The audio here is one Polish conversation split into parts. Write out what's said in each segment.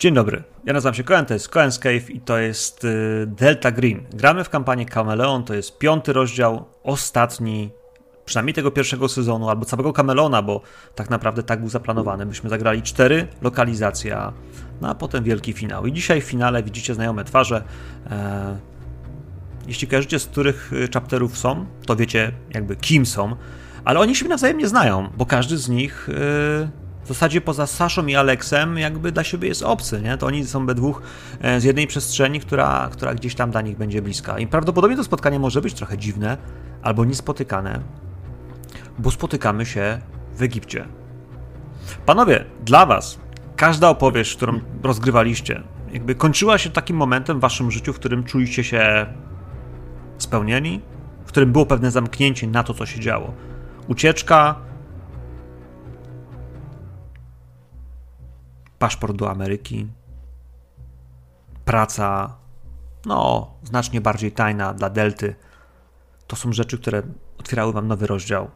Dzień dobry, ja nazywam się Cohen, to jest Cohen's Cave i to jest y, Delta Green. Gramy w kampanię Kameleon, to jest piąty rozdział, ostatni, przynajmniej tego pierwszego sezonu, albo całego Kameleona, bo tak naprawdę tak był zaplanowany. Myśmy zagrali cztery lokalizacje, no a potem wielki finał. I dzisiaj w finale widzicie znajome twarze. E, jeśli kojarzycie, z których y, chapterów są, to wiecie jakby kim są, ale oni siebie nawzajem nie znają, bo każdy z nich... W zasadzie poza Saszą i Aleksem jakby dla siebie jest obcy, nie? To oni są we dwóch e, z jednej przestrzeni, która, która gdzieś tam dla nich będzie bliska. I prawdopodobnie to spotkanie może być trochę dziwne albo niespotykane, bo spotykamy się w Egipcie. Panowie, dla was każda opowieść, którą rozgrywaliście, jakby kończyła się takim momentem w waszym życiu, w którym czuliście się spełnieni, w którym było pewne zamknięcie na to, co się działo. Ucieczka, paszport do Ameryki, praca, no, znacznie bardziej tajna dla Delty. To są rzeczy, które otwierały wam nowy rozdział.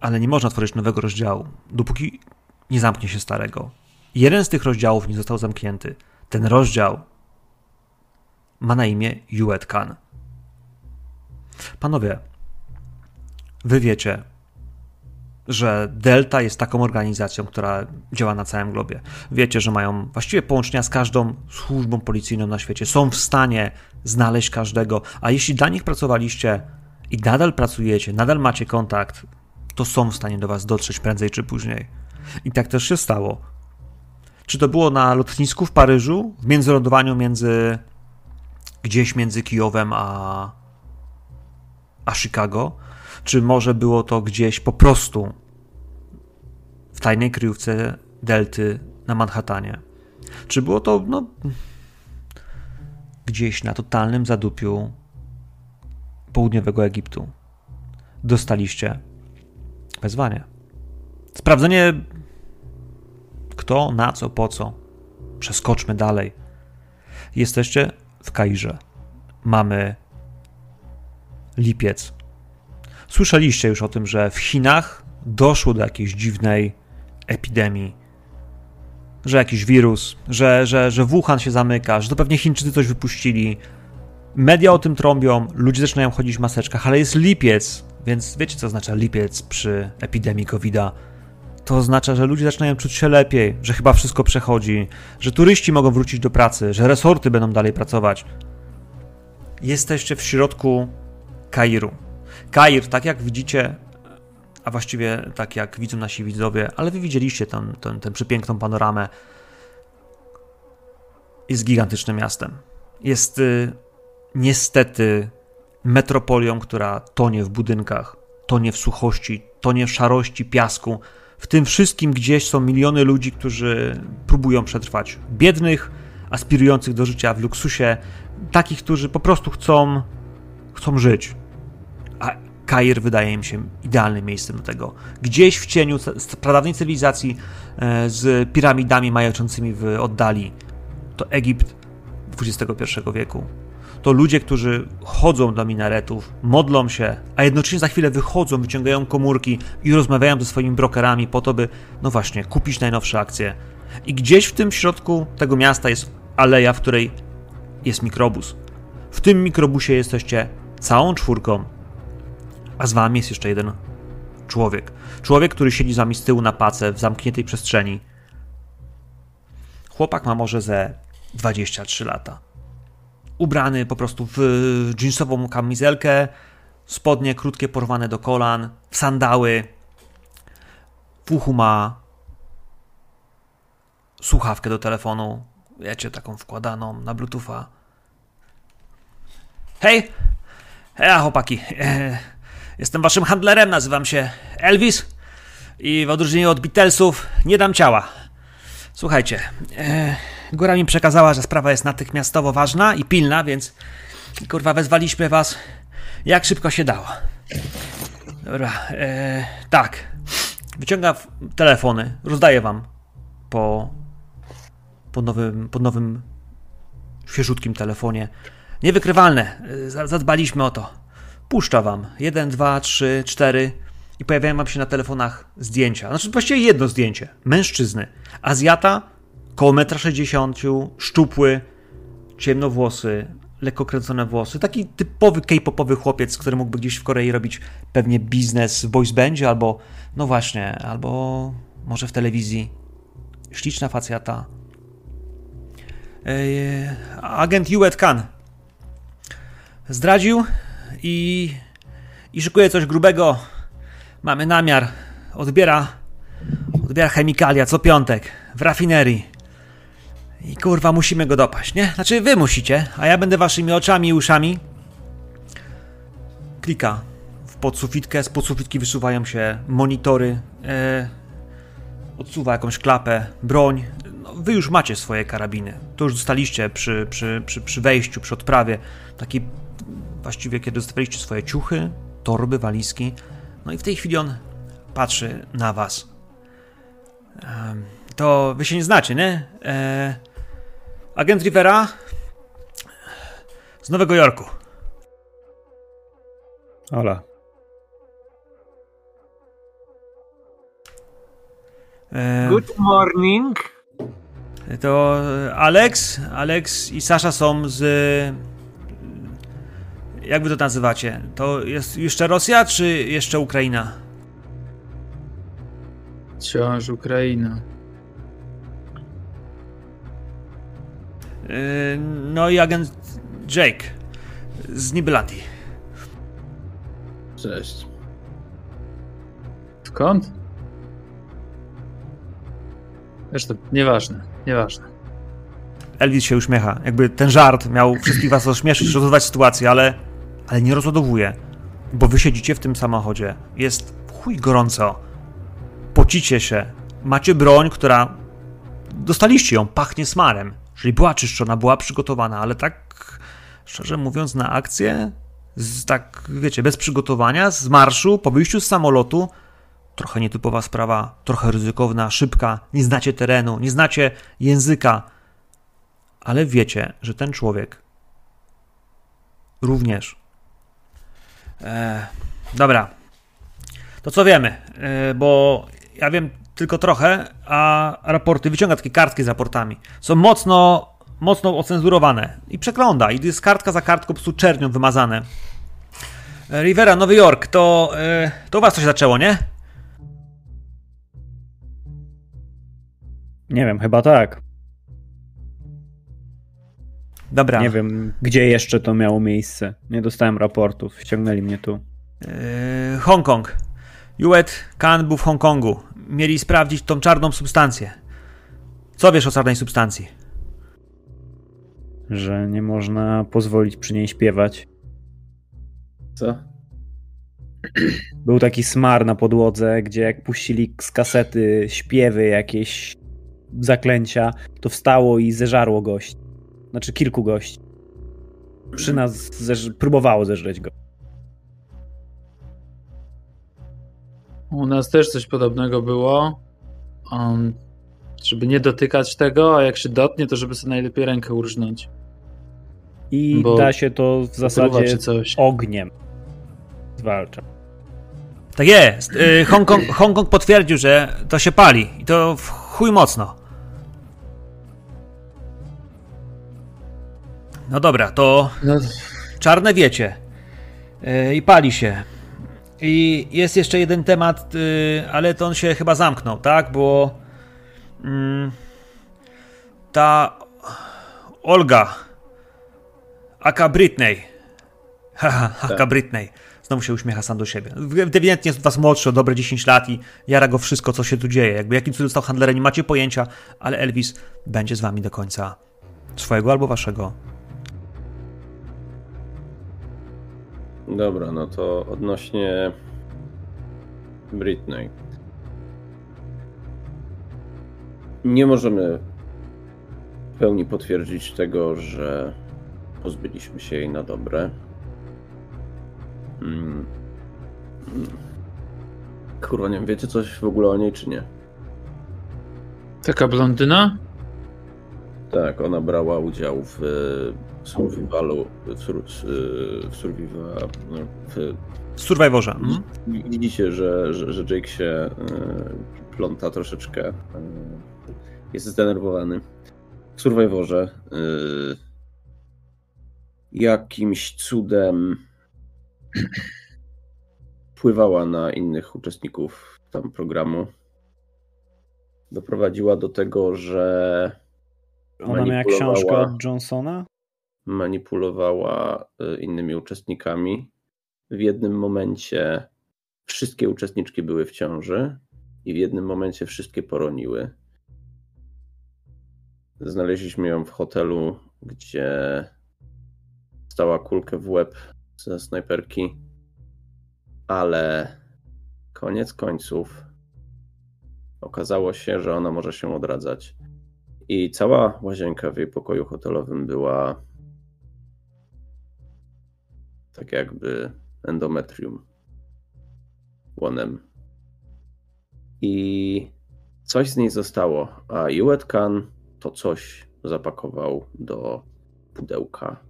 Ale nie można tworzyć nowego rozdziału, dopóki nie zamknie się starego. Jeden z tych rozdziałów nie został zamknięty. Ten rozdział ma na imię Juet Khan. Panowie, wy wiecie, że Delta jest taką organizacją, która działa na całym globie. Wiecie, że mają właściwie połączenia z każdą służbą policyjną na świecie. Są w stanie znaleźć każdego, a jeśli dla nich pracowaliście i nadal pracujecie, nadal macie kontakt, to są w stanie do was dotrzeć prędzej czy później. I tak też się stało. Czy to było na lotnisku w Paryżu, w międzylądowaniu między gdzieś między Kijowem a, a Chicago? Czy może było to gdzieś po prostu w tajnej kryjówce Delty na Manhattanie? Czy było to no, gdzieś na totalnym zadupiu południowego Egiptu? Dostaliście wezwanie. Sprawdzenie kto, na co, po co. Przeskoczmy dalej. Jesteście w Kairze. Mamy lipiec Słyszeliście już o tym, że w Chinach doszło do jakiejś dziwnej epidemii, że jakiś wirus, że, że, że Wuhan się zamyka, że to pewnie Chińczycy coś wypuścili. Media o tym trąbią, ludzie zaczynają chodzić w maseczkach, ale jest lipiec, więc wiecie co oznacza lipiec przy epidemii COVID-a? To oznacza, że ludzie zaczynają czuć się lepiej, że chyba wszystko przechodzi, że turyści mogą wrócić do pracy, że resorty będą dalej pracować. Jesteście w środku Kairu. Kair, tak jak widzicie, a właściwie tak jak widzą nasi widzowie, ale wy widzieliście tę, tę, tę przepiękną panoramę, jest gigantycznym miastem. Jest y, niestety metropolią, która tonie w budynkach, tonie w suchości, tonie w szarości, piasku. W tym wszystkim gdzieś są miliony ludzi, którzy próbują przetrwać. Biednych, aspirujących do życia w luksusie, takich, którzy po prostu chcą, chcą żyć. A Kair wydaje im się idealnym miejscem do tego. Gdzieś w cieniu pradawnej cywilizacji e, z piramidami majaczącymi w oddali. To Egipt XXI wieku. To ludzie, którzy chodzą do minaretów, modlą się, a jednocześnie za chwilę wychodzą, wyciągają komórki i rozmawiają ze swoimi brokerami po to, by, no właśnie, kupić najnowsze akcje. I gdzieś w tym środku tego miasta jest aleja, w której jest mikrobus. W tym mikrobusie jesteście całą czwórką a z wami jest jeszcze jeden człowiek. Człowiek, który siedzi z wami z tyłu na pace w zamkniętej przestrzeni. Chłopak ma może ze 23 lata. Ubrany po prostu w jeansową kamizelkę, spodnie krótkie porwane do kolan, w sandały. W uchu ma słuchawkę do telefonu, wiecie, taką wkładaną na bluetootha. Hej! Hej, chłopaki. Jestem waszym handlerem, nazywam się Elvis i w odróżnieniu od Beatlesów nie dam ciała. Słuchajcie, e, góra mi przekazała, że sprawa jest natychmiastowo ważna i pilna, więc kurwa wezwaliśmy was jak szybko się dało. Dobra, e, tak. Wyciągam telefony, rozdaję wam po, po, nowym, po nowym świeżutkim telefonie. Niewykrywalne, e, zadbaliśmy o to. Puszcza wam. 1, 2, 3, 4. i pojawiają wam się na telefonach zdjęcia. Znaczy właściwie jedno zdjęcie. Mężczyzny. Azjata, koło 1,60 m, szczupły, ciemnowłosy, lekko kręcone włosy. Taki typowy k-popowy chłopiec, który mógłby gdzieś w Korei robić pewnie biznes w voice bandzie albo, no właśnie, albo może w telewizji. Śliczna facjata. Agent Yuet Khan zdradził i, i szykuje coś grubego. Mamy namiar. Odbiera, odbiera chemikalia co piątek w rafinerii. I kurwa, musimy go dopaść, nie? Znaczy, wy musicie, a ja będę waszymi oczami i uszami. Klika w podsufitkę, z podsufitki wysuwają się monitory, e, odsuwa jakąś klapę, broń. No, wy już macie swoje karabiny. To już dostaliście przy, przy, przy, przy wejściu, przy odprawie. Taki właściwie, kiedy dostaliście swoje ciuchy, torby, walizki. No i w tej chwili on patrzy na was. To wy się nie znacie, nie? E, agent Rivera z Nowego Jorku. Ola. E, Good morning. To Alex, Alex i Sasza są z jak wy to nazywacie? To jest jeszcze Rosja, czy jeszcze Ukraina? Wciąż Ukraina. Yy, no i agent Jake z Nibelandii. Cześć. Skąd? Zresztą, nieważne, nieważne. Elvis się uśmiecha. Jakby ten żart miał wszystkich was rozśmieszyć, rozwiązać sytuację, ale ale nie rozładowuje, bo wy siedzicie w tym samochodzie. Jest chuj gorąco. Pocicie się. Macie broń, która dostaliście ją, pachnie smarem. Czyli była czyszczona, była przygotowana, ale tak szczerze mówiąc na akcję, z, tak wiecie, bez przygotowania, z marszu, po wyjściu z samolotu, trochę nietypowa sprawa, trochę ryzykowna, szybka, nie znacie terenu, nie znacie języka, ale wiecie, że ten człowiek również E, dobra. To co wiemy? E, bo ja wiem tylko trochę, a raporty, wyciąga takie kartki z raportami. Są mocno, mocno ocenzurowane i przegląda. I jest kartka za kartką po prostu czernią wymazane. E, Rivera, Nowy Jork, to, e, to u was coś zaczęło, nie? Nie wiem, chyba tak. Dobra. Nie wiem, gdzie jeszcze to miało miejsce. Nie dostałem raportów, ściągnęli mnie tu. Yy, Hongkong. Juet Khan był w Hongkongu. Mieli sprawdzić tą czarną substancję. Co wiesz o czarnej substancji? Że nie można pozwolić przy niej śpiewać. Co? Był taki smar na podłodze, gdzie jak puścili z kasety śpiewy, jakieś zaklęcia, to wstało i zeżarło gość. Znaczy kilku gości. Przy nas zeż próbowało zeżreć go. U nas też coś podobnego było. Um, żeby nie dotykać tego, a jak się dotnie, to żeby sobie najlepiej rękę urżnąć. I Bo da się to w zasadzie ogniem zwalcza. Tak jest. Yy, Hongkong, Hongkong potwierdził, że to się pali. I to w chuj mocno. No dobra, to no. czarne wiecie. Yy, I pali się. I jest jeszcze jeden temat, yy, ale to on się chyba zamknął, tak? Bo yy, ta Olga, aka Britney, haha, aka tak. Britney, znowu się uśmiecha sam do siebie. Ewidentnie jest was młodszy o dobre 10 lat i jara go wszystko, co się tu dzieje. Jakby jakim cudem został handlerem, nie macie pojęcia, ale Elvis będzie z wami do końca swojego albo waszego Dobra, no to odnośnie Britney. Nie możemy w pełni potwierdzić tego, że pozbyliśmy się jej na dobre. Hmm. Kurwa, nie wiecie coś w ogóle o niej, czy nie? Taka blondyna? Tak, ona brała udział w e, survivalu, w, sur, w, survival, no, w W Survivorze. Mhm. Widzicie, że, że, że Jake się y, pląta troszeczkę. Jest zdenerwowany. W Survivorze jakimś cudem wpływała na innych uczestników tam programu. Doprowadziła do tego, że Ona miała książkę od Johnsona? Manipulowała innymi uczestnikami w jednym momencie wszystkie uczestniczki były w ciąży i w jednym momencie wszystkie poroniły. Znaleźliśmy ją w hotelu, gdzie stała kulkę w łeb ze snajperki, ale koniec końców okazało się, że ona może się odradzać. I cała łazienka w jej pokoju hotelowym była tak jakby endometrium łonem. I coś z niej zostało, a Juet Khan to coś zapakował do pudełka.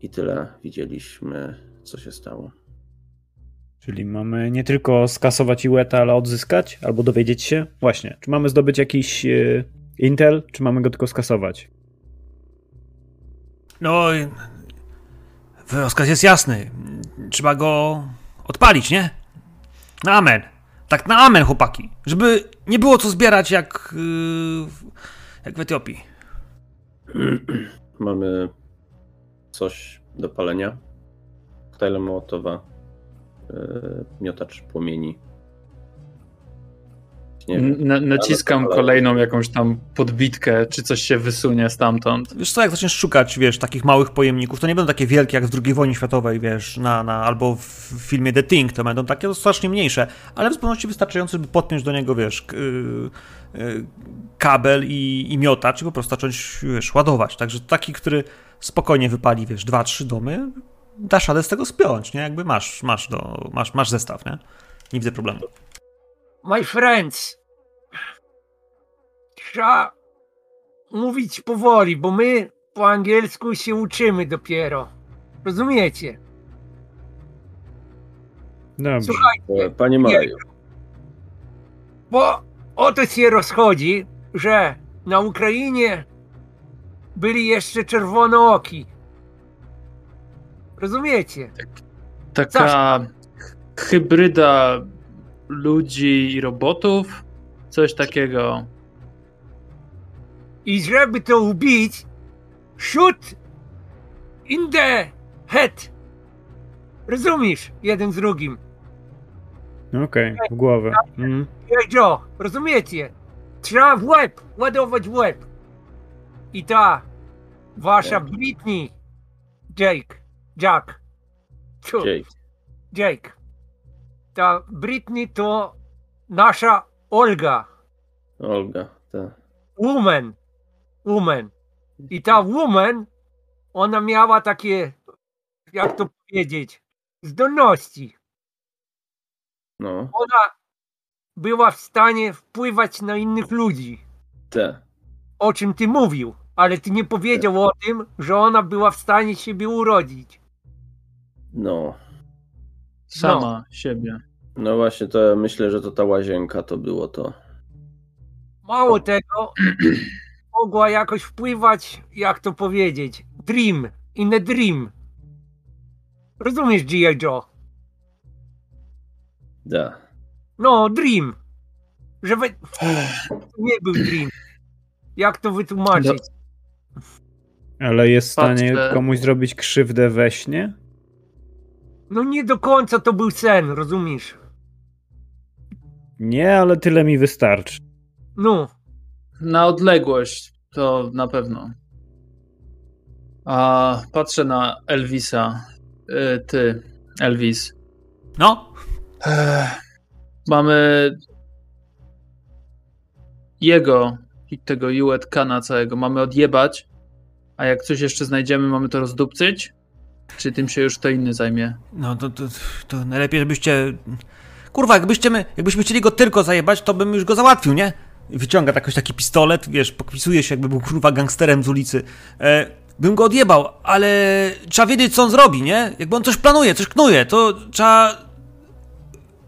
I tyle widzieliśmy, co się stało. Czyli mamy nie tylko skasować Iweta, ale odzyskać, albo dowiedzieć się. Właśnie, czy mamy zdobyć jakiś e, intel, czy mamy go tylko skasować? No, rozkaz jest jasny trzeba go odpalić, nie? Na amen. Tak na amen, chłopaki. Żeby nie było co zbierać jak, yy, jak w Etiopii. Mamy coś do palenia. Koktajle Mołotowa. Yy, miotacz płomieni. Na, naciskam kolejną jakąś tam podbitkę, czy coś się wysunie stamtąd. Wiesz co, jak zaczniesz szukać, wiesz, takich małych pojemników, to nie będą takie wielkie jak w II wojnie światowej, wiesz, na, na, albo w filmie The Thing, to będą takie strasznie mniejsze, ale w zupełności wystarczające, by podpiąć do niego, wiesz, yy, kabel i, i miotacz i po prostu zacząć, wiesz, ładować. Także taki, który spokojnie wypali, wiesz, dwa, trzy domy, dasz radę z tego spiąć, nie? Jakby masz, masz, do, masz, masz zestaw, nie? Nie widzę problemu. My friends, trzeba mówić powoli, bo my po angielsku się uczymy dopiero. Rozumiecie? Dobrze. Słuchajcie, Panie Maju. bo o to się rozchodzi, że na Ukrainie byli jeszcze czerwonooki. Rozumiecie? Taka hybryda ludzi i robotów? Coś takiego. I żeby to ubić, shoot in the head. Rozumiesz? Jeden z drugim. Okej, okay, w głowę. Mm. Joe, rozumiecie? Trzeba w łeb, ładować w łeb. I ta wasza Britney, Jake, Jack. Jake. Jake ta Britney to nasza Olga. Olga, tak. Woman. Woman. I ta woman, ona miała takie, jak to powiedzieć, zdolności. No. Ona była w stanie wpływać na innych ludzi. Tak. O czym ty mówił, ale ty nie powiedział te. o tym, że ona była w stanie siebie urodzić. No. Sama no. siebie. No właśnie, to myślę, że to ta łazienka to było to. Mało tego, mogła jakoś wpływać, jak to powiedzieć, dream, in a dream. Rozumiesz, G.I. Joe? Da. No, dream. Że wy... nie był dream. Jak to wytłumaczyć? Ale jest w stanie komuś zrobić krzywdę we śnie? No nie do końca to był sen, rozumiesz? Nie, ale tyle mi wystarczy. No. Na odległość to na pewno. A patrzę na Elvisa. Yy, ty, Elvis. No? Ech, mamy jego i tego Kana całego mamy odjebać, a jak coś jeszcze znajdziemy, mamy to rozdupcyć? Czy tym się już kto inny zajmie? No to, to, to najlepiej, żebyście Kurwa, jakbyście my, jakbyśmy chcieli go tylko zajebać, to bym już go załatwił, nie? wyciąga jakoś taki pistolet, wiesz, podpisuje się, jakby był kurwa gangsterem z ulicy. E, bym go odjebał, ale trzeba wiedzieć, co on zrobi, nie? Jakby on coś planuje, coś knuje, to trzeba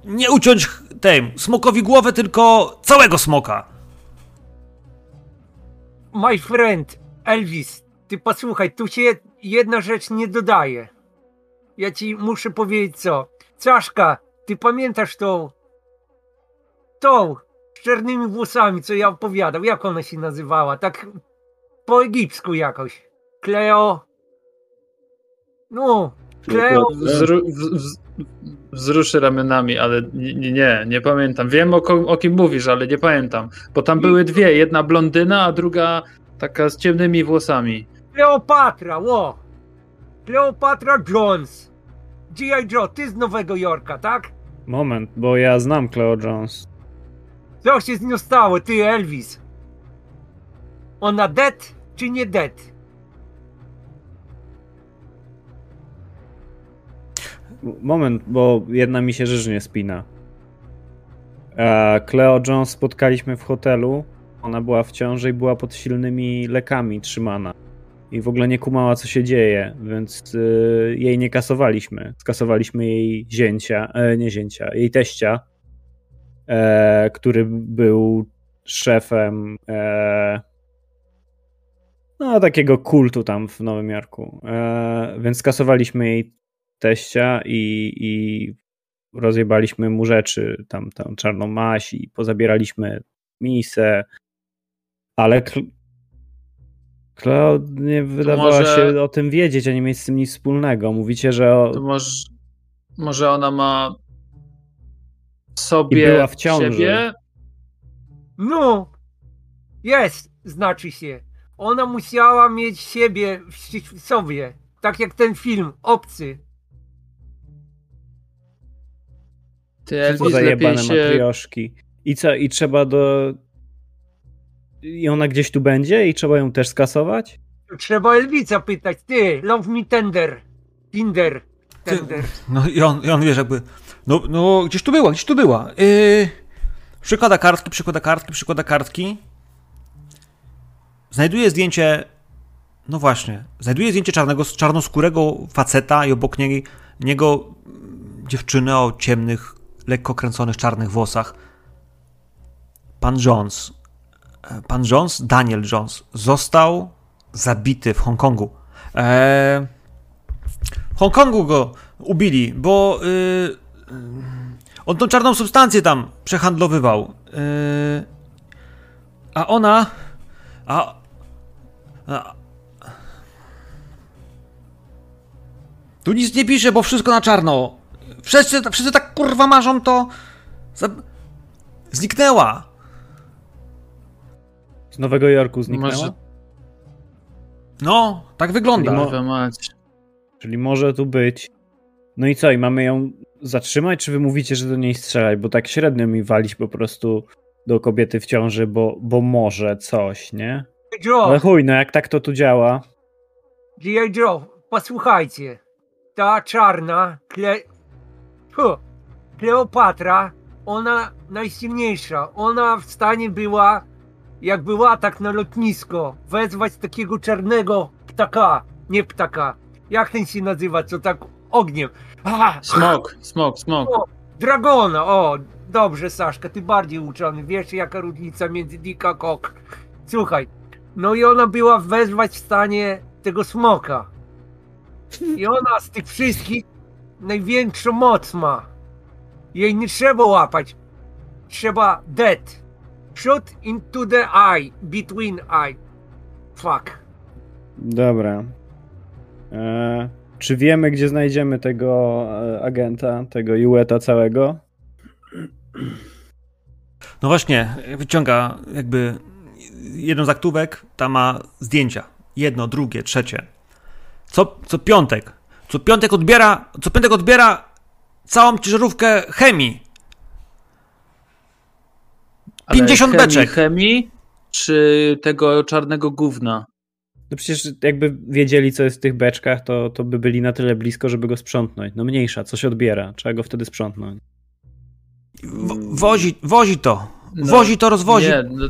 nie uciąć tej smokowi głowę, tylko całego smoka. My friend, Elvis, ty posłuchaj, tu się jedna rzecz nie dodaje. Ja ci muszę powiedzieć co. Czaszka, ty pamiętasz tą... Tą z czarnymi włosami, co ja opowiadał. Jak ona się nazywała? Tak po egipsku jakoś. Kleo... No, Kleo... Wzru, w, w, wzruszy ramionami, ale nie, nie, nie pamiętam. Wiem o, o kim mówisz, ale nie pamiętam. Bo tam były dwie, jedna blondyna, a druga taka z ciemnymi włosami. Kleopatra, ło! Kleopatra Jones. G.I. Joe, ty z Nowego Jorka, tak? Moment, bo ja znam Cleo Jones. Co się z nią stało, ty Elvis? Ona dead czy nie dead? Moment, bo jedna mi się rzecz nie spina. E, Cleo Jones spotkaliśmy w hotelu. Ona była w ciąży i była pod silnymi lekami trzymana. I w ogóle nie kumała, co się dzieje, więc y, jej nie kasowaliśmy. Skasowaliśmy jej zięcia, e, nie zięcia, jej teścia, e, który był szefem e, no, takiego kultu tam w Nowym Jorku. E, więc skasowaliśmy jej teścia i, i rozjebaliśmy mu rzeczy, tam tą czarną maś i pozabieraliśmy misę, ale Kleo nie wydawała może- się o tym wiedzieć, a nie mieć z tym nic wspólnego. Mówicie, że o... To może, może ona ma w I sobie była w ciąży. siebie? No, jest, znaczy się. Ona musiała mieć siebie w, sobie. Tak jak ten film, Obcy. Ty Co Elvis za lepiej się... matrioszki. I co, i trzeba do... I ona gdzieś tu będzie i trzeba ją też skasować? Trzeba Elwica pytać. Ty, love me tender. Tinder. Ty- Tender. No i on, i on wiesz, jakby. No, no gdzieś tu była, gdzieś tu była. Yy, przykłada kartki, przykłada kartki, przykłada kartki. Znajduje zdjęcie. No właśnie. Znajduje zdjęcie czarnego, czarnoskórego faceta i obok niego, niego dziewczynę o ciemnych, lekko kręconych czarnych włosach. Pan Jones. Pan Jones, Daniel Jones, został zabity w Hongkongu. Eee, w Hongkongu go ubili, bo yy, yy, on tą czarną substancję tam przehandlowywał. Yy, a ona. A, a. Tu nic nie pisze, bo wszystko na czarno. Wszyscy, wszyscy tak kurwa marzą to. Zniknęła. Z Nowego Jorku zniknęła? Może- No, tak wygląda. Kurwa mać. Czyli może tu być. No i co, i mamy ją zatrzymać, czy wy mówicie, że do niej strzelać? Bo tak średnio mi walić po prostu do kobiety w ciąży, bo, bo może coś, nie? Ale chuj, no jak tak to tu działa. G.I. Joe, posłuchajcie. Ta czarna, Kle... Fu, Kleopatra, ona najsilniejsza. Ona w stanie była, jak była tak na lotnisko, wezwać takiego czarnego ptaka. Nie ptaka. Jak ten się nazywa, co tak ogniem. A, Smok, smok, smok. Dragona, o, dobrze Saszka, ty bardziej uczony, wiesz jaka różnica między Dick a Cock. Słuchaj, no i ona była wezwać w stanie tego smoka. I ona z tych wszystkich największą moc ma. Jej nie trzeba łapać. Trzeba dead. Shoot into the eye, between eye. Fuck. Dobra. E, czy wiemy, gdzie znajdziemy tego e, agenta, tego Jueta całego? No właśnie, wyciąga jakby jedną z aktówek, ta ma zdjęcia. Jedno, drugie, trzecie. Co, co piątek. Co piątek odbiera, co piątek odbiera całą ciężarówkę chemii. Ale 50 chemii, beczek. chemii, czy tego czarnego gówna? No przecież jakby wiedzieli, co jest w tych beczkach, to, to by byli na tyle blisko, żeby go sprzątnąć. No mniejsza, co się odbiera, trzeba go wtedy sprzątnąć. W, wozi, wozi to. No, Wozi to rozwozi. Nie, no...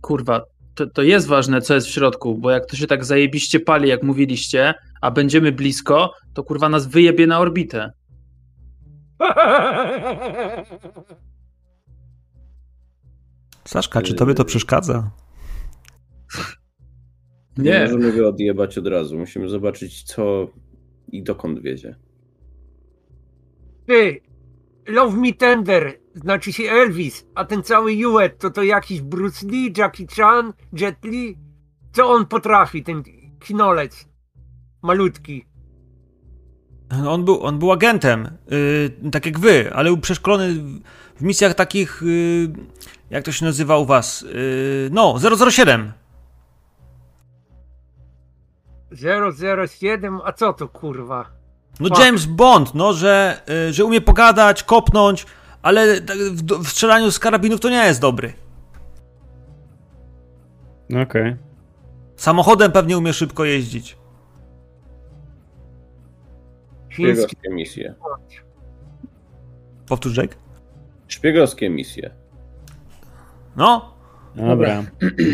Kurwa, to, to jest ważne, co jest w środku, bo jak to się tak zajebiście pali, jak mówiliście, a będziemy blisko, to kurwa nas wyjebie na orbitę. Saszka, czy tobie to przeszkadza? Nie Nie, możemy go odjebać od razu. Musimy zobaczyć, co i dokąd wiezie. Ty, Love Me Tender, znaczy się Elvis, a ten cały Juet to to jakiś Bruce Lee, Jackie Chan, Jet Li? Co on potrafi, ten kinolec? Malutki. On był, on był agentem, yy, tak jak wy, ale był przeszkolony w- w misjach takich, yy, jak to się nazywa u was? Yy, no, 007. 007, a co to kurwa? No Fuck. James Bond, no, że, yy, że umie pogadać, kopnąć, ale tak w, w strzelaniu z karabinów to nie jest dobry. Okej. Samochodem pewnie umie szybko jeździć. Szpiegowskie misje. Powtórz, Jake? Szpiegowskie misje. No, Dobra.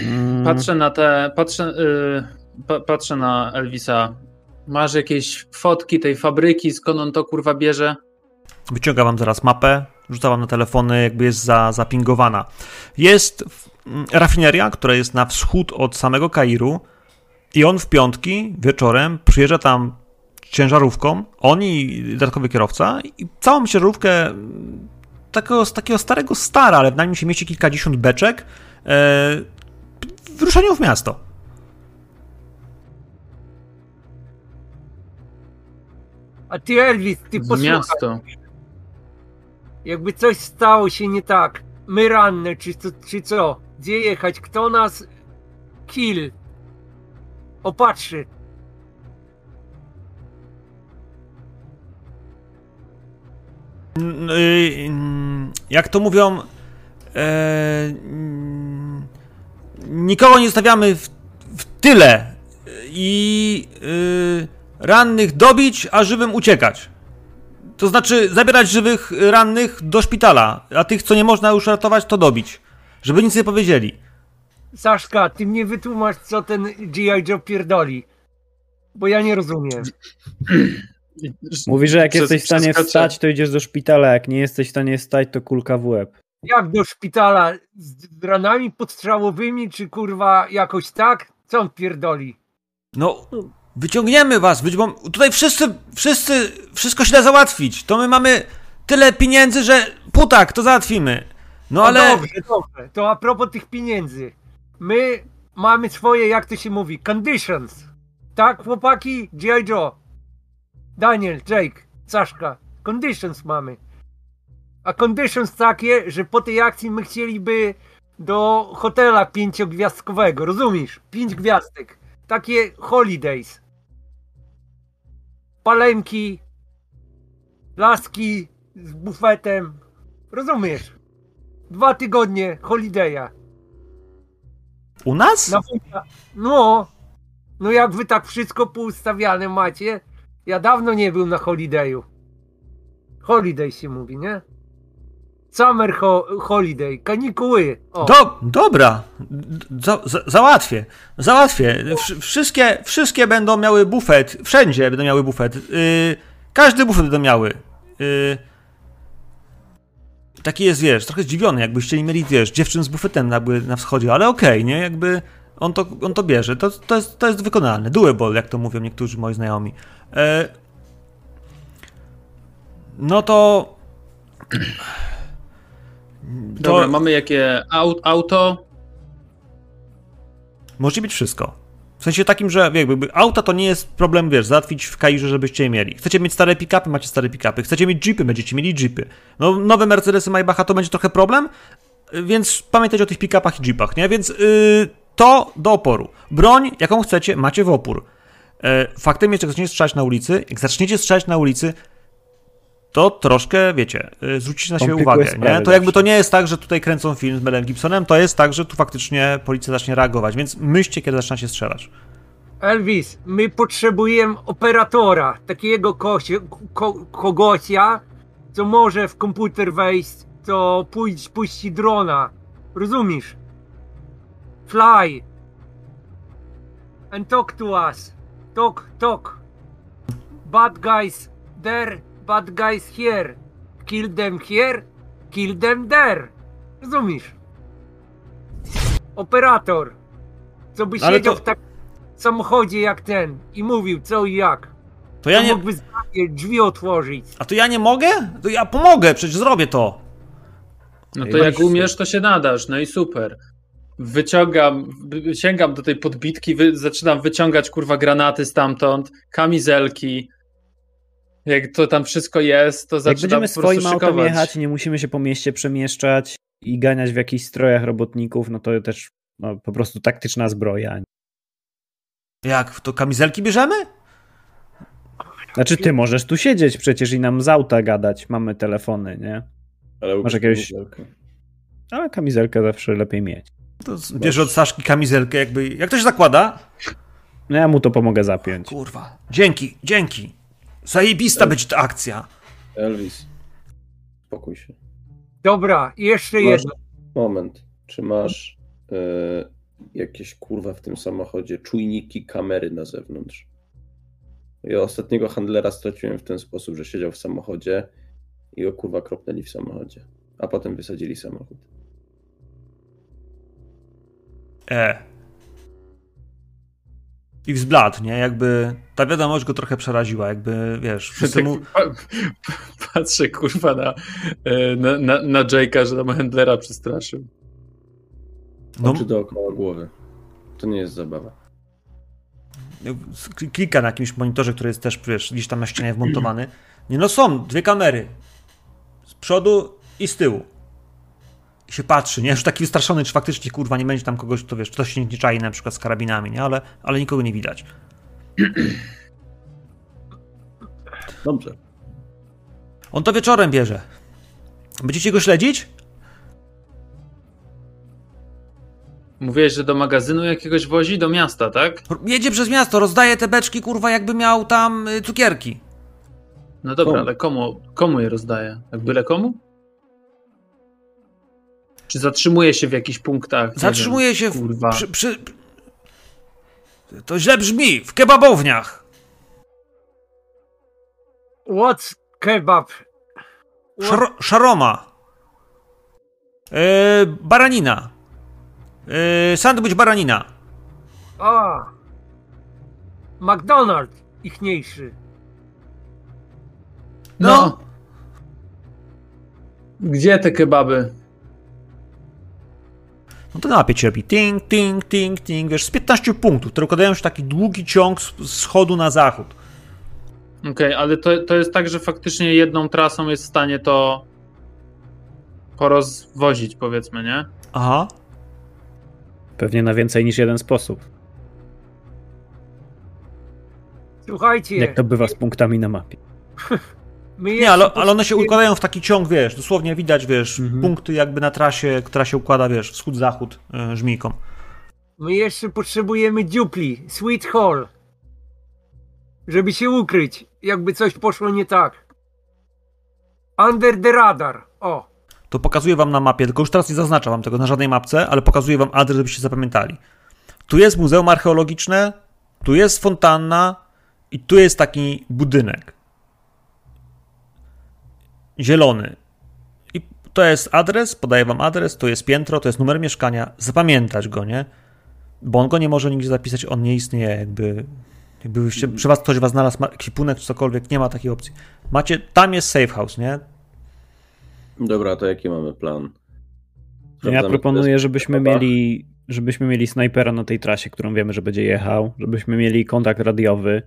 Mm, patrzę na te, patrzę, yy, pa, patrzę na Elvisa. Masz jakieś fotki tej fabryki, skąd on to kurwa bierze? Wyciągam wam zaraz mapę, rzucam wam na telefony, jakby jest za, zapingowana. Jest mm, rafineria, która jest na wschód od samego Kairu i on w piątki wieczorem przyjeżdża tam ciężarówką, on i dodatkowy kierowca i całą ciężarówkę takiego, takiego starego stara, ale w nim się mieści kilkadziesiąt beczek e, w ruszeniu w miasto. A ty Elvis, ty posłuchaj, miasto. jakby coś stało się nie tak, my ranne, czy, co- czy co? Gdzie jechać? Kto nas kill? Opatrzy. Jak to mówią, e, nikogo nie zostawiamy w, w tyle i y, rannych dobić, a żywym uciekać. To znaczy zabierać żywych rannych do szpitala, a tych, co nie można już ratować, to dobić. Żeby nic nie powiedzieli. Saszka, ty mnie wytłumacz, co ten G.I. Joe pierdoli. Bo ja nie rozumiem. Mówi, że jak Przez- jesteś w stanie przeskacze- wstać, to idziesz do szpitala. Jak nie jesteś w stanie wstać, to kulka w łeb. Jak do szpitala? Z ranami podstrzałowymi, czy kurwa jakoś tak? Co on pierdoli? No, wyciągniemy was, być, bo tutaj wszyscy, wszyscy, wszystko się da załatwić. To my mamy tyle pieniędzy, że putak, to załatwimy. No No ale... dobrze, dobrze. To a propos tych pieniędzy. My mamy swoje, jak to się mówi, conditions. Tak, chłopaki? G.I. Joe. Daniel, Jake, Saszka. Conditions mamy. A conditions takie, że po tej akcji my chcieliby do hotela pięciogwiazdkowego, rozumiesz? Pięć gwiazdek. Takie holidays. Palemki, laski z bufetem. Rozumiesz? Dwa tygodnie holiday'a. U nas? Na wujka. No, no jak wy tak wszystko poustawiane macie, ja dawno nie był na holidayu. Holiday się mówi, nie? Summer ho holiday, kanikuły. O, Do, dobra, za, za, załatwię, załatwię. Wsz- wszystkie, wszystkie będą miały bufet, wszędzie będą miały bufet. Yy, każdy bufet będą miały. Yy, taki jest, wiesz, trochę zdziwiony, jakbyście nie mieli, wiesz, dziewczyn z bufetem na, na wschodzie, ale okej, nie, jakby on to, on to bierze, to, to, jest, to jest wykonalne, doable, jak to mówią niektórzy moi znajomi. E, no to... Dobra, mamy jakie au- auto. Może być wszystko. W sensie takim, że jakby auta to nie jest problem, wiesz, załatwić w Kairze, żebyście je mieli. Chcecie mieć stare pick-upy, macie stare pick-upy. Chcecie mieć jeepy, będziecie mieli jeepy. No, nowe Mercedesy Maybacha to będzie trochę problem, więc pamiętajcie o tych pick-upach i jeepach, nie? Więc yy, to do oporu. Broń, jaką chcecie, macie w opór. Yy, faktem jest, że jak zaczniecie strzelać na ulicy, jak zaczniecie strzelać na ulicy, to troszkę, wiecie, yy, zwrócicie na siebie uwagę, nie? To jakby to nie jest tak, że tutaj kręcą film z Melem Gibsonem, to jest tak, że tu faktycznie policja zacznie reagować, więc myślcie, kiedy zaczynacie strzelać. Elvis, my potrzebujemy operatora, takiego kosie, ko, kogosia, co może w komputer wejść, to pójdź, puści drona. Rozumiesz? Fly. And talk to us. Talk, talk. Bad guys there, bad guys here. Kill them here, kill them there. Rozumiesz? Operator. Co by Ale siedział to- w takim samochodzie jak ten i mówił co i jak. To ja To nie... mógłby drzwi otworzyć. A to ja nie mogę? To ja pomogę, przecież zrobię to. No to Weź jak umiesz, to się nadasz, no i super. Wyciągam, wy- sięgam do tej podbitki, wy, zaczynam wyciągać kurwa granaty stamtąd, kamizelki. Jak to tam wszystko jest, to Jak zaczynam będziemy po prostu swoim autem szykować. jechać nie musimy się po mieście przemieszczać i ganiać w jakichś strojach robotników, no to też no, po prostu taktyczna zbroja. Jak, to kamizelki bierzemy? Znaczy ty możesz tu siedzieć przecież i nam z auta gadać, mamy telefony, nie? Ale Masz jakiegoś- kamizelkę. Ale kamizelkę zawsze lepiej mieć. To bierze od Saszki kamizelkę jakby... Jak to się zakłada? No ja mu to pomogę zapiąć. Kurwa. Dzięki, dzięki. Zajebista będzie ta akcja. Elvis, spokój się. Dobra, i jeszcze Masz- jedno. Moment. Czy masz e, jakieś kurwa w tym samochodzie czujniki kamery na zewnątrz? Ja ostatniego handlera straciłem w ten sposób, że siedział w samochodzie i go kurwa kropnęli w samochodzie. A potem wysadzili samochód. E. I wzbladł, nie? Jakby ta wiadomość go trochę przeraziła, jakby, wiesz, wszyscy Tak, mu... pa, patrzę kurwa na, e, na, na, na Jake'a, że tam handlera przestraszył. No, Oczy dookoła głowy. To nie jest zabawa. klika na jakimś monitorze, który jest też, wiesz, gdzieś tam na ścianie wmontowany. Nie no, są dwie kamery. Z przodu i z tyłu. I się patrzy, nie? Już taki wystraszony, czy faktycznie, kurwa, nie będzie tam kogoś, kto, wiesz, ktoś się nie czai na przykład z karabinami, nie? Ale, ale nikogo nie widać. Dobrze. On to wieczorem bierze. Będziecie go śledzić? Mówiłeś, że do magazynu jakiegoś wozi? Do miasta, tak? Jedzie przez miasto, rozdaje te beczki, kurwa, jakby miał tam y, cukierki. No dobra, Komu? ale komu, komu je rozdaje? Jak byle komu? Czy zatrzymuje się w jakichś punktach? Zatrzymuje się wiem, w, kurwa. przy, przy... To źle brzmi, w kebabowniach. What's kebab? What? Szar szaroma. Yy, baranina. Yy, sandwich baranina. A. McDonald's ichniejszy. No. Gdzie te kebaby? No to na mapie ci robi ting, ting, ting, ting, wiesz, z 15 punktów, które układają się w taki długi ciąg z wschodu na zachód. Okej, ale to, to jest tak, że faktycznie jedną trasą jest w stanie to porozwozić, powiedzmy, nie? Aha. Pewnie na więcej niż jeden sposób. Słuchajcie, Jak to bywa z punktami na mapie. Nie, ale, ale one się układają w taki ciąg, wiesz, dosłownie widać, wiesz, Mhm. punkty jakby na trasie, która się układa, wiesz, wschód-zachód yy, żmijką. My jeszcze potrzebujemy dziupli, sweet hall. Żeby się ukryć, jakby coś poszło nie tak. Under the radar. O, To pokazuję wam na mapie, tylko już teraz nie zaznaczam wam tego na żadnej mapce, ale pokazuję wam adres, żebyście zapamiętali. Tu jest muzeum archeologiczne, tu jest fontanna i tu jest taki budynek. Zielony. I to jest adres, podaję wam adres, to jest piętro, to jest numer mieszkania. Zapamiętać go, nie? Bo on go nie może nigdzie zapisać, on nie istnieje, jakby. Jakby się, przy was ktoś was znalazł ma ekwipunek czy cokolwiek, nie ma takiej opcji. Macie, tam jest safe house, nie? Dobra, to jaki mamy plan? Ja Sprawdzamy, proponuję, kto jest żebyśmy mieli, żebyśmy mieli snajpera na tej trasie, którą wiemy, że będzie jechał, żebyśmy mieli kontakt radiowy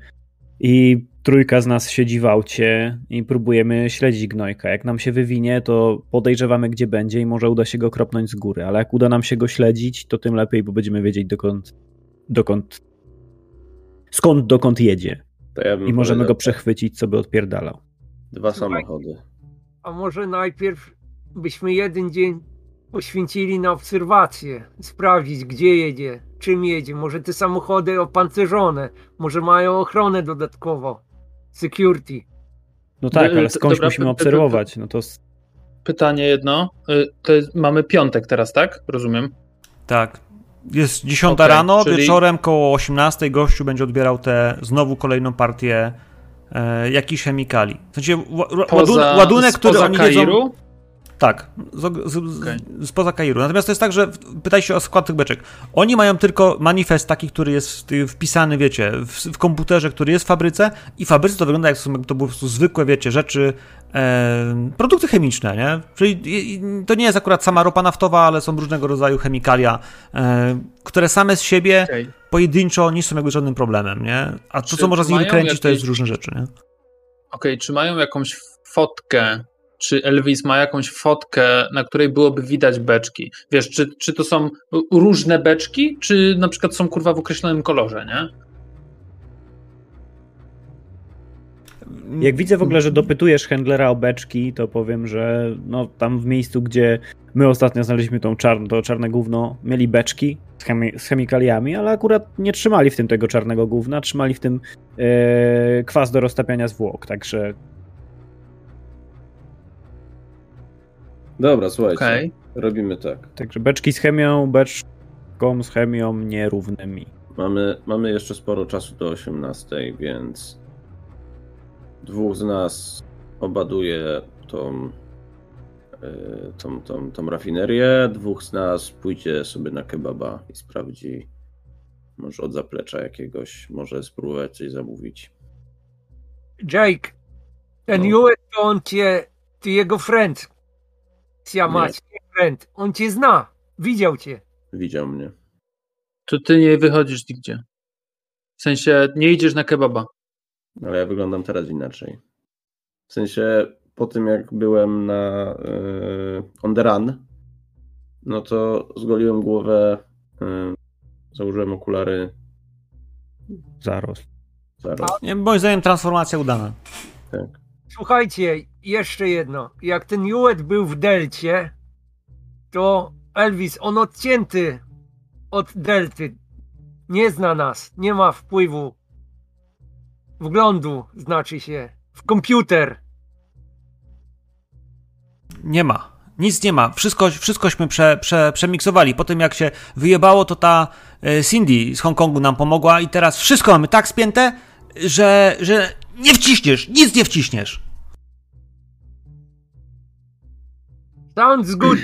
i trójka z nas siedzi w aucie i próbujemy śledzić gnojka. Jak nam się wywinie, to podejrzewamy, gdzie będzie i może uda się go kropnąć z góry, ale jak uda nam się go śledzić, to tym lepiej, bo będziemy wiedzieć dokąd, dokąd skąd dokąd jedzie To ja bym i możemy go przechwycić, co by odpierdalał. Dwa Słuchaj. samochody. a może najpierw byśmy jeden dzień poświęcili na obserwację, sprawdzić gdzie jedzie, czym jedzie. Może te samochody opancerzone, może mają ochronę dodatkowo. Security. No tak, ale skądś dobra, musimy obserwować, no to pytanie jedno. Y, To jest, mamy piątek teraz, tak? Rozumiem. Tak. Jest 10 Okej, rano, czyli- wieczorem koło 18 gościu będzie odbierał tę znowu kolejną partię e, jakichś chemikali. W sensie ła- ła- Poza, ładunek, który oni Kairu? wiedzą... Tak, z, z, z, spoza Kairu. Natomiast to jest tak, że pytaj się o skład tych beczek. Oni mają tylko manifest taki, który jest w- wpisany, wiecie, w, w komputerze, który jest w fabryce i w fabryce to wygląda jak są- to były po prostu zwykłe, wiecie, rzeczy, e, produkty chemiczne, nie? Czyli to nie jest akurat sama ropa naftowa, ale są różnego rodzaju chemikalia, e, które same z siebie Okej. pojedynczo nie są jakby żadnym problemem, nie? A to, Czy co można z nimi mają kręcić, to jest jakieś- różne rzeczy, nie? Okej, czy mają jakąś fotkę, czy Elvis ma jakąś fotkę, na której byłoby widać beczki? Wiesz, czy, czy to są różne beczki, czy na przykład są kurwa w określonym kolorze, nie? Jak widzę w ogóle, że dopytujesz handlera o beczki, to powiem, że no, tam w miejscu, gdzie my ostatnio znaleźliśmy tą czarn, to czarne gówno, mieli beczki z, chemi- z chemikaliami, ale akurat nie trzymali w tym tego czarnego gówna, trzymali w tym e, kwas do roztapiania zwłok, także Dobra, słuchajcie. Okej. Robimy tak. Także beczki z chemią, beczką z chemią nierównymi. Mamy, mamy jeszcze sporo czasu do 18, więc dwóch z nas obaduje tą, y, tą, tą, tą rafinerię, dwóch z nas pójdzie sobie na kebaba i sprawdzi, może od zaplecza jakiegoś, może spróbować coś zamówić. Jake, ten No. Hewitt to on cię, ty jego friend. Nie friend. On cię zna, widział cię. Widział mnie. To ty nie wychodzisz nigdzie. W sensie nie idziesz na kebaba. Ale ja wyglądam teraz inaczej. W sensie po tym jak byłem na y, on the run, no to zgoliłem głowę, y, założyłem okulary, Zarost. zaraz. Nie, moim zdaniem transformacja udana. Tak. Słuchajcie, jeszcze jedno. Jak ten Hewitt był w Delcie, to Elvis, on odcięty od Delty. Nie zna nas, nie ma wpływu. Wglądu, znaczy się, w komputer. Nie ma. Nic nie ma. Wszystko, wszystkośmy prze, prze, przemiksowali. Po tym jak się wyjebało, to ta e, Cindy z Hongkongu nam pomogła i teraz wszystko mamy tak spięte, że, że nie wciśniesz, nic nie wciśniesz. Sounds good.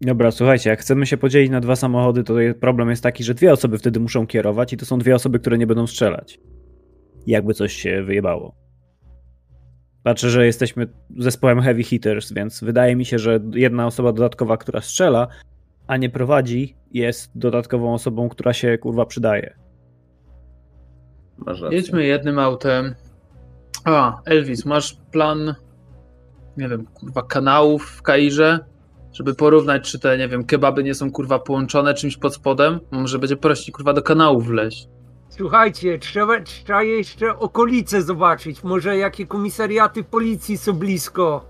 Dobra, słuchajcie, jak chcemy się podzielić na dwa samochody, to problem jest taki, że dwie osoby wtedy muszą kierować i to są dwie osoby, które nie będą strzelać. Jakby coś się wyjebało. Patrzę, że jesteśmy zespołem heavy hitters, więc wydaje mi się, że jedna osoba dodatkowa, która strzela, a nie prowadzi, jest dodatkową osobą, która się kurwa przydaje. Jedźmy jednym autem. A, Elvis, masz plan, nie wiem, kurwa, kanałów w Kairze, żeby porównać, czy te, nie wiem, kebaby nie są kurwa połączone czymś pod spodem? Może będzie prościej kurwa do kanałów wleźć. Słuchajcie, trzeba, trzeba jeszcze okolice zobaczyć. Może jakie komisariaty policji są blisko.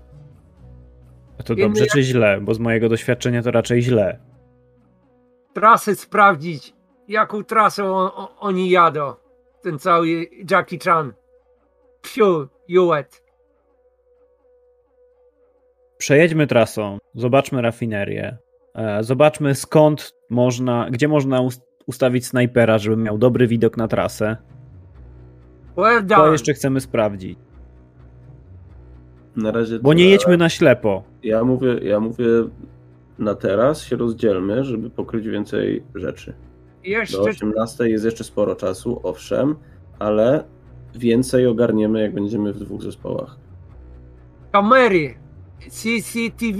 A to Wiemy, dobrze jak- czy źle? Bo z mojego doświadczenia to raczej źle. Trasę sprawdzić, jaką trasą on, on, oni jadą. Ten cały Jackie Chan. Psiu, Hewitt. Przejedźmy trasą, zobaczmy rafinerię, e, zobaczmy skąd można, gdzie można ust- ustawić snajpera, żeby miał dobry widok na trasę. Well To jeszcze chcemy sprawdzić. Na razie Bo nie jedźmy na ślepo. Ja mówię, ja mówię na teraz się rozdzielmy, żeby pokryć więcej rzeczy. Do Jeszcze 18 jest jeszcze sporo czasu, owszem, ale więcej ogarniemy, jak będziemy w dwóch zespołach. kamery CCTV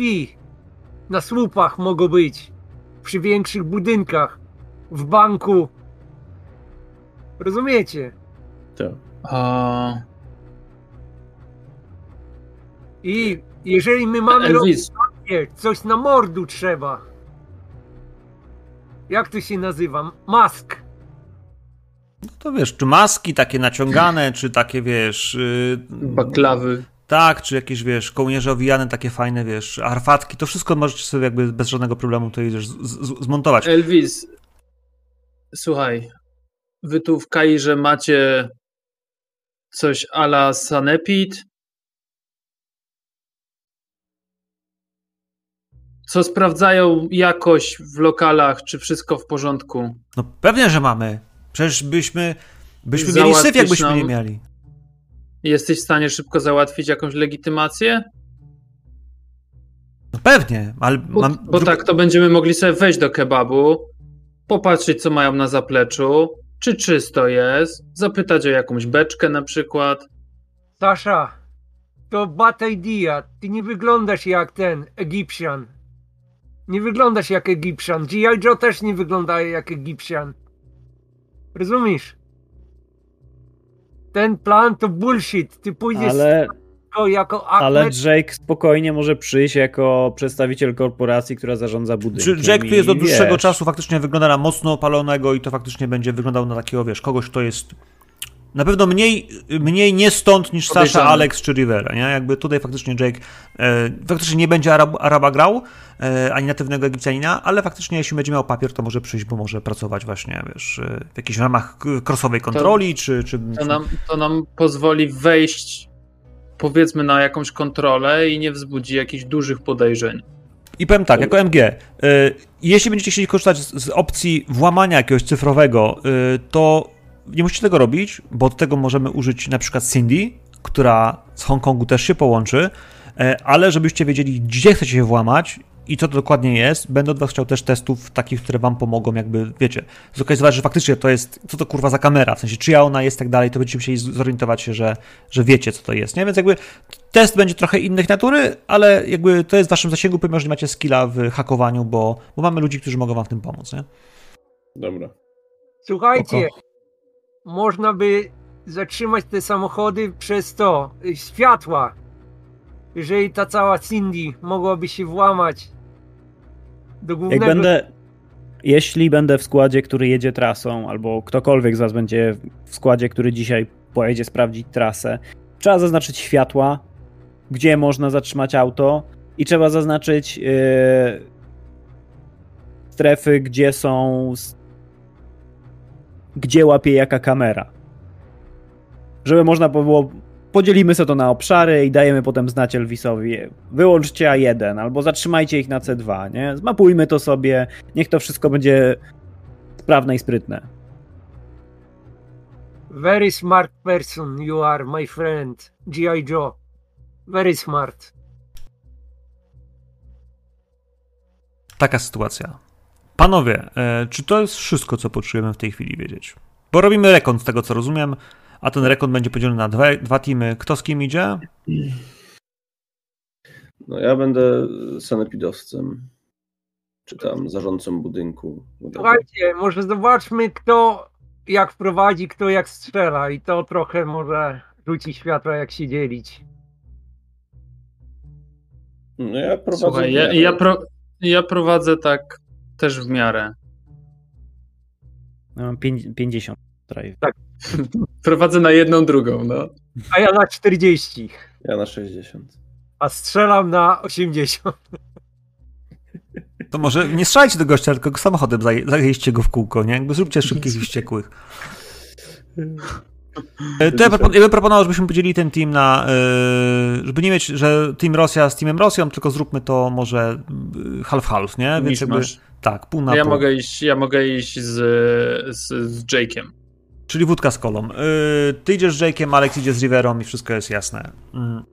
na słupach mogą być. Przy większych budynkach. W banku. Rozumiecie? Tak. A, I jeżeli my mamy robić Elvis, coś na mordu trzeba. Jak to się nazywa? Mask. No to wiesz, czy maski takie naciągane, czy takie, wiesz... Yy, baklawy. Tak, czy jakieś, wiesz, kołnierze owijane, takie fajne, wiesz, arfatki, to wszystko możecie sobie jakby bez żadnego problemu tutaj wiesz, zmontować. Elvis, słuchaj, wy tu w Kairze macie coś ala Sanepid? co sprawdzają jakość w lokalach, czy wszystko w porządku. No pewnie, że mamy. Przecież byśmy, byśmy mieli syf, jakbyśmy nam- nie mieli. Jesteś w stanie szybko załatwić jakąś legitymację? No pewnie, ale Bo, mam... bo tak, to będziemy mogli sobie wejść do kebabu, popatrzeć, co mają na zapleczu, czy czysto jest, zapytać o jakąś beczkę na przykład. Sasza, to bad idea. Ty nie wyglądasz jak ten Egipcjan. Nie wyglądasz jak Egipcjan. G.I. Joe też nie wygląda jak Egipcjan. Rozumiesz? Ten plan to bullshit. Ty pójdziesz Ale, jako Ahmed. ale Jake spokojnie może przyjść jako przedstawiciel korporacji, która zarządza Czy budynkiem. Jack tu jest od dłuższego wiesz, czasu, faktycznie wygląda na mocno opalonego i to faktycznie będzie wyglądał na takiego, wiesz, kogoś, kto jest na pewno mniej, mniej nie stąd niż Sasha. Alex czy Rivera, nie? Jakby tutaj faktycznie Jake e, faktycznie nie będzie Arab, Araba grał, ani natywnego Egipcjanina, ale faktycznie jeśli będzie miał papier, to może przyjść, bo może pracować właśnie, wiesz, e, w jakichś ramach k- crossowej kontroli, czy... czy To nam, to nam pozwoli wejść, powiedzmy, na jakąś kontrolę i nie wzbudzi jakichś dużych podejrzeń. I powiem tak, jako MG, y, jeśli będziecie chcieli korzystać z, z opcji włamania jakiegoś cyfrowego, to nie musicie tego robić, bo od tego możemy użyć na przykład Cindy, która z Hongkongu też się połączy, ale żebyście wiedzieli, gdzie chcecie się włamać i co to dokładnie jest, będę od was chciał też testów takich, które wam pomogą, jakby, wiecie, zlokalizować, że faktycznie to jest, co to kurwa za kamera, w sensie czyja ona jest i tak dalej, to będziecie musieli zorientować się, że, że wiecie, co to jest, nie? Więc jakby test będzie trochę innych natury, ale jakby to jest w waszym zasięgu, pomimo, że nie macie skilla w hakowaniu, bo, bo mamy ludzi, którzy mogą wam w tym pomóc, nie? Dobra. Słuchajcie, można by zatrzymać te samochody przez to, y, światła. Jeżeli ta cała Cindy mogłaby się włamać do Jak głównego... będę, jeśli będę w składzie, który jedzie trasą, albo ktokolwiek z was będzie w składzie, który dzisiaj pojedzie sprawdzić trasę, trzeba zaznaczyć światła, gdzie można zatrzymać auto i trzeba zaznaczyć yy, strefy, gdzie są gdzie łapie jaka kamera. Żeby można było podzielimy sobie to na obszary i dajemy potem znać Elvisowi wyłączcie A1 albo zatrzymajcie ich na C2, nie? Zmapujmy to sobie, niech to wszystko będzie sprawne i sprytne. Very smart person you are, my friend. G.I. Joe. Very smart. Taka sytuacja. Panowie, e, czy to jest wszystko, co potrzebujemy w tej chwili wiedzieć? Bo robimy rekord z tego, co rozumiem, a ten rekord będzie podzielony na dwa, dwa teamy. Kto z kim idzie? No ja będę sanepidowcem. Czy tam zarządcą budynku. Słuchajcie, może zobaczmy kto jak wprowadzi, kto jak strzela i to trochę może rzuci światło jak się dzielić. No ja prowadzę. Słuchaj, ja, ja, pro, ja prowadzę tak też w miarę. Ja mam pięć- 50 drive. Prowadzę na jedną drugą, no. A ja na 40, Ja na 60. a strzelam na 80. To może nie strzelajcie do gościa, tylko samochodem zaje- zajeźdźcie go w kółko, nie? Jakby zróbcie szybkich i wściekłych. E, To ja, propon- ja bym proponował, żebyśmy podzielili ten team na, e, żeby nie mieć, że Team Rosja z Teamem Rosją, tylko zróbmy to może e, half-half, nie? Więc jakby, tak, pół na Ja pół. mogę iść, ja mogę iść z, z, z Jake'iem. Czyli wódka z kolą. E, Ty idziesz z Jake'em, Alex idzie z Riverą i wszystko jest jasne. Mm.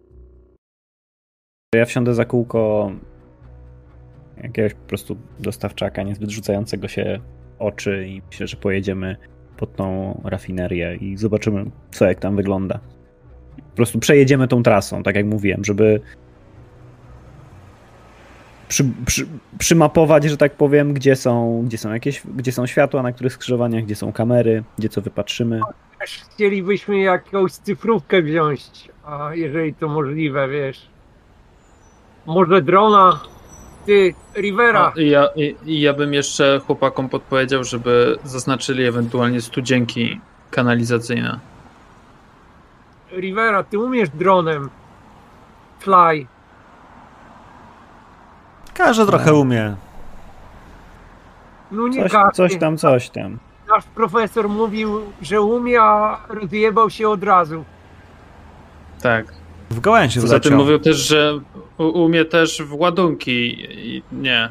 Ja wsiądę za kółko jakiegoś po prostu dostawczaka, niezbyt rzucającego się oczy i myślę, że pojedziemy pod tą rafinerię i zobaczymy, co jak tam wygląda. Po prostu przejedziemy tą trasą, tak jak mówiłem, żeby przy, przy, przymapować, że tak powiem, gdzie są, gdzie są jakieś, gdzie są światła, na których skrzyżowaniach, gdzie są kamery, gdzie co wypatrzymy. Też chcielibyśmy jakąś cyfrówkę wziąć, a jeżeli to możliwe, wiesz. Może drona, ty, Rivera. A, i ja, ja bym jeszcze chłopakom podpowiedział, żeby zaznaczyli ewentualnie studzienki kanalizacyjne. Rivera, ty umiesz dronem fly. Każdy trochę umie. No nie Coś, każdy. coś tam, coś tam. Nasz profesor mówił, że umie, a rozjebał się od razu. Tak. W gałęzie Poza tym mówią też, że U, u mnie też w ładunki i nie.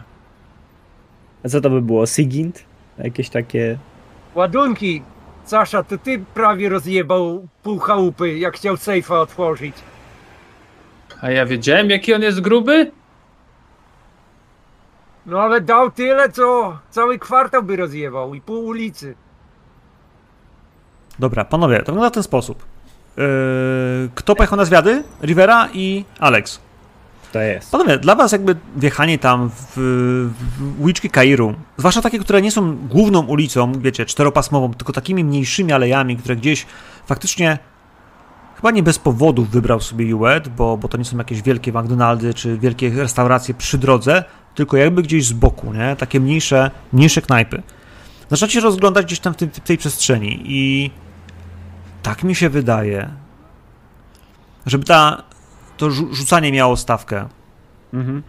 A co to by było? Sigint? Jakieś takie... Ładunki! Sasza, to ty prawie rozjebał pół chałupy, jak chciał sejfa otworzyć. A ja wiedziałem, jaki on jest gruby? No ale dał tyle, co cały kwartał by rozjebał i pół ulicy. Dobra, panowie, to wygląda w ten sposób. Yy, kto pojechał na zwiady? Rivera i Alex. To jest. Panowie, dla was jakby wjechanie tam w, w uliczki Kairu, zwłaszcza takie, które nie są główną ulicą, wiecie, czteropasmową, tylko takimi mniejszymi alejami, które gdzieś faktycznie chyba nie bez powodów wybrał sobie UED, bo, bo to nie są jakieś wielkie McDonaldy czy wielkie restauracje przy drodze, tylko jakby gdzieś z boku, nie? Takie mniejsze, mniejsze knajpy. Zaczynacie się rozglądać gdzieś tam w, w tej przestrzeni i tak mi się wydaje, żeby ta, to rzu- rzucanie miało stawkę. Mhm.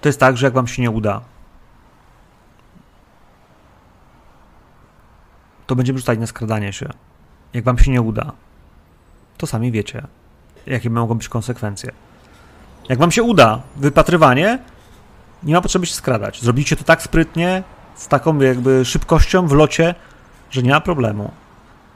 To jest tak, że jak wam się nie uda, to będziemy rzucać na skradanie się. Jak wam się nie uda, to sami wiecie, jakie mogą być konsekwencje. Jak wam się uda wypatrywanie, nie ma potrzeby się skradać. Zrobicie to tak sprytnie, z taką jakby szybkością w locie, że nie ma problemu.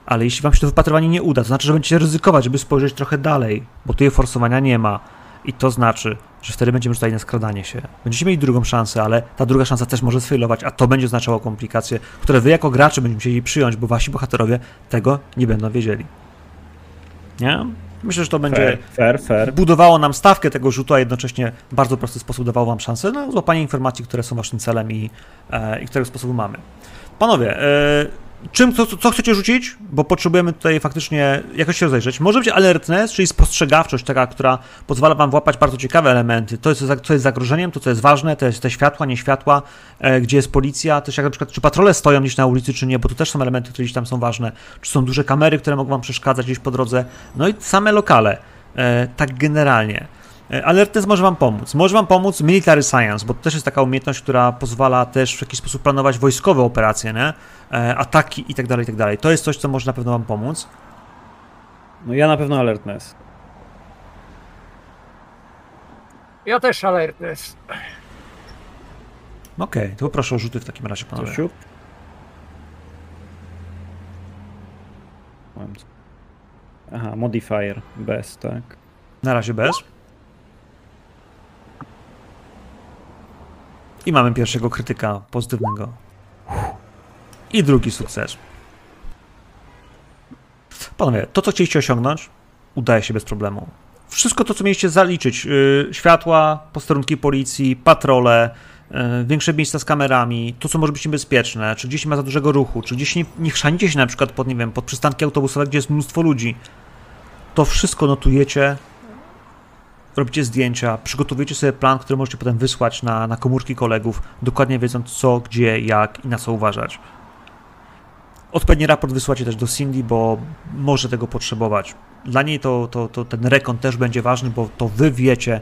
Ale jeśli wam się to wypatrywanie nie uda, to znaczy, że będziecie ryzykować, żeby spojrzeć trochę dalej, bo tu forsowania nie ma. I to znaczy, że wtedy będziemy rzucali na skradanie się. Będziecie mieli drugą szansę, ale ta druga szansa też może sfailować, a to będzie oznaczało komplikacje, które wy jako gracze będziecie musieli przyjąć, bo wasi bohaterowie tego nie będą wiedzieli. Nie? Myślę, że to będzie Fair, fair, fair. budowało nam stawkę tego rzutu, a jednocześnie w bardzo prosty sposób dawało wam szansę na złapanie informacji, które są waszym celem i, e, i którego sposobu mamy. Panowie, e, czym, co, co chcecie rzucić? Bo potrzebujemy tutaj faktycznie jakoś się rozejrzeć. Może być alertness, czyli spostrzegawczość taka, która pozwala wam włapać bardzo ciekawe elementy. To jest, co jest zagrożeniem, to co jest ważne, to jest te światła, nie światła, e, gdzie jest policja, też jak na przykład, czy patrole stoją gdzieś na ulicy, czy nie, bo to też są elementy, które gdzieś tam są ważne. Czy są duże kamery, które mogą wam przeszkadzać gdzieś po drodze. No i same lokale. E, tak generalnie. E, Alertness może Wam pomóc. Może Wam pomóc Military Science, bo to też jest taka umiejętność, która pozwala też w jakiś sposób planować wojskowe operacje, nie? E, ataki i tak dalej, i tak dalej. To jest coś, co może na pewno Wam pomóc. No ja na pewno alertness. Ja też alertness. Okej, to poproszę o rzuty w takim razie, panowie. Co- Aha, modifier bez, tak. Na razie bez. I mamy pierwszego krytyka pozytywnego. I drugi sukces. Panowie, to co chcieliście osiągnąć, udaje się bez problemu. Wszystko to, co mieliście zaliczyć, yy, światła, posterunki policji, patrole, yy, większe miejsca z kamerami, to, co może być niebezpieczne, czy gdzieś nie ma za dużego ruchu, czy gdzieś nie, nie chrzanicie się na przykład pod, nie wiem, pod przystanki autobusowe, gdzie jest mnóstwo ludzi. To wszystko notujecie, robicie zdjęcia, przygotowujecie sobie plan, który możecie potem wysłać na, na komórki kolegów, dokładnie wiedząc co, gdzie, jak i na co uważać. Odpowiedni raport wysłacie też do Cindy, bo może tego potrzebować. Dla niej to, to, to ten rekon też będzie ważny, bo to wy wiecie,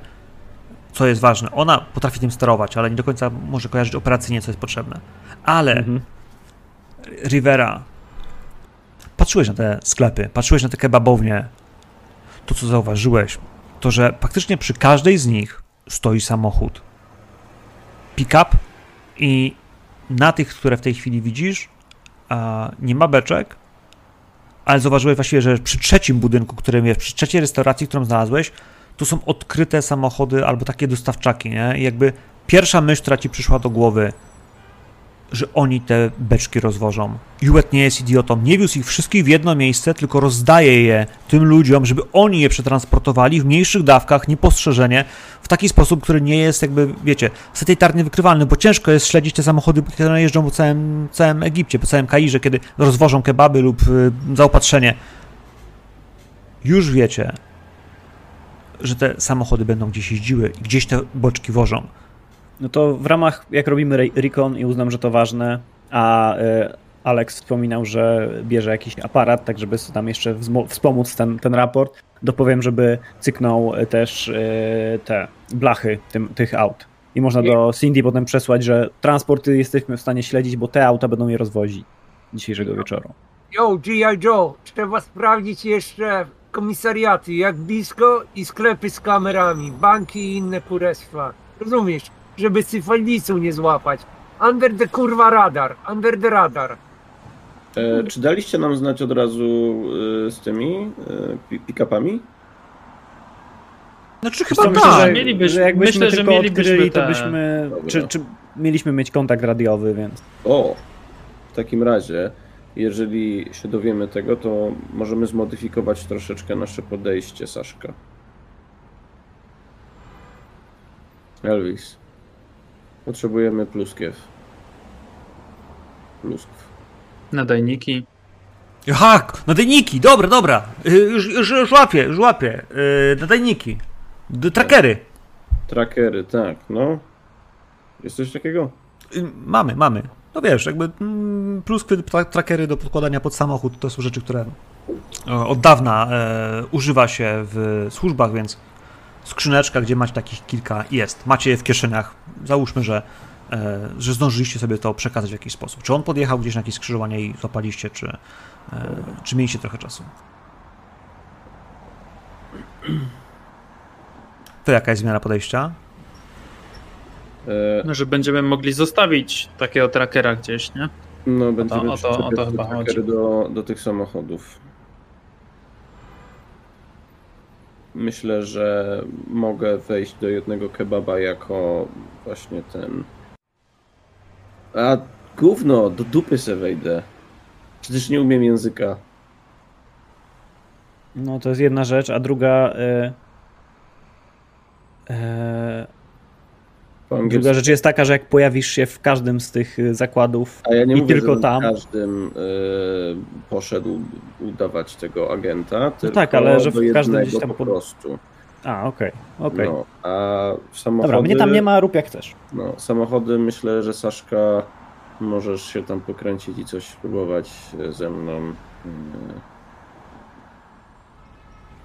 co jest ważne. Ona potrafi tym sterować, ale nie do końca może kojarzyć operacyjnie, co jest potrzebne. Ale Mhm. Rivera, patrzyłeś na te sklepy, patrzyłeś na te kebabownie, to co zauważyłeś, to że faktycznie przy każdej z nich stoi samochód. Pick-up i na tych, które w tej chwili widzisz, nie ma beczek, ale zauważyłeś właściwie, że przy trzecim budynku, który jest, przy trzeciej restauracji, którą znalazłeś, tu są odkryte samochody albo takie dostawczaki, nie? I jakby pierwsza myśl, która ci przyszła do głowy, że oni te beczki rozwożą. Juet nie jest idiotą, nie wiózł ich wszystkich w jedno miejsce, tylko rozdaje je tym ludziom, żeby oni je przetransportowali w mniejszych dawkach, niepostrzeżenie, w taki sposób, który nie jest jakby, wiecie, satelitarnie wykrywalny, bo ciężko jest śledzić te samochody, które jeżdżą po całym, całym Egipcie, po całym Kairze, kiedy rozwożą kebaby lub y, zaopatrzenie. Już wiecie, że te samochody będą gdzieś jeździły i gdzieś te boczki wożą. No to w ramach, jak robimy re- recon i uznam, że to ważne, a y, Alex wspominał, że bierze jakiś aparat, tak żeby tam jeszcze wspomóc ten, ten raport, dopowiem, żeby cyknął y, też y, te blachy tym, tych aut. I można do Cindy potem przesłać, że transporty jesteśmy w stanie śledzić, bo te auta będą je rozwozić dzisiejszego wieczoru. Yo, G.I. Joe, trzeba sprawdzić jeszcze komisariaty, jak blisko i sklepy z kamerami, banki i inne kurestwa. Rozumiesz? Żeby syfilisu nie złapać. Under the kurwa radar, under the radar. E, czy daliście nam znać od razu e, z tymi e, pi- pick-upami? Znaczy chyba myślę, tak. że, Mielibyśmy- że jakbyśmy myślę, że tylko mielibyśmy odkryli, to byśmy... Czy, czy mieliśmy mieć kontakt radiowy, więc... O, w takim razie, jeżeli się dowiemy tego, to możemy zmodyfikować troszeczkę nasze podejście, Saszka. Elvis, potrzebujemy pluskiew. Pluskw. Nadajniki. Aha, nadajniki, dobra, dobra. Y, Już, już, już łapię, już łapię. Y, Nadajniki. Trackery. Trackery, tak, no. Jest coś takiego? Y, Mamy, mamy. No wiesz, jakby mm, pluskwy tra- trackery do podkładania pod samochód to są rzeczy, które od dawna e, używa się w służbach, więc skrzyneczka, gdzie macie takich kilka jest. Macie je w kieszeniach. Załóżmy, że, e, że zdążyliście sobie to przekazać w jakiś sposób. Czy on podjechał gdzieś na jakieś skrzyżowanie i złapaliście, czy, e, czy mieliście trochę czasu? To jaka jest zmiana podejścia? E, No, że będziemy mogli zostawić takiego trackera gdzieś, nie? no, będziemy o to- o to przyczepiać te chyba chodzi. do, do tych samochodów. Myślę, że mogę wejść do jednego kebaba jako właśnie ten. A gówno, do dupy se wejdę. Przecież nie umiem języka. No to jest jedna rzecz, a druga... E, Po druga angielsku. rzecz jest taka, że jak pojawisz się w każdym z tych y, zakładów A ja nie i mówię, tylko że tam. każdym y, poszedł udawać tego agenta, tylko tak, ale że w każdym gdzieś tam po prostu. A, okej, okej. No, a w samochody... Dobra, mnie tam nie ma, rób jak chcesz. No, samochody myślę, że Saszka możesz się tam pokręcić i coś spróbować ze mną. yy,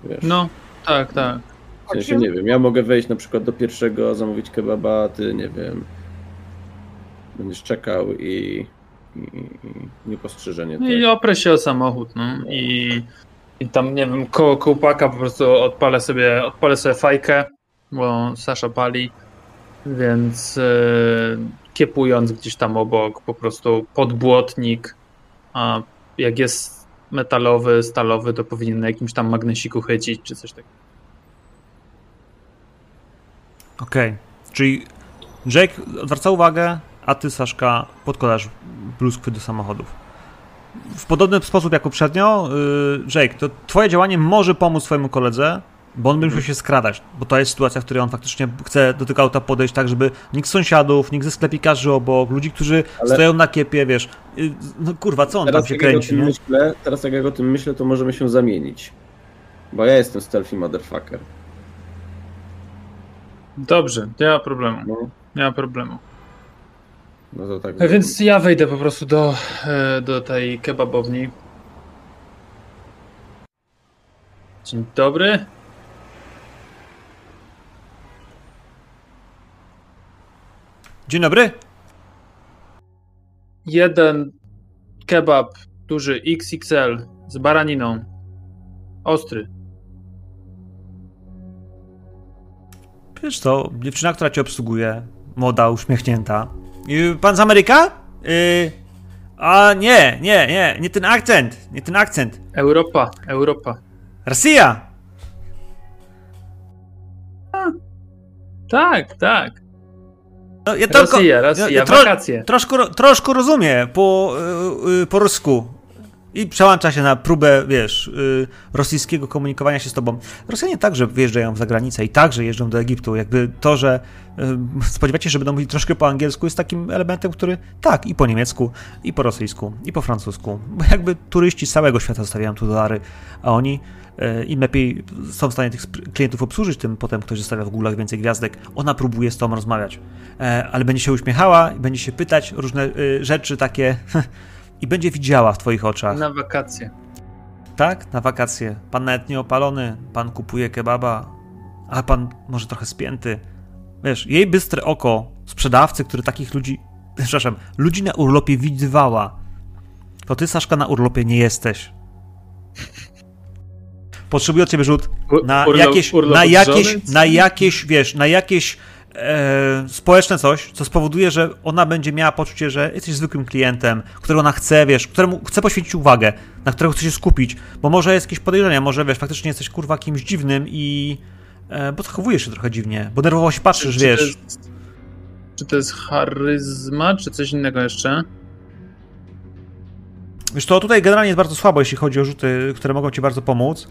Wiesz, No, tak, tak. W sensie nie wiem, ja mogę wejść na przykład do pierwszego, zamówić kebaba, a ty nie wiem, będziesz czekał i, i, i niepostrzeżenie. No i oprę się o samochód, no. I, i tam, nie wiem, koło kołpaka po prostu odpalę sobie, odpalę sobie fajkę, bo Sasza pali, więc e, kiepując gdzieś tam obok, po prostu podbłotnik, a jak jest metalowy, stalowy, to powinien na jakimś tam magnesiku chycić, czy coś takiego. Okej, czyli Jake odwraca uwagę, a ty, Saszka, podkładasz pluskwy do samochodów. W podobny sposób jak poprzednio, yy, Jake, to twoje działanie może pomóc twojemu koledze, bo on będzie musiał się skradać, bo to jest sytuacja, w której on faktycznie chce do tego auta podejść tak, żeby nikt z sąsiadów, nikt ze sklepikarzy obok, ludzi, którzy Ale- stoją na kiepie, wiesz, yy, no kurwa, co on tam Teraz się ja o kręci, nie? myślę, teraz jak ja o tym myślę, to możemy się zamienić. Bo ja jestem stealthy motherfucker. Dobrze, nie ma problemu, No, nie ma problemu. no to tak. E, Więc ja wejdę po prostu do, e, do tej kebabowni. Dzień dobry. Dzień dobry. Jeden kebab duży XXL z baraniną. Ostry. Wiesz co, dziewczyna, która cię obsługuje, młoda, uśmiechnięta. Pan z Ameryka? Y, a nie, nie, nie, nie ten akcent, nie ten akcent. Europa, Europa. Rosja! Tak, tak. No, ja tylko, Rosja, Rosja, ja tro- wakacje. troszkę, ro- troszkę rozumie po, y, y, po rusku. I przełącza się na próbę, wiesz, y, rosyjskiego komunikowania się z tobą. Rosjanie także wyjeżdżają za granicę i także jeżdżą do Egiptu. Jakby to, że y, spodziewacie się, że będą mówić troszkę po angielsku, jest takim elementem, który tak, i po niemiecku, i po rosyjsku, i po francusku. Bo jakby turyści z całego świata zostawiają tu dolary, a oni y, im lepiej są w stanie tych klientów obsłużyć, tym potem ktoś zostawia w Google'ach więcej gwiazdek. Ona próbuje z tobą rozmawiać, e, ale będzie się uśmiechała będzie się pytać różne y, rzeczy takie i będzie widziała w twoich oczach. Na wakacje. Tak, na wakacje. Pan nawet nie opalony, pan kupuje kebaba, a pan może trochę spięty. wiesz, jej bystre oko sprzedawcy, który takich ludzi, przepraszam, ludzi na urlopie widywała, to ty, Saszka, na urlopie nie jesteś. Potrzebuję od ciebie rzut na Urlop- jakieś, urlop na jakieś, żony? na jakieś, wiesz, na jakieś e, społeczne coś, co spowoduje, że ona będzie miała poczucie, że jesteś zwykłym klientem, którego ona chce, wiesz, któremu chce poświęcić uwagę, na którego chce się skupić, bo może jest jakieś podejrzenia, może, wiesz, faktycznie jesteś, kurwa, kimś dziwnym i... E, bo zachowujesz się trochę dziwnie, bo nerwowo się patrzysz, Czy- czy wiesz... To jest, czy to jest charyzma, czy coś innego jeszcze? Wiesz to tutaj generalnie jest bardzo słabo, jeśli chodzi o rzuty, które mogą ci bardzo pomóc.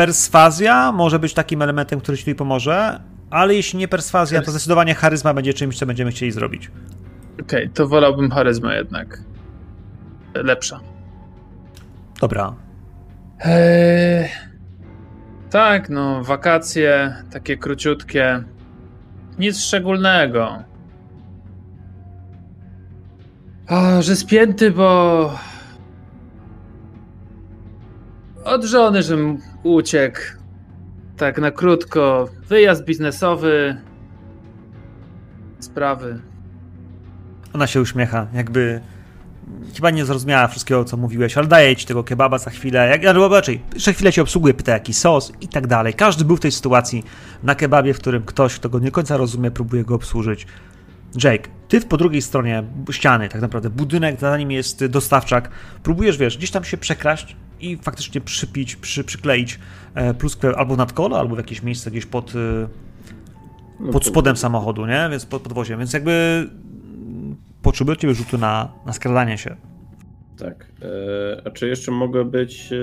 Perswazja może być takim elementem, który ci pomoże, ale jeśli nie perswazja, to zdecydowanie charyzma będzie czymś, co będziemy chcieli zrobić. Okej, to wolałbym charyzmę jednak. Lepsza. Dobra. Eee, tak, no, wakacje, takie króciutkie. Nic szczególnego. A, że spięty, bo. Od żony, żem uciekł. Tak na krótko. Wyjazd biznesowy. Sprawy. Ona się uśmiecha, jakby chyba nie zrozumiała wszystkiego, co mówiłeś, ale daję ci tego kebaba za chwilę, jak, albo raczej, jeszcze chwilę cię obsługuje, pyta jaki sos i tak dalej. Każdy był w tej sytuacji na kebabie, w którym ktoś, kto go nie końca rozumie, próbuje go obsłużyć. Jake, ty po drugiej stronie ściany, tak naprawdę budynek, za nim jest dostawczak, próbujesz, wiesz, gdzieś tam się przekraść i faktycznie przypić, przy, przykleić e, pluskwę albo nad kolo, albo w jakieś miejsce gdzieś pod, e, No pod spodem samochodu, nie? Więc pod podwoziem, więc jakby potrzebuję ciebie rzutu na, na skradanie się. Tak. E, a czy jeszcze mogę być e,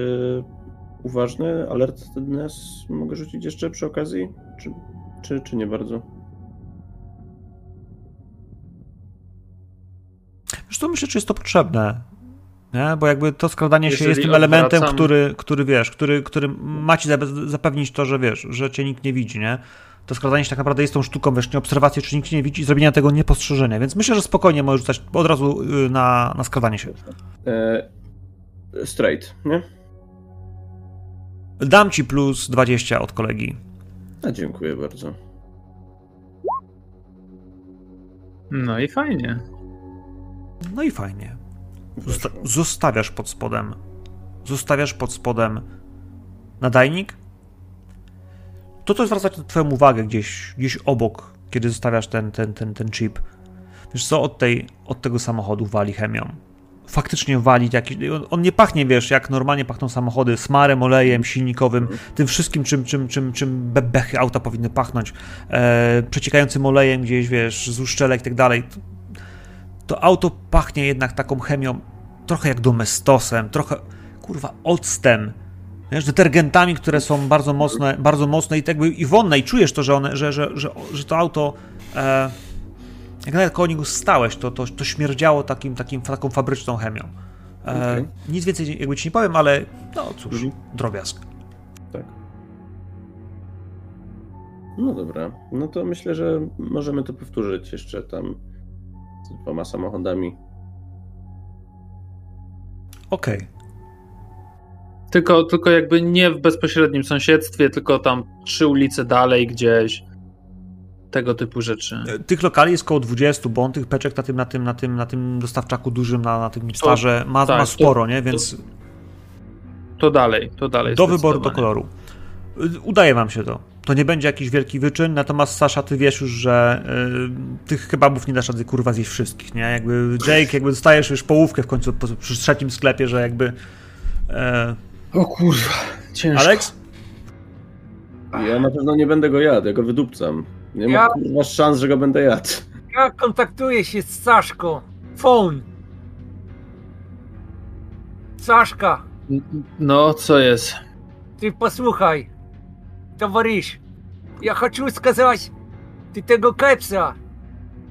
uważny? Alertness mogę rzucić jeszcze przy okazji? Czy, czy, czy nie bardzo? Co, myślę, czy jest to potrzebne. Nie? Bo jakby to skradanie się jest tym elementem, odwracam- który, który wiesz, który, który ma ci zape- zapewnić to, że wiesz, że cię nikt nie widzi, nie? To skradanie się tak naprawdę jest tą sztuką, wiesz, nie obserwacji, czy nikt nie widzi i zrobienia tego niepostrzeżenia. Więc myślę, że spokojnie możesz rzucać od razu y, na, na skradanie się. E, straight, nie? Dam ci plus 20 od kolegi. A dziękuję bardzo. No i fajnie. No i fajnie. Zosta- zostawiasz pod spodem. Zostawiasz pod spodem nadajnik. To, co zwraca Twoją uwagę gdzieś, gdzieś obok, kiedy zostawiasz ten, ten, ten, ten chip. Wiesz co, od, tej, od tego samochodu wali chemią. Faktycznie wali jakiś. On, on nie pachnie, wiesz, jak normalnie pachną samochody, smarem, olejem silnikowym, tym wszystkim, czym, czym, czym, czym bebechy auta powinny pachnąć. E, przeciekającym olejem gdzieś, wiesz, z uszczelek i tak dalej to auto pachnie jednak taką chemią, trochę jak domestosem, trochę, kurwa, octem, wiesz, detergentami, które są bardzo mocne, bardzo mocne i tak i wonne i czujesz to, że one, że, że, że, że to auto, e, jak nawet koło niego stałeś, to, to, to śmierdziało takim, takim, taką fabryczną chemią. E, Okej. Nic więcej jakby ci nie powiem, ale no cóż, Mhm. drobiazg. Tak. No dobra. No to myślę, że możemy to powtórzyć jeszcze tam z dwoma samochodami. Okej. Tylko, tylko jakby nie w bezpośrednim sąsiedztwie, tylko tam trzy ulice dalej gdzieś. Tego typu rzeczy. Tych lokali jest około 20, bo on tych peczek na tym, na tym, na tym, na tym dostawczaku dużym, na, na tym starze ma, tak, ma to- sporo, nie? Więc To dalej, to dalej. do wyboru, do koloru. Y, Udaje wam się to. To nie będzie jakiś wielki wyczyn, natomiast Sasza, ty wiesz już, że y, tych kebabów nie dasz rady kurwa zjeść wszystkich, nie? Jakby Jake, jakby dostajesz już połówkę w końcu po, przy trzecim sklepie, że jakby... E, o kurwa, ciężko. Alex? Ja na pewno nie będę go jadł, ja go wydupcam. Nie ja... ma szans, że go będę jadł. Ja kontaktuję się z Saszką. Phone. Saszka. No, co jest? Ty posłuchaj Товарищ, я хочу сказать, ты tego кепса,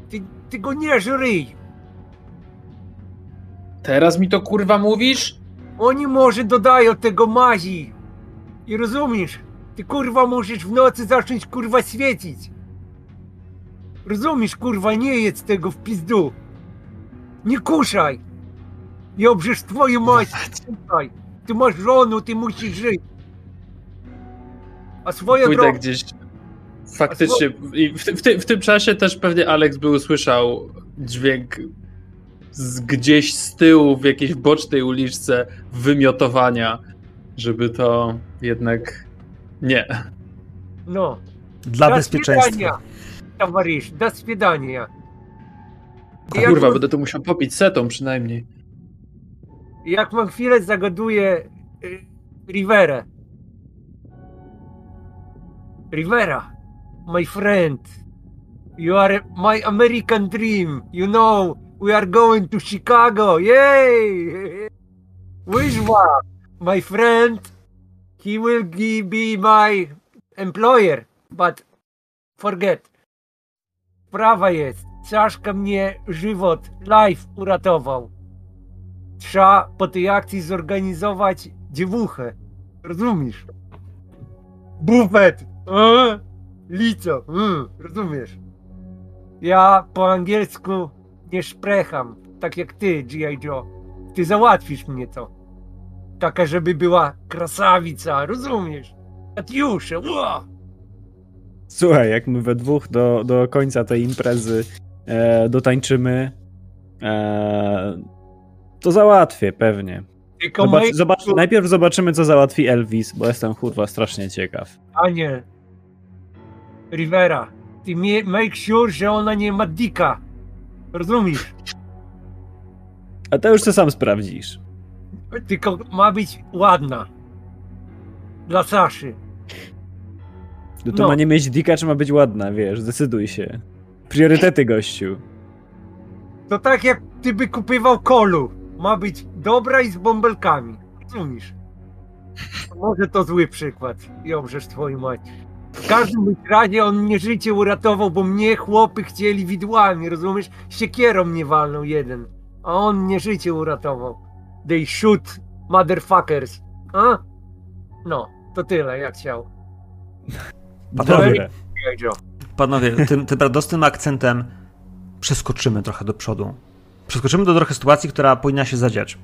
ty, ty go nie żryj. Teraz mi to kurwa mówisz? Oni może dodają tego mazi. I rozumiesz? Ty kurwa możesz w nocy zacząć kurwa świecić. Rozumiesz kurwa, nie jedz tego w pizdu. Nie kuszaj. I obrzesz twoją mać. Słuchaj, Ty masz żonę, ty musisz żyć. A swoje Pójdę drogi... gdzieś... Faktycznie. I w, w, ty, w tym czasie też pewnie Alex by usłyszał dźwięk z gdzieś z tyłu w jakiejś bocznej uliczce wymiotowania, żeby to jednak nie. No. Dla do bezpieczeństwa. Swidania, towarzysz, do swidania. Jak Kurwa, mam... będę to musiał popić setą przynajmniej. Jak mam chwilę zagaduję y, Riverę. Rivera, my friend, you are my American dream. You know, we are going to Chicago. Yay! Wishwa, my friend, he will be my employer, but forget. Prawa jest. Czaszka mnie żywot, life uratował. Trzeba po tej akcji zorganizować dziewuchę. Rozumiesz? Bufet! E? Lico! Mm, rozumiesz? Ja po angielsku nie szprecham, tak jak ty, G.I. Joe. Ty załatwisz mnie to. Taka, żeby była krasawica, rozumiesz? Katiusze, ła! Słuchaj, jak my we dwóch do, do końca tej imprezy e, dotańczymy, e, to załatwię pewnie. Zobacz, zobacz, najpierw zobaczymy, co załatwi Elvis, bo jestem kurwa strasznie ciekaw. A nie. Rivera, ty make sure, że ona nie ma dika. Rozumiesz? A to już co sam sprawdzisz. Tylko ma być ładna. Dla Saszy. No to No. ma nie mieć dika, czy ma być ładna, wiesz, zdecyduj się. Priorytety, gościu. To tak jak ty by kupywał kolu. Ma być dobra i z bąbelkami. Rozumiesz? Może to zły przykład. Jobrzesz twoją mać. W każdym bądź razie on mnie życie uratował, bo mnie chłopy chcieli widłami, rozumiesz? Siekierą mnie walnął jeden. A on mnie życie uratował. They shoot motherfuckers. A? No, to tyle jak chciał. Panowie, panowie tym, tym radosnym akcentem przeskoczymy trochę do przodu. Przeskoczymy do trochę sytuacji, która powinna się zadziać.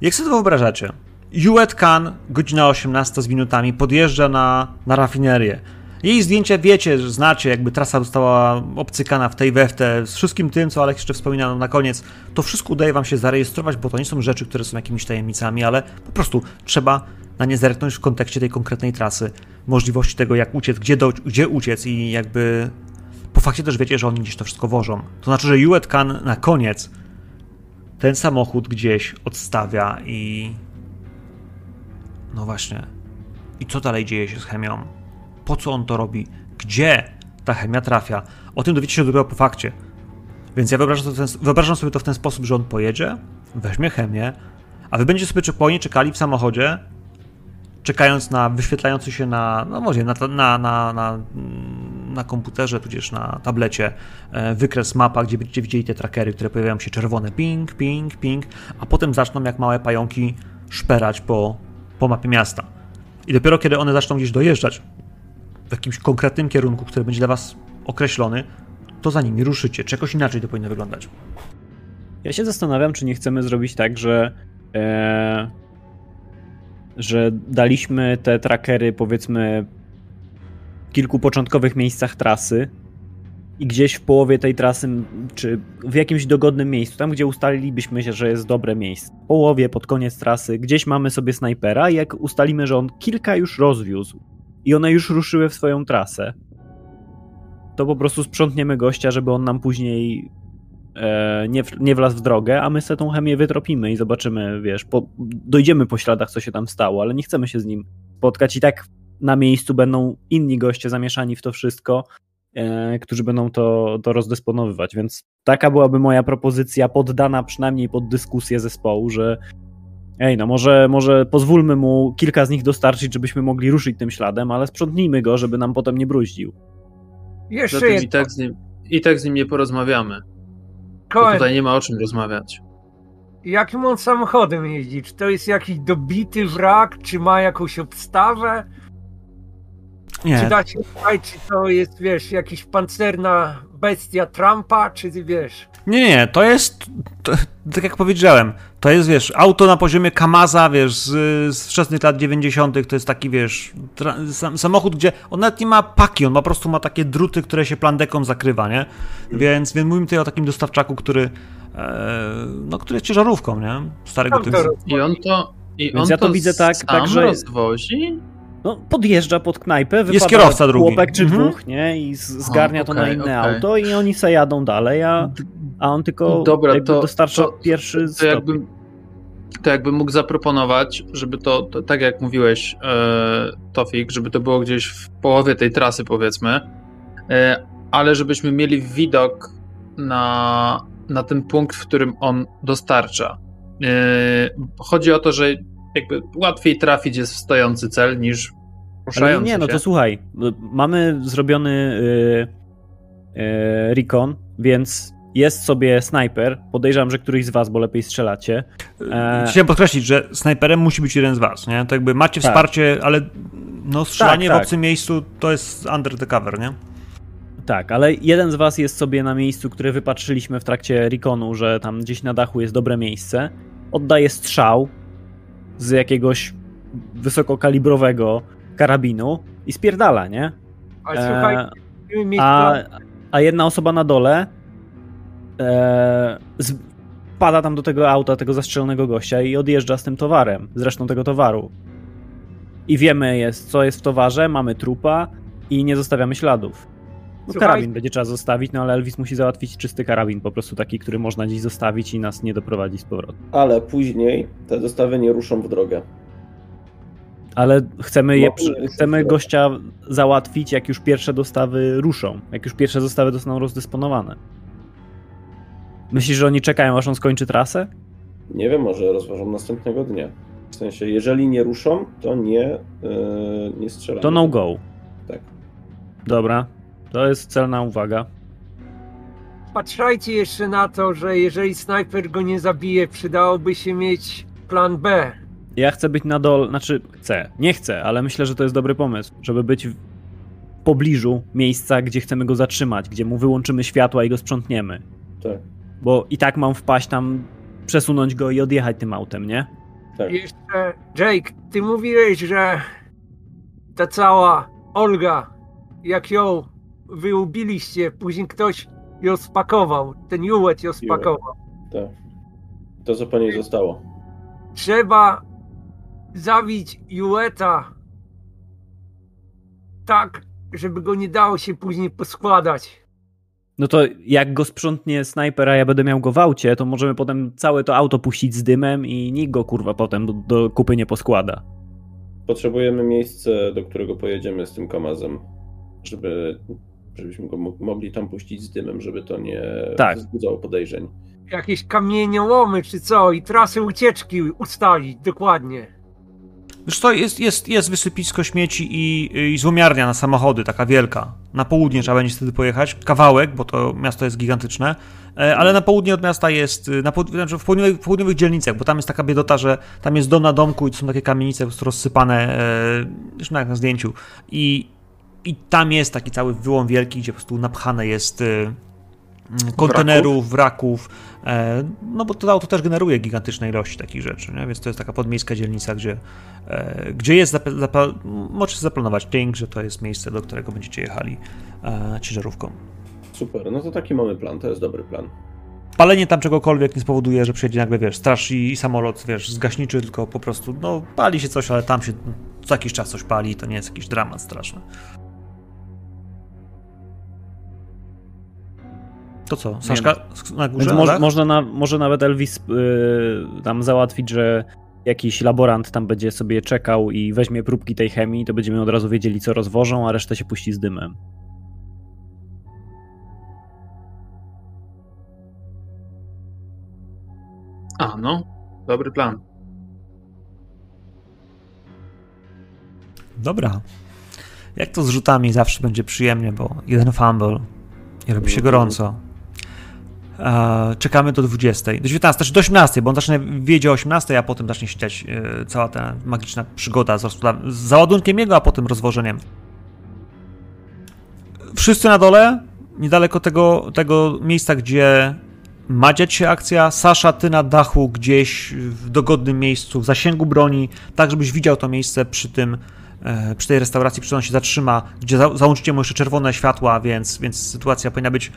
Jak sobie to wyobrażacie? Juet Khan, godzina 18 z minutami, podjeżdża na, na rafinerię. Jej zdjęcie wiecie, znacie, jakby trasa została obcykana w tej we w te, z wszystkim tym, co Alex jeszcze wspominał na koniec. To wszystko udaje wam się zarejestrować, bo to nie są rzeczy, które są jakimiś tajemnicami, ale po prostu trzeba na nie zerknąć w kontekście tej konkretnej trasy, możliwości tego, jak uciec, gdzie, do, gdzie uciec i jakby po fakcie też wiecie, że oni gdzieś to wszystko wożą. To znaczy, że Juet Khan na koniec ten samochód gdzieś odstawia i no właśnie. I co dalej dzieje się z chemią? Po co on to robi? Gdzie ta chemia trafia? O tym dowiecie się dopiero po fakcie. Więc ja wyobrażam sobie, ten, wyobrażam sobie to w ten sposób, że on pojedzie, weźmie chemię, a wy będziecie sobie spokojnie czekali w samochodzie, czekając na wyświetlający się na, no może na, na, na, na, na komputerze, tudzież na tablecie e, wykres mapa, gdzie będziecie widzieli te trackery, które pojawiają się czerwone ping, ping, ping, a potem zaczną jak małe pająki szperać po, po mapie miasta. I dopiero kiedy one zaczną gdzieś dojeżdżać w jakimś konkretnym kierunku, który będzie dla was określony, to za nimi ruszycie. Czy jakoś inaczej to powinno wyglądać? Ja się zastanawiam, czy nie chcemy zrobić tak, że. E, że daliśmy te trackery, powiedzmy, w kilku początkowych miejscach trasy i gdzieś w połowie tej trasy, czy w jakimś dogodnym miejscu, tam gdzie ustalilibyśmy się, że jest dobre miejsce, w połowie, pod koniec trasy, gdzieś mamy sobie snajpera i jak ustalimy, że on kilka już rozwiózł i one już ruszyły w swoją trasę, to po prostu sprzątniemy gościa, żeby on nam później e, nie, nie wlazł w drogę, a my sobie tą chemię wytropimy i zobaczymy, wiesz, po, dojdziemy po śladach, co się tam stało, ale nie chcemy się z nim spotkać. I tak na miejscu będą inni goście zamieszani w to wszystko, e, którzy będą to, to rozdysponowywać, więc taka byłaby moja propozycja, poddana przynajmniej pod dyskusję zespołu, że ej, no może, może pozwólmy mu kilka z nich dostarczyć, żebyśmy mogli ruszyć tym śladem, ale sprzątnijmy go, żeby nam potem nie bruździł. Jeszcze Zatem i jedno. tak, z nim, I tak z nim nie porozmawiamy. Cohen, tutaj nie ma o czym rozmawiać. jakim on samochodem jeździ? Czy to jest jakiś dobity wrak, czy ma jakąś obstawę? Czy Nie, da się czy to jest, wiesz, jakaś pancerna bestia Trumpa, czy ty wiesz? Nie, nie, to jest, to, tak jak powiedziałem, to jest, wiesz, auto na poziomie Kamaza, wiesz, z, z wczesnych lat 90., to jest taki, wiesz, tra- sam, samochód, gdzie on nawet nie ma paki, on po prostu ma takie druty, które się plandeką zakrywa, nie? Więc, więc mówimy tutaj o takim dostawczaku, który, e, no, który jest ciężarówką, nie? Starego typu. to I on to. I Więc on ja to widzę tak- sam tak, że- rozwozi? No, podjeżdża pod knajpę, wypada kierowca drugi. chłopek czy Mhm. dwóch, nie? I zgarnia to na inne okej. auto i oni se jadą dalej, a, a on tylko Dobra, jakby to- dostarcza to- pierwszy To jakbym, to jakbym mógł zaproponować, żeby to, to tak jak mówiłeś, e, Tofik, żeby to było gdzieś w połowie tej trasy, powiedzmy, e, ale żebyśmy mieli widok na, na ten punkt, w którym on dostarcza. E, chodzi o to, że jakby łatwiej trafić jest w stojący cel niż Ale ruszający nie, no się. to słuchaj, mamy zrobiony y, y, recon, więc jest sobie snajper. Podejrzewam, że któryś z was, bo lepiej strzelacie. E, Chciałem podkreślić, że snajperem musi być jeden z was, nie? To jakby macie Tak. wsparcie, ale no strzelanie Tak, w tak. obcym miejscu to jest under the cover, nie? Tak, ale jeden z was jest sobie na miejscu, które wypatrzyliśmy w trakcie reconu, że tam gdzieś na dachu jest dobre miejsce. Oddaje strzał z jakiegoś wysokokalibrowego karabinu i spierdala, nie? Ale E, słuchaj, a, a jedna osoba na dole e, pada tam do tego auta, tego zastrzelonego gościa i odjeżdża z tym towarem, zresztą tego towaru. I wiemy, jest, co jest w towarze, mamy trupa i nie zostawiamy śladów. No, Słuchaj- karabin będzie trzeba zostawić, no ale Elvis musi załatwić czysty karabin, po prostu taki, który można gdzieś zostawić i nas nie doprowadzi z powrotem. Ale później te dostawy nie ruszą w drogę. Ale chcemy, je, No, chcemy gościa załatwić, jak już pierwsze dostawy ruszą, jak już pierwsze dostawy zostaną rozdysponowane. Myślisz, że oni czekają, aż on skończy trasę? Nie wiem, może rozważą następnego dnia. W sensie, jeżeli nie ruszą, to nie, yy, nie strzelamy. To no go. Tak. Dobra, to jest celna uwaga. Patrzajcie jeszcze na to, że jeżeli snajper go nie zabije, przydałoby się mieć plan B. Ja chcę być na dole, znaczy chcę, nie chcę, ale myślę, że to jest dobry pomysł, żeby być w pobliżu miejsca, gdzie chcemy go zatrzymać, gdzie mu wyłączymy światła i go sprzątniemy. Tak, Bo i tak mam wpaść tam, przesunąć go i odjechać tym autem, nie? tak. Jeszcze, Jake, ty mówiłeś, że ta cała Olga, jak ją wy ubiliście, później ktoś ją spakował, ten Jułet ją spakował. tak. To, co po niej zostało. Trzeba zabić Jueta tak, żeby go nie dało się później poskładać. No to jak go sprzątnie snajper, a ja będę miał go w aucie, to możemy potem całe to auto puścić z dymem i nikt go kurwa potem do, do kupy nie poskłada. Potrzebujemy miejsce, do którego pojedziemy z tym kamazem, żeby, żebyśmy go mo- mogli tam puścić z dymem, żeby to nie Tak. wzbudzało podejrzeń. Jakieś kamieniołomy czy co i trasy ucieczki ustalić dokładnie. Wiesz co, jest, jest, jest wysypisko śmieci i, i złomiarnia na samochody, taka wielka. Na południe trzeba będzie wtedy pojechać, kawałek, bo to miasto jest gigantyczne, e, ale na południe od miasta jest, na znaczy w, południowych, w południowych dzielnicach, bo tam jest taka biedota, że tam jest dom na domku i to są takie kamienice po prostu rozsypane, e, zresztą jak na zdjęciu. I, I tam jest taki cały wyłom wielki, gdzie po prostu napchane jest y, mm, kontenerów, wraków, e, no bo to auto też generuje gigantyczne ilości takich rzeczy, nie? więc to jest taka podmiejska dzielnica, gdzie, e, gdzie jest, zap- zapa- możecie zaplanować link, że to jest miejsce, do którego będziecie jechali e, ciężarówką. Super, no to taki mamy plan, to jest dobry plan. Palenie tam czegokolwiek nie spowoduje, że przyjedzie nagle, wiesz, straż i, i samolot, wiesz, zgaśniczy, tylko po prostu, no, pali się coś, ale tam się co jakiś czas coś pali, to nie jest jakiś dramat straszny. To co, Saszka na górze? Więc na mo- może nawet Elvis y, tam załatwić, że jakiś laborant tam będzie sobie czekał i weźmie próbki tej chemii, to będziemy od razu wiedzieli, co rozwożą, a resztę się puści z dymem. A, no, dobry plan. Dobra. Jak to z rzutami zawsze będzie przyjemnie, bo jeden fumble i robi się gorąco. Czekamy do 20, do 19, czy do 18, bo on zacznie wiedzie o 18, a potem zacznie się dziać e, cała ta magiczna przygoda z, z załadunkiem jego, a potem rozwożeniem. Wszyscy na dole niedaleko tego, tego miejsca, gdzie ma dziać się akcja. Sasza, ty na dachu gdzieś w dogodnym miejscu, w zasięgu broni, tak żebyś widział to miejsce przy tym, e, przy tej restauracji, przy której on się zatrzyma, gdzie za, załączycie mu jeszcze czerwone światła, więc, więc sytuacja powinna być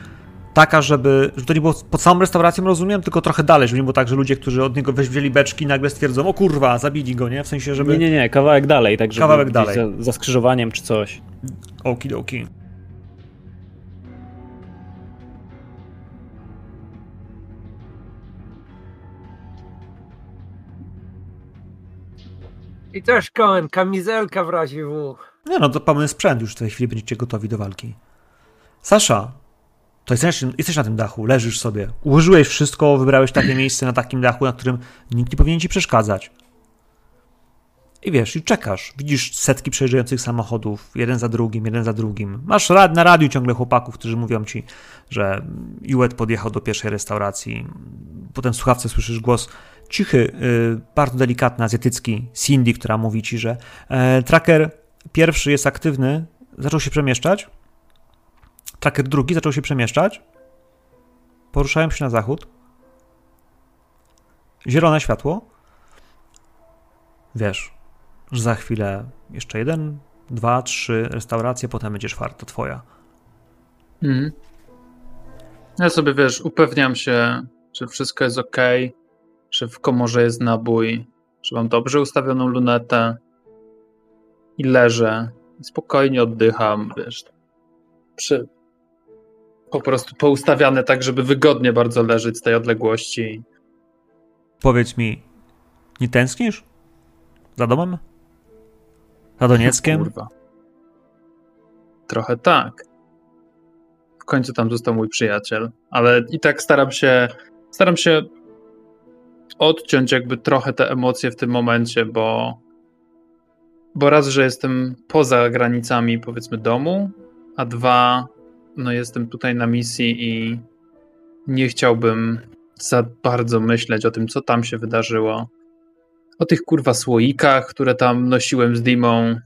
taka, żeby, żeby to nie było pod samą restauracją, rozumiem, tylko trochę dalej, żeby nie było tak, że ludzie, którzy od niego wzięli beczki, nagle stwierdzą, o kurwa, zabili go, nie? W sensie, żeby... Nie, nie, nie, kawałek dalej, tak żeby Kawałek dalej. Za, za skrzyżowaniem czy coś. Okidoki. I też Koen, kamizelka w razie W. Nie no, to pełny sprzęt, już w tej chwili będziecie gotowi do walki. Sasza, to jesteś, jesteś na tym dachu, leżysz sobie. Ułożyłeś wszystko, wybrałeś takie miejsce na takim dachu, na którym nikt nie powinien ci przeszkadzać. I wiesz, i czekasz. Widzisz setki przejeżdżających samochodów, jeden za drugim, jeden za drugim. Masz rad, na radiu ciągle chłopaków, którzy mówią ci, że Iwet podjechał do pierwszej restauracji. Potem w słuchawce słyszysz głos cichy, yy, bardzo delikatny, azjatycki, Cindy, która mówi ci, że e, tracker pierwszy jest aktywny, zaczął się przemieszczać. Tracker drugi zaczął się przemieszczać. Poruszają się na zachód. Zielone światło. Wiesz, że za chwilę jeszcze jeden, dwa, trzy restauracje, potem będzie czwarta twoja. Mhm. Ja sobie, wiesz, upewniam się, że wszystko jest ok, że w komorze jest nabój, że mam dobrze ustawioną lunetę i leżę. Spokojnie oddycham, wiesz. Przy... Po prostu poustawiane tak, żeby wygodnie bardzo leżeć z tej odległości. Powiedz mi, nie tęsknisz? Za domem? Za Donieckiem? Kurwa. Trochę tak. W końcu tam został mój przyjaciel, ale i tak staram się staram się odciąć jakby trochę te emocje w tym momencie, bo bo raz, że jestem poza granicami powiedzmy domu, a dwa, no jestem tutaj na misji i nie chciałbym za bardzo myśleć o tym, co tam się wydarzyło. O tych kurwa słoikach, które tam nosiłem z Dimą,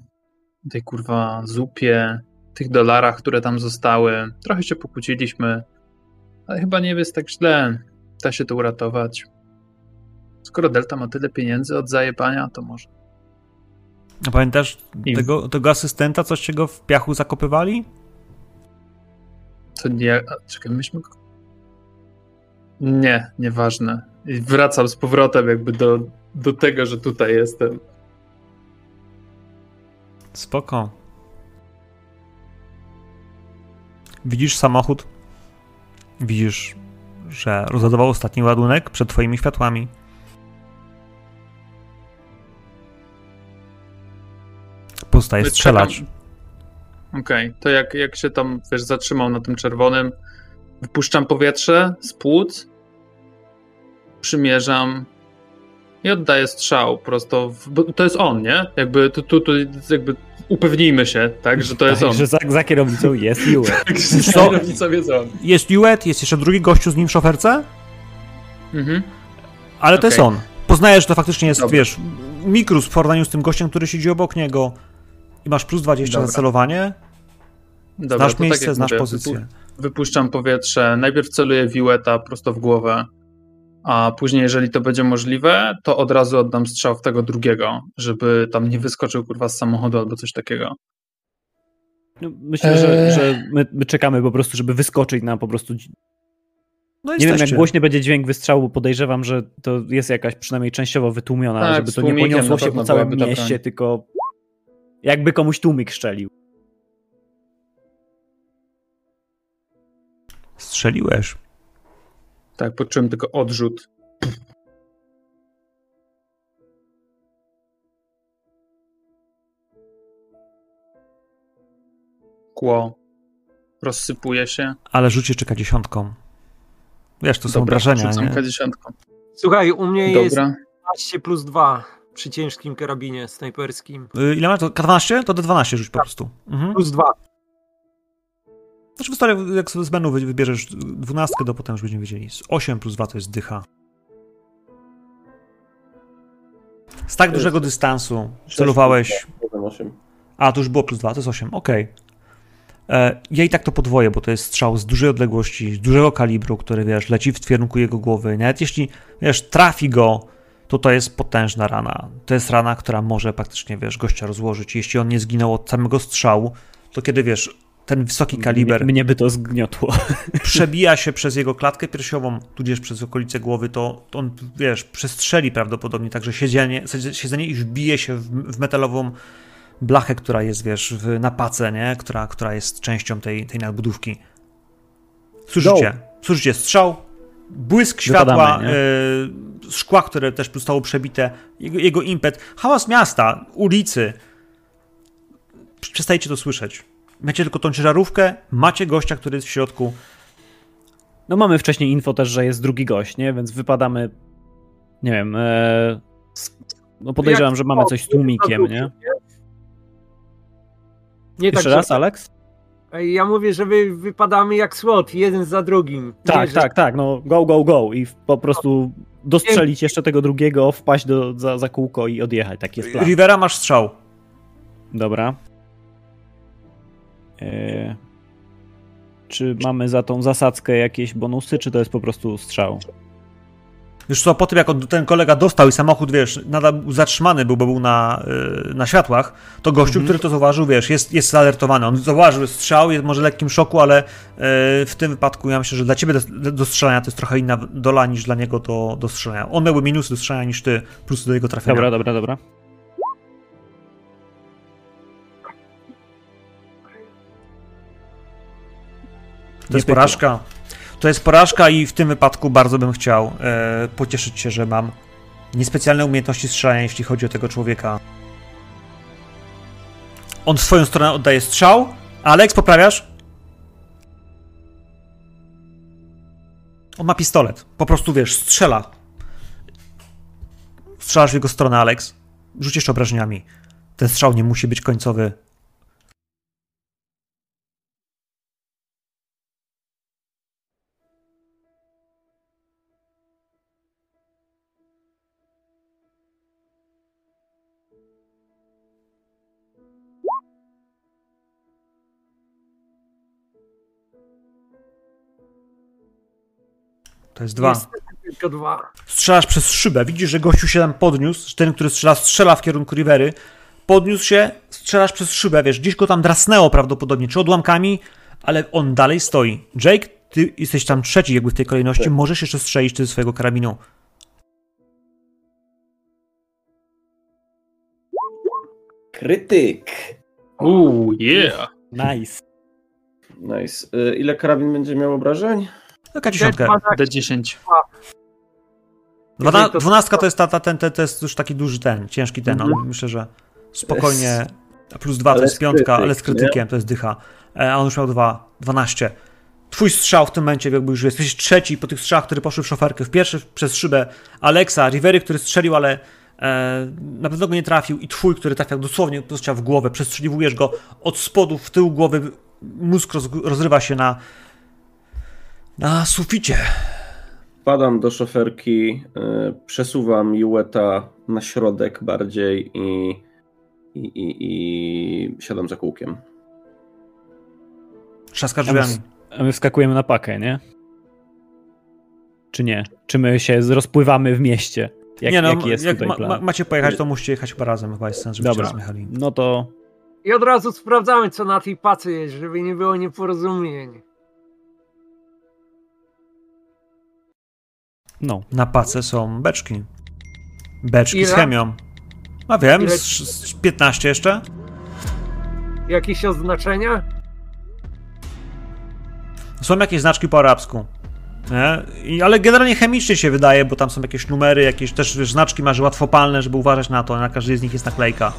tej kurwa zupie, tych dolarach, które tam zostały. Trochę się pokłóciliśmy, ale chyba nie jest tak źle. Da się to uratować. Skoro Delta ma tyle pieniędzy od zajebania, to może. A pamiętasz I- tego, tego asystenta, coś go w piachu zakopywali? To nie. A, czekaj, myśmy go. Nie, nieważne. I wracam z powrotem jakby do, do tego, że tutaj jestem. Spoko. Widzisz samochód? Widzisz, że rozładował ostatni ładunek przed twoimi światłami. Pozostaje strzelać. Okej, to jak, jak się tam, wiesz, zatrzymał na tym czerwonym, wypuszczam powietrze z płuc, przymierzam i oddaję strzał prosto, w, to jest on, nie? Jakby tu, tu, tu jakby upewnijmy się, tak, że to jest tak, on. że za, za kierownicą jest Jue. Tak, Wiesz co? kierownica jest on. Jest Duet, jest jeszcze drugi gościu z nim w szoferce, Mhm. ale to jest on. Poznajesz, że to faktycznie jest, Dobra. wiesz, mikrus w porównaniu z tym gościem, który siedzi obok niego. I masz plus 20 Dobra. za celowanie. Dobra, Znasz tak miejsce, jak znasz mówię, pozycję. wypu- Wypuszczam powietrze, najpierw celuję Wiłeta prosto w głowę, a później, jeżeli to będzie możliwe, to od razu oddam strzał w tego drugiego, żeby tam nie wyskoczył kurwa z samochodu albo coś takiego. No, myślę, że, Eee. że my, my czekamy po prostu, żeby wyskoczyć na po prostu. No Nie wiem, jak jesteście. głośny będzie dźwięk wystrzału, bo podejrzewam, że to jest jakaś przynajmniej częściowo wytłumiona, Tak, żeby to nie poniosło na się po całym mieście, tylko jakby komuś tłumik szczelił. Strzeliłeś. Tak, poczułem tylko odrzut. Kło rozsypuje się. Ale rzucie czeka dziesiątką. Wiesz, to są Dobra, obrażenia, rzucam nie? K10. Słuchaj, u mnie jest Dobra. 15 plus 2 przy ciężkim karabinie snajperskim. Y, Ile masz? To K12? To D12 rzuć po prostu. Mhm. Plus 2. Znaczy wystarczy, jak sobie z menu wy- wybierzesz dwunastkę, to potem już będziemy wiedzieli. Z 8 plus 2 to jest dycha. Z tak dużego dystansu celowałeś... A, to już było plus 2, to jest 8, okej. E, ja i tak to podwoję, bo to jest strzał z dużej odległości, z dużego kalibru, który, wiesz, leci w kierunku jego głowy. Nawet jeśli, wiesz, trafi go, to to jest potężna rana. To jest rana, która może praktycznie, wiesz, gościa rozłożyć. Jeśli on nie zginął od samego strzału, to kiedy, wiesz, ten wysoki kaliber Mnie, by to zgniotło. przebija się przez jego klatkę piersiową, tudzież przez okolice głowy, to, to on, wiesz, przestrzeli prawdopodobnie, także siedzenie, siedzenie i wbije się w, w metalową blachę, która jest, wiesz, w napace, nie? Która, która jest częścią tej, tej nadbudówki. Słyszycie? Słyszycie strzał, błysk światła, y, szkła, które też zostało przebite, jego, jego impet, hałas miasta, ulicy. Przestajecie to słyszeć. Macie tylko tą ciężarówkę, macie gościa, który jest w środku. No mamy wcześniej info też, że jest drugi gość, nie? Więc wypadamy, nie wiem, e, no podejrzewam, Jak że mamy coś z tłumikiem, nie? Nie Jeszcze tak, raz, że- Alex? Ja mówię, że wy wypadamy jak SWAT, jeden za drugim. Tak, że- tak, tak, no go, go, go i po prostu dostrzelić jeszcze tego drugiego, wpaść do, za, za kółko i odjechać, taki jest plan. Rivera masz strzał. Dobra. E, czy mamy za tą zasadzkę jakieś bonusy, czy to jest po prostu strzał? Wiesz co, po tym jak ten kolega dostał i samochód, wiesz, nadal zatrzymany był, bo był na, y, na światłach, to gościu, Mhm. który to zauważył, wiesz, jest, jest zaalertowany. On zauważył strzał, jest może w lekkim szoku, ale y, w tym wypadku ja myślę, że dla ciebie do, do strzelania to jest trochę inna dola niż dla niego do, do strzelania. On miałby minusy do strzelania niż ty, plus do jego trafienia. Dobra, dobra, dobra. To jest porażka. To jest porażka i w tym wypadku bardzo bym chciał e, pocieszyć się, że mam niespecjalne umiejętności strzelania, jeśli chodzi o tego człowieka. On w swoją stronę oddaje strzał. Alex, poprawiasz? On ma pistolet. Po prostu, wiesz, strzela. Strzelasz w jego stronę, Alex. Rzuć jeszcze obrażeniami. Ten strzał nie musi być końcowy. To jest dwa. Niestety tylko dwa. strzelasz przez szybę. Widzisz, że gościu się tam podniósł, że ten, który strzela, strzela w kierunku Rivery. Podniósł się, strzelasz przez szybę, wiesz, gdzieś go tam drasnęło prawdopodobnie, czy odłamkami, ale on dalej stoi. Jake, ty jesteś tam trzeci jakby w tej kolejności, możesz jeszcze strzelić ty ze swojego karabinu. Krytyk. Uuu, yeah. Nice. Nice. Y, Ile karabin będzie miał obrażeń? Taka dziesiątka. D10. Dwana, dwunastka to jest, ta, ta, ten, ten, to jest już taki duży ten, ciężki ten. Mhm. On, myślę, że spokojnie. Plus dwa to jest piątka, ale z krytykiem to jest dycha. E, A on już miał dwa, dwanaście. Twój strzał w tym momencie, jakby już jesteś trzeci po tych strzałach, które poszły w szoferkę. W pierwszy przez szybę Alexa, Rivery, który strzelił, ale e, na pewno go nie trafił. I twój, który trafiał dosłownie dostał w głowę. Przestrzeliwujesz go od spodu w tył głowy. Mózg roz, rozrywa się na, na suficie. Wpadam do szoferki, y, przesuwam Jueta na środek bardziej i, i, i, i siadam za kółkiem. Trzaskasz A my, drzwiami. a my wskakujemy na pakę, nie? Czy nie? Czy my się rozpływamy w mieście? Jak, nie no, jaki jest jak tutaj ma, macie pojechać, to musicie jechać chyba razem, chyba jest sens, żebyście Dobra. No to I od razu sprawdzamy, co na tej pacy jest, żeby nie było nieporozumień. No. Na pace są beczki. Beczki z Ile? chemią. A wiem, Ile? z, z 15 jeszcze? Jakieś oznaczenia? Są jakieś znaczki po arabsku. Nie? I, ale generalnie chemicznie się wydaje, bo tam są jakieś numery, jakieś też wiesz, znaczki masz łatwopalne, żeby uważać na to. Na każdej z nich jest naklejka.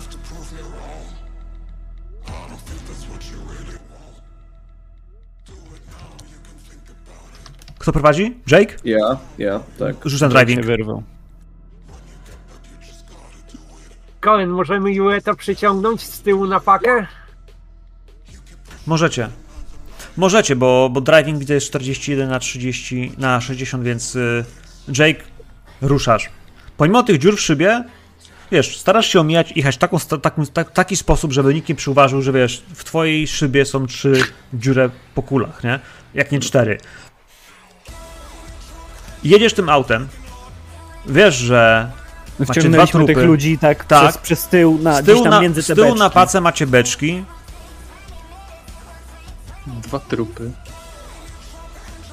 Kto prowadzi? Jake? Ja, ja, tak. Rzucam się driving. wyrwał. Cohen, możemy Jueta przyciągnąć z tyłu na pakę? Możecie. Możecie, bo, bo driving widzę jest 41 na 30 na 60, więc y, Jake ruszasz. Pomimo tych dziur w szybie, wiesz, starasz się omijać, jechać taką, taką, tak, taki sposób, żeby nikt nie przyuważył, że wiesz, w twojej szybie są trzy dziure po kulach, nie? Jak nie cztery. Jedziesz tym autem, wiesz, że My Macie dwa tych trupy. ludzi tak, Tak. Przez, przez tył, na, z gdzieś tyłu, tam na, między z te tyłu na beczki. pace macie beczki, Dwa trupy.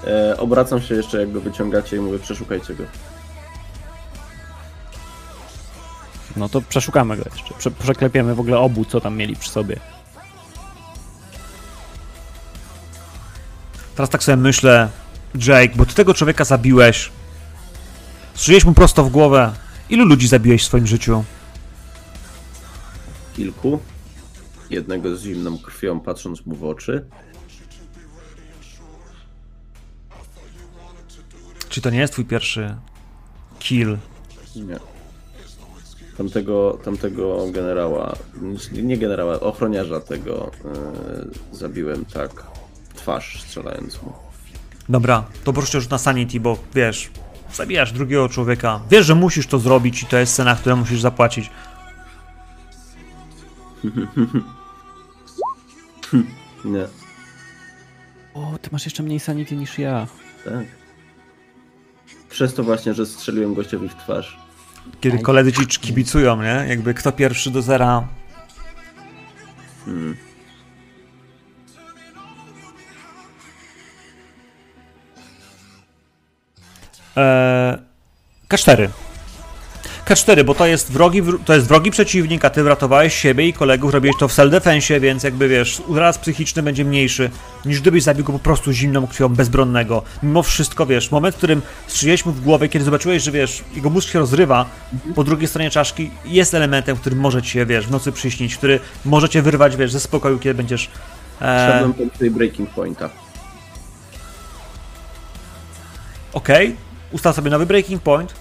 E, obracam się jeszcze, jak go wyciągacie i mówię, przeszukajcie go. No to przeszukamy go jeszcze. Prze przeklepiemy w ogóle obu, co tam mieli przy sobie. Teraz tak sobie myślę, Jake, bo ty tego człowieka zabiłeś. Strzeliłeś mu prosto w głowę. Ilu ludzi zabiłeś w swoim życiu? Kilku. Jednego z zimną krwią, patrząc mu w oczy. Czy to nie jest twój pierwszy kill? Nie. Tamtego, tamtego generała, nie generała, ochroniarza tego e, zabiłem tak. Twarz strzelając mu. Dobra, to proszę już na sanity, bo wiesz, zabijasz drugiego człowieka. Wiesz, że musisz to zrobić i to jest cena, którą musisz zapłacić. Nie. O, ty masz jeszcze mniej sanity niż ja. Tak. Przez to właśnie, że strzeliłem gościowi w twarz. Kiedy koledzy ci kibicują, nie? Jakby kto pierwszy do zera. Hmm. K4. K4, bo to jest, wrogi, wr- to jest wrogi przeciwnik, a ty wratowałeś siebie i kolegów, robiłeś to w self-defensie, więc jakby wiesz, uraz psychiczny będzie mniejszy, niż gdybyś zabił go po prostu zimną krwią bezbronnego. Mimo wszystko, wiesz, moment, w którym strzeliłeś mu w głowę, kiedy zobaczyłeś, że wiesz, jego mózg się rozrywa po drugiej stronie czaszki, jest elementem, który może ci się, wiesz, w nocy przyśnić, który może cię wyrwać, wiesz, ze spokoju, kiedy będziesz... E, Wszedłem tam tutaj breaking pointa. Okej, ustaw sobie nowy breaking point.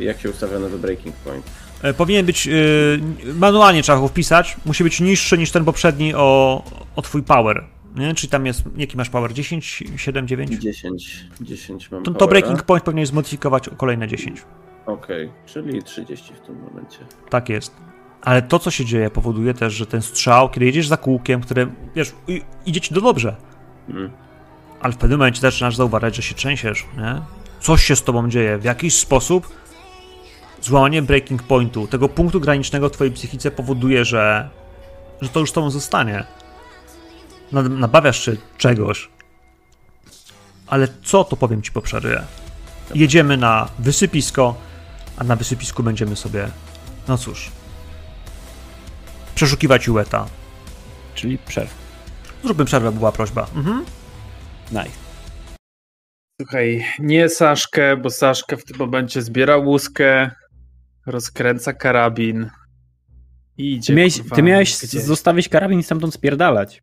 Jak się ustawia nowy breaking point? E, Powinien być. Yy, manualnie trzeba go wpisać. Musi być niższy niż ten poprzedni o, o twój power. Nie? Czyli tam jest. Jaki masz power? 10, 7, 9? 10, 10 mam To, to powera. breaking point powinien zmodyfikować o kolejne 10. Okej, czyli 30 w tym momencie. Tak jest. Ale to, co się dzieje, powoduje też, że ten strzał, kiedy jedziesz za kółkiem, które, wiesz, idzie ci to dobrze, Mm. Ale w pewnym momencie zaczynasz zauważać, że się trzęsiesz, nie? Coś się z tobą dzieje. W jakiś sposób złamanie breaking pointu, tego punktu granicznego w twojej psychice powoduje, że, że to już z tobą zostanie. Nabawiasz się czegoś. Ale co, to powiem ci po przerwie. Jedziemy na wysypisko, a na wysypisku będziemy sobie, no cóż, przeszukiwać Jueta. Czyli przerw. Zróbmy przerwę, była prośba. Mhm. Nice. Słuchaj, nie Saszkę, bo Saszka w tym momencie zbiera łuskę, rozkręca karabin i idzie. Ty miałeś, kurwa, ty miałeś zostawić karabin i stamtąd spierdalać.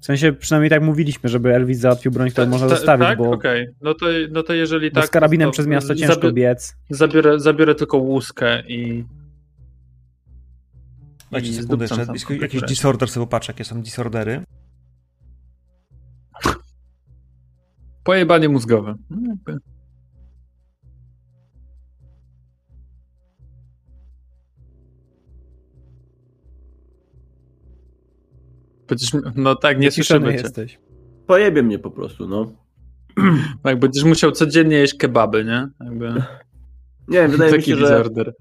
W sensie przynajmniej tak mówiliśmy, żeby Elvis załatwił broń, którą można Ta- zostawić, tak? bo, Okej, no, to, no to jeżeli bo tak. z karabinem to przez miasto ciężko zabi- biec. zabiorę, zabiorę tylko łuskę i. Dajcie i sekundę jeszcze. Jakiś disorder sobie popatrzę, jakie są disordery. Pojebanie mózgowe. No. Będziesz, no tak, nie słyszymy cię. jesteś. Pojebie mnie po prostu, no. Jak będziesz musiał codziennie jeść kebaby, nie? Jakby, Nie, wydaje mi się, że disorder.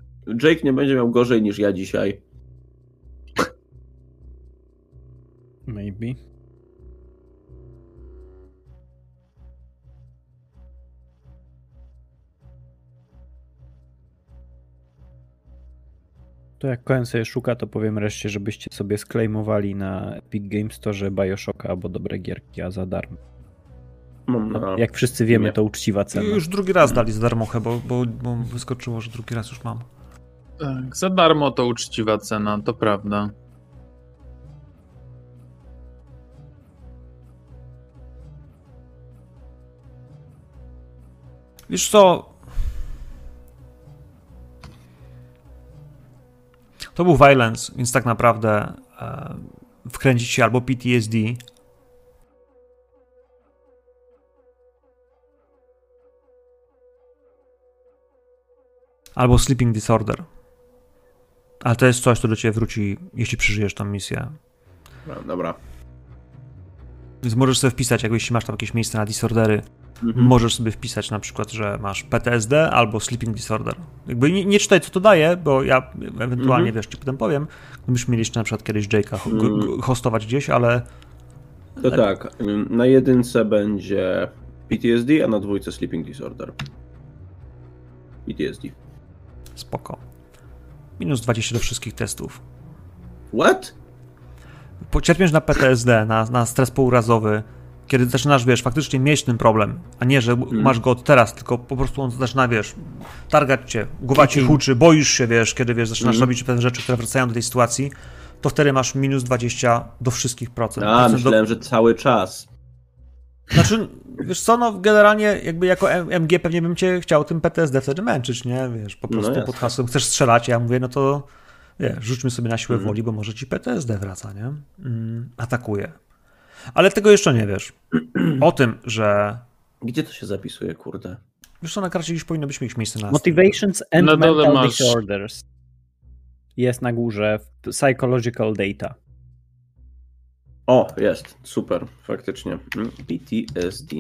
Jake nie będzie miał gorzej niż ja dzisiaj. Maybe. To jak Cohen sobie szuka, to powiem reszcie, żebyście sobie sklejmowali na Epic Games Store Bioshocka albo dobre gierki, a za darmo. Mam na... Jak wszyscy wiemy, nie. to uczciwa cena. Już drugi raz dali za darmo chyba, bo, bo wyskoczyło, że drugi raz już mam. Tak, za darmo to uczciwa cena, to prawda. Wiesz co? To był violence, więc tak naprawdę e, wkręcić się albo PTSD, albo sleeping disorder. Ale to jest coś, co do ciebie wróci, jeśli przeżyjesz tą misję. No, dobra. Więc możesz sobie wpisać, jak jeśli masz tam jakieś miejsce na disordery, Mhm. możesz sobie wpisać na przykład, że masz PTSD albo sleeping disorder. Jakby nie, nie czytaj, co to daje, bo ja ewentualnie, Mhm. wiesz, ci potem powiem, gdybyśmy mieli jeszcze na przykład kiedyś Jake'a g- hostować gdzieś, ale To tak, ym, na jedynce będzie PTSD, a na dwójce Sleeping Disorder. PTSD. spoko. Minus 20 do wszystkich testów. What? Cierpiesz na PTSD, na, na stres pourazowy, kiedy zaczynasz, wiesz, faktycznie mieć ten problem, a nie, że masz go od teraz, tylko po prostu on zaczyna, wiesz, targać cię, głowa ci huczy, boisz się, wiesz, kiedy, wiesz, zaczynasz Mhm. robić pewne rzeczy, które wracają do tej sytuacji, to wtedy masz minus 20 do wszystkich procent. A, Procent do, myślałem, że cały czas. Znaczy, wiesz co, no generalnie jakby jako MG pewnie bym cię chciał tym PTSD wtedy męczyć, nie? Wiesz, po No prostu jasne. pod hasłem chcesz strzelać, ja mówię, no to wiesz, rzućmy sobie na siłę Mhm. woli, bo może ci PTSD wraca, nie? Mm, atakuje. Ale tego jeszcze nie wiesz. O tym, że Gdzie to się zapisuje, kurde? wiesz co, na karcie gdzieś powinno być mieć miejsce na Motivations and dole mental masz- disorders. Jest na górze psychological data. O, jest, super, faktycznie. Mm, PTSD.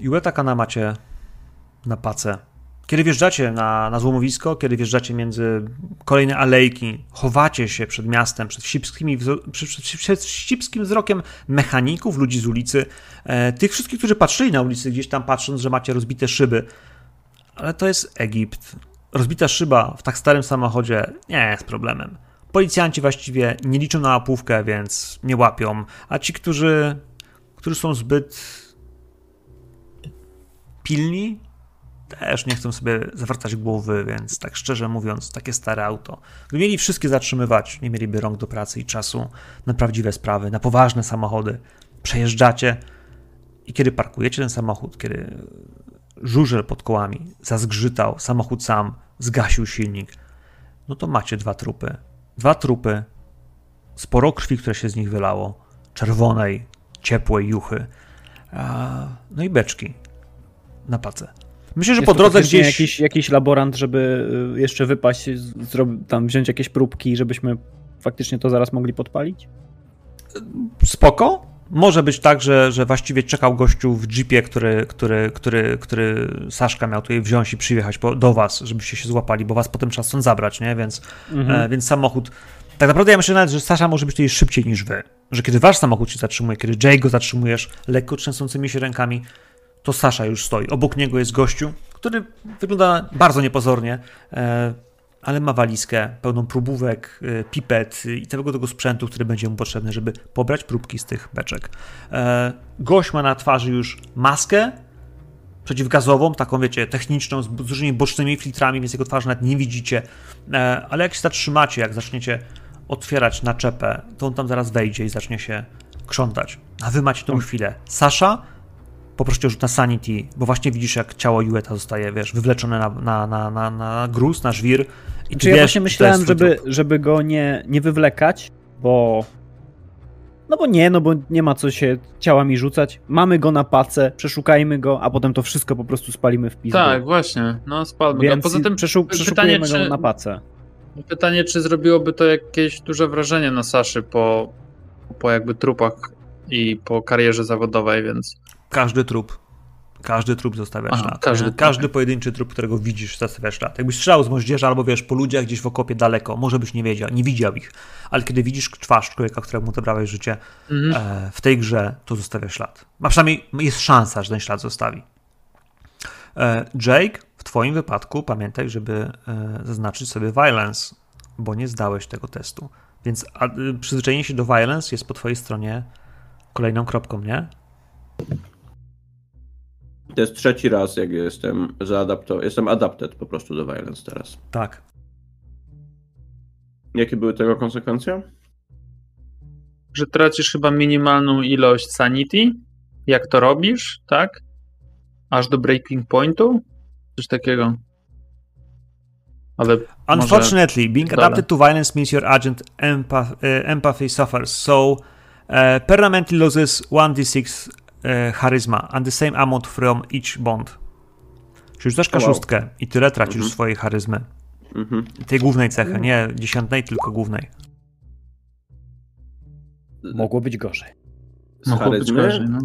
Iłeta Kana macie na pace. Kiedy wjeżdżacie na, na złomowisko, kiedy wjeżdżacie między kolejne alejki, chowacie się przed miastem, przed wścibskimi, przed, przed wścibskim wzrokiem mechaników, ludzi z ulicy, e, tych wszystkich, którzy patrzyli na ulicy gdzieś tam patrząc, że macie rozbite szyby. Ale to jest Egipt. Rozbita szyba w tak starym samochodzie nie jest problemem. Policjanci właściwie nie liczą na łapówkę, więc nie łapią, a ci, którzy, którzy są zbyt pilni, też nie chcą sobie zawracać głowy, więc tak szczerze mówiąc, takie stare auto. Gdyby mieli wszystkie zatrzymywać, nie mieliby rąk do pracy i czasu na prawdziwe sprawy, na poważne samochody. Przejeżdżacie i kiedy parkujecie ten samochód, kiedy żużel pod kołami zazgrzytał, samochód sam zgasił silnik, no to macie dwa trupy. Dwa trupy, sporo krwi, które się z nich wylało, czerwonej, ciepłej juchy, no i beczki na pace. Myślę, że Jest po drodze gdzieś. Jakiś, jakiś laborant, żeby y, jeszcze wypaść, tam wziąć jakieś próbki, żebyśmy faktycznie to zaraz mogli podpalić? Spoko. Może być tak, że, że właściwie czekał gościu w jeepie, który, który, który, który Saszka miał tutaj wziąć i przyjechać po, do was, żebyście się złapali, bo was potem trzeba stąd zabrać, nie? Więc, Mhm. e, więc samochód. Tak naprawdę ja myślę nawet, że Sasza może być tutaj szybciej niż wy. Że kiedy wasz samochód się zatrzymuje, kiedy Jay go zatrzymujesz lekko trzęsącymi się rękami, to Sasza już stoi. Obok niego jest gościu, który wygląda bardzo niepozornie, e, ale ma walizkę pełną próbówek, e, pipet i całego tego sprzętu, który będzie mu potrzebny, żeby pobrać próbki z tych beczek. E, gość ma na twarzy już maskę przeciwgazową, taką wiecie, techniczną, z różnymi bocznymi filtrami, więc jego twarzy nawet nie widzicie. Ale jak się zatrzymacie, jak zaczniecie otwierać naczepę, to on tam zaraz wejdzie i zacznie się krzątać. A wy macie tą chwilę. Sasza, poproście o rzut na sanity, bo właśnie widzisz, jak ciało Jueta zostaje, wiesz, wywleczone na, na, na, na, na gruz, na żwir. I ty Czy ja wiesz, właśnie myślałem, żeby, żeby go nie, nie wywlekać, bo. No bo nie, no bo nie ma co się ciałami rzucać. Mamy go na pace, przeszukajmy go, a potem to wszystko po prostu spalimy w pizdu. Tak, właśnie. No, spalmy go. Więc Poza tym przeszu- pytanie, przeszukujemy czy- go na pace. pytanie, czy zrobiłoby to jakieś duże wrażenie na Saszy po, po jakby trupach i po karierze zawodowej, więc Każdy trup. Każdy trup zostawia Aha, ślad. każdy każdy pojedynczy trup, którego widzisz, zostawia ślad. Jakbyś strzelał z moździerza albo wiesz, po ludziach gdzieś w okopie daleko, może byś nie wiedział, nie widział ich, ale kiedy widzisz twarz człowieka, któremu odebrałeś życie mhm. e, w tej grze, to zostawia ślad. A przynajmniej jest szansa, że ten ślad zostawi. E, Jake, w twoim wypadku pamiętaj, żeby e, zaznaczyć sobie violence, bo nie zdałeś tego testu. Więc a, y, przyzwyczajenie się do violence jest po twojej stronie kolejną kropką, nie? To jest trzeci raz, jak jestem zaadaptowany. Jestem adapted po prostu do violence teraz. Tak. Jakie były tego konsekwencje? że tracisz chyba minimalną ilość sanity, jak to robisz, tak? Aż do breaking pointu? Coś takiego. Ale Unfortunately, being adapted to violence means your agent empath, uh, empathy suffers, so uh, permanently loses 1d6 uh, charisma and the same amount from each bond. Czyli rzucasz Wow. kaszustkę i tyle tracisz Mhm. swojej charyzmy. Mhm. Tej głównej cechy, nie dziesiętnej, tylko głównej. Mogło być gorzej. Z Mogło być charyzmy, gorzej, no.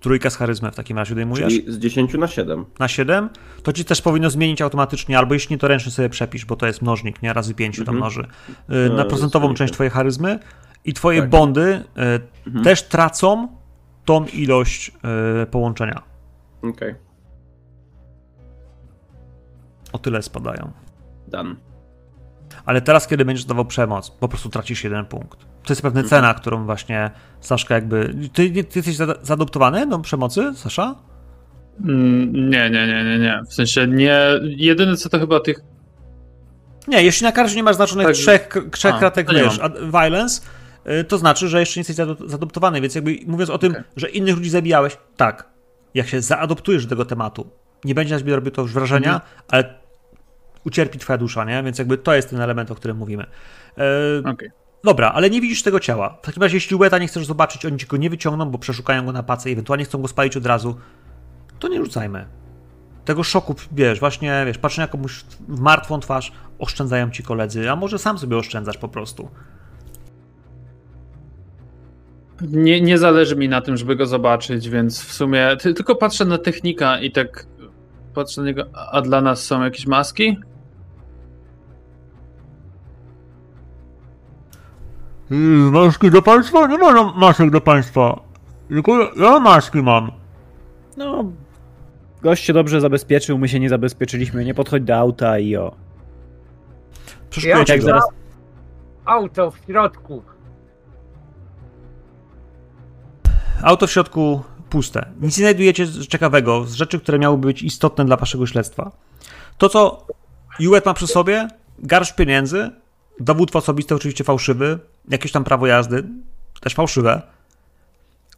Trójka z charyzmy w takim razie odejmujesz. czyli z 10 na 7. Na 7, to ci też powinno zmienić automatycznie, albo jeśli nie, to ręcznie sobie przepisz, bo to jest mnożnik, nie? Razy 5 to Mhm. mnoży. No, Na procentową część twojej charyzmy i twoje Tak. bondy Mhm. też tracą tą ilość y, połączenia. Okej, O tyle spadają. done. Ale teraz, kiedy będziesz dawał przemoc, po prostu tracisz jeden punkt. To jest pewna Mhm. cena, którą właśnie Saszka jakby... Ty, ty jesteś zaadoptowany do przemocy, Sasza? Mm, Nie, nie, nie, nie, nie. W sensie nie. Jedyne co to chyba tych. Nie, jeśli na karcie nie masz znaczonych Tak, trzech, trzech a, kratek, wiesz, violence, y, to znaczy, że jeszcze nie jesteś zaado- zaadoptowany, więc jakby mówiąc o tym, Okej. że innych ludzi zabijałeś, tak, jak się zaadoptujesz do tego tematu, nie będzie na ciebie robił to już wrażenia, Mhm. ale ucierpi twoja dusza, nie? Więc jakby to jest ten element, o którym mówimy. E, Okej. Dobra, ale nie widzisz tego ciała. W takim razie, jeśli Łeta nie chcesz zobaczyć, oni ci go nie wyciągną, bo przeszukają go na pacę i ewentualnie chcą go spalić od razu, to nie rzucajmy. Tego szoku, wiesz, właśnie, wiesz, patrzę na komuś w martwą twarz, oszczędzają ci koledzy, a może sam sobie oszczędzasz po prostu. Nie, nie zależy mi na tym, żeby go zobaczyć, więc w sumie ty, tylko patrzę na technika i tak patrzę na niego. A dla nas są jakieś maski? Maski do państwa? Nie ma masek do państwa. Tylko ja maski mam. No, gość się dobrze zabezpieczył, my się nie zabezpieczyliśmy. Nie podchodź do auta i o. Przeszukujecie Jak go. zaraz Auto w środku. Auto w środku puste. Nic nie znajdujecie ciekawego, z rzeczy, które miałyby być istotne dla waszego śledztwa. To, co Juet ma przy sobie, garść pieniędzy, dowód osobisty oczywiście fałszywy, jakieś tam prawo jazdy, też fałszywe,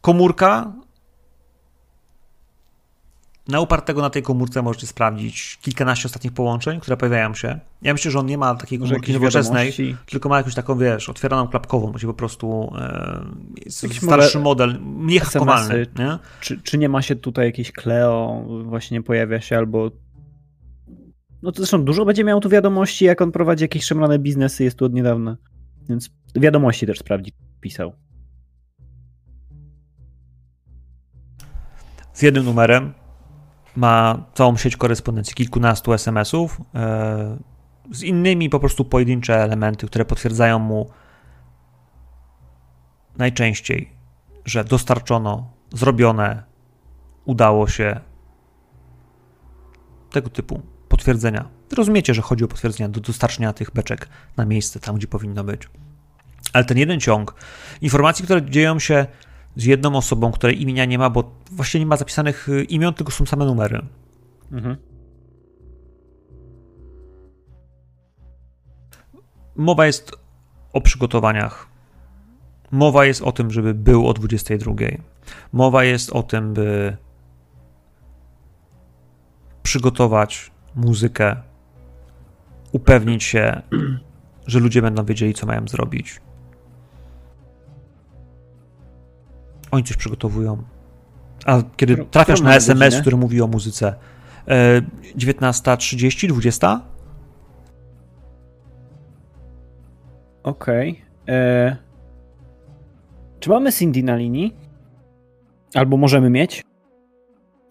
komórka. Na upartego na tej komórce możecie sprawdzić kilkanaście ostatnich połączeń, które pojawiają się. Ja myślę, że on nie ma takiej komórki nowoczesnej, tylko ma jakąś taką, wiesz, otwieraną klapkową, gdzie po prostu e, starszy model, mniej hakowalny, SMS-y. nie? Czy, czy nie ma się tutaj jakieś Cleo właśnie pojawia się albo... No to zresztą dużo będzie miał tu wiadomości, jak on prowadzi jakieś szemrane biznesy, jest tu od niedawna. Więc wiadomości też sprawdzi, pisał. z jednym numerem, ma całą sieć korespondencji, kilkunastu SMS-ów, e, z innymi po prostu pojedyncze elementy, które potwierdzają mu najczęściej, że dostarczono, zrobione, udało się. Tego typu potwierdzenia. Rozumiecie, że chodzi o potwierdzenia do dostarczenia tych beczek na miejsce, tam gdzie powinno być. Ale ten jeden ciąg informacji, które dzieją się z jedną osobą, której imienia nie ma, bo właściwie nie ma zapisanych y, imion, tylko są same numery. Mhm. Mowa jest o przygotowaniach. Mowa jest o tym, żeby był o 22. Mowa jest o tym, by przygotować muzykę, upewnić się, że ludzie będą wiedzieli, co mają zrobić. Oni coś przygotowują. A kiedy Którą- trafiasz na SMS, godzinę? który mówi o muzyce, e, 19.30, 20? Okej. E, Czy mamy Cindy na linii? Albo możemy mieć?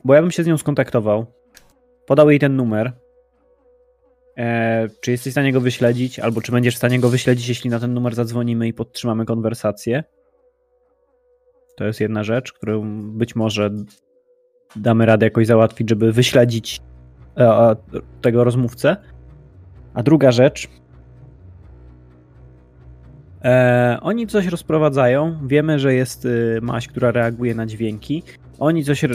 Bo ja bym się z nią skontaktował. Podał jej ten numer. E, czy jesteś w stanie go wyśledzić? Albo czy będziesz w stanie go wyśledzić, jeśli na ten numer zadzwonimy i podtrzymamy konwersację? To jest jedna rzecz, którą być może damy radę jakoś załatwić, żeby wyśledzić e, tego rozmówcę. A druga rzecz, E, oni coś rozprowadzają. Wiemy, że jest y, maść, która reaguje na dźwięki. Oni coś y,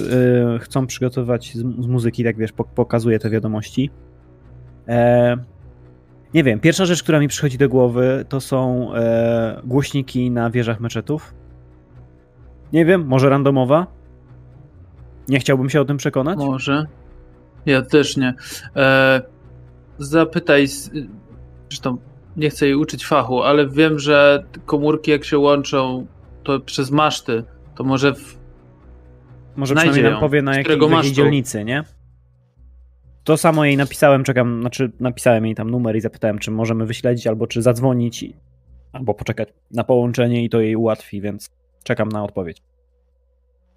chcą przygotować z, z muzyki, tak wiesz, pok- pokazuje te wiadomości. E, nie wiem, pierwsza rzecz, która mi przychodzi do głowy, to są e, głośniki na wieżach meczetów. Nie wiem, może randomowa? Nie chciałbym się o tym przekonać. Może. Ja też nie. E, zapytaj. Zresztą nie chcę jej uczyć fachu, ale wiem, że komórki jak się łączą to przez maszty, to może w, Może znajdzie przynajmniej nam ją. powie na jakiej, jakiej dzielnicy, nie? to samo jej napisałem, czekam, znaczy napisałem jej tam numer i zapytałem, czy możemy wyśledzić, albo czy zadzwonić, albo poczekać na połączenie i to jej ułatwi, więc czekam na odpowiedź.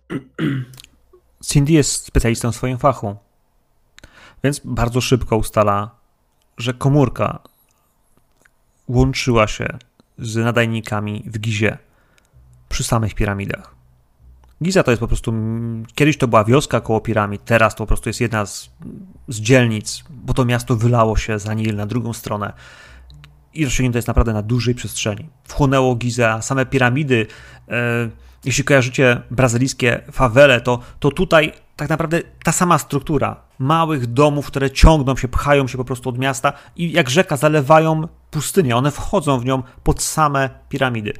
Cindy jest specjalistą w swoim fachu, więc bardzo szybko ustala, że komórka łączyła się z nadajnikami w Gizie przy samych piramidach. Giza to jest po prostu. Kiedyś to była wioska koło piramid, teraz to po prostu jest jedna z, z dzielnic, bo to miasto wylało się za Nil na drugą stronę. I rozciągnięte jest naprawdę na dużej przestrzeni. Wchłonęło Gizę, same piramidy. E, jeśli kojarzycie brazylijskie fawele, to, to tutaj tak naprawdę ta sama struktura małych domów, które ciągną się, pchają się po prostu od miasta i jak rzeka zalewają pustynię. One wchodzą w nią pod same piramidy.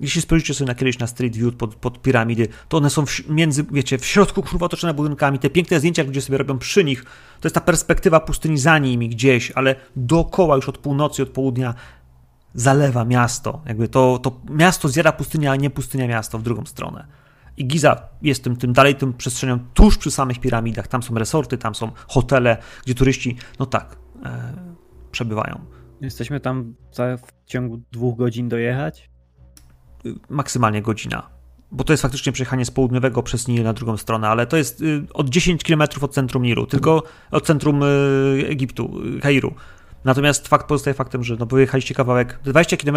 Jeśli spojrzycie sobie na kiedyś na Street View pod, pod piramidy, to one są w, między, wiecie, w środku kurwa otoczone budynkami. Te piękne zdjęcia, ludzie sobie robią przy nich, to jest ta perspektywa pustyni za nimi gdzieś, ale dookoła już od północy, od południa zalewa miasto. Jakby to, to miasto zjada pustynia, a nie pustynia miasto w drugą stronę. I Giza jest tym, tym dalej tym przestrzenią tuż przy samych piramidach. Tam są resorty, tam są hotele, gdzie turyści, no tak, e, przebywają. Jesteśmy tam w ciągu dwóch godzin dojechać? maksymalnie godzina. Bo to jest faktycznie przejechanie z południowego przez Nil na drugą stronę, ale to jest y, od 10 km od centrum Nilu, tylko od centrum y, Egiptu, y, Kairu. Natomiast fakt pozostaje faktem, że no, wyjechaliście kawałek 20 km,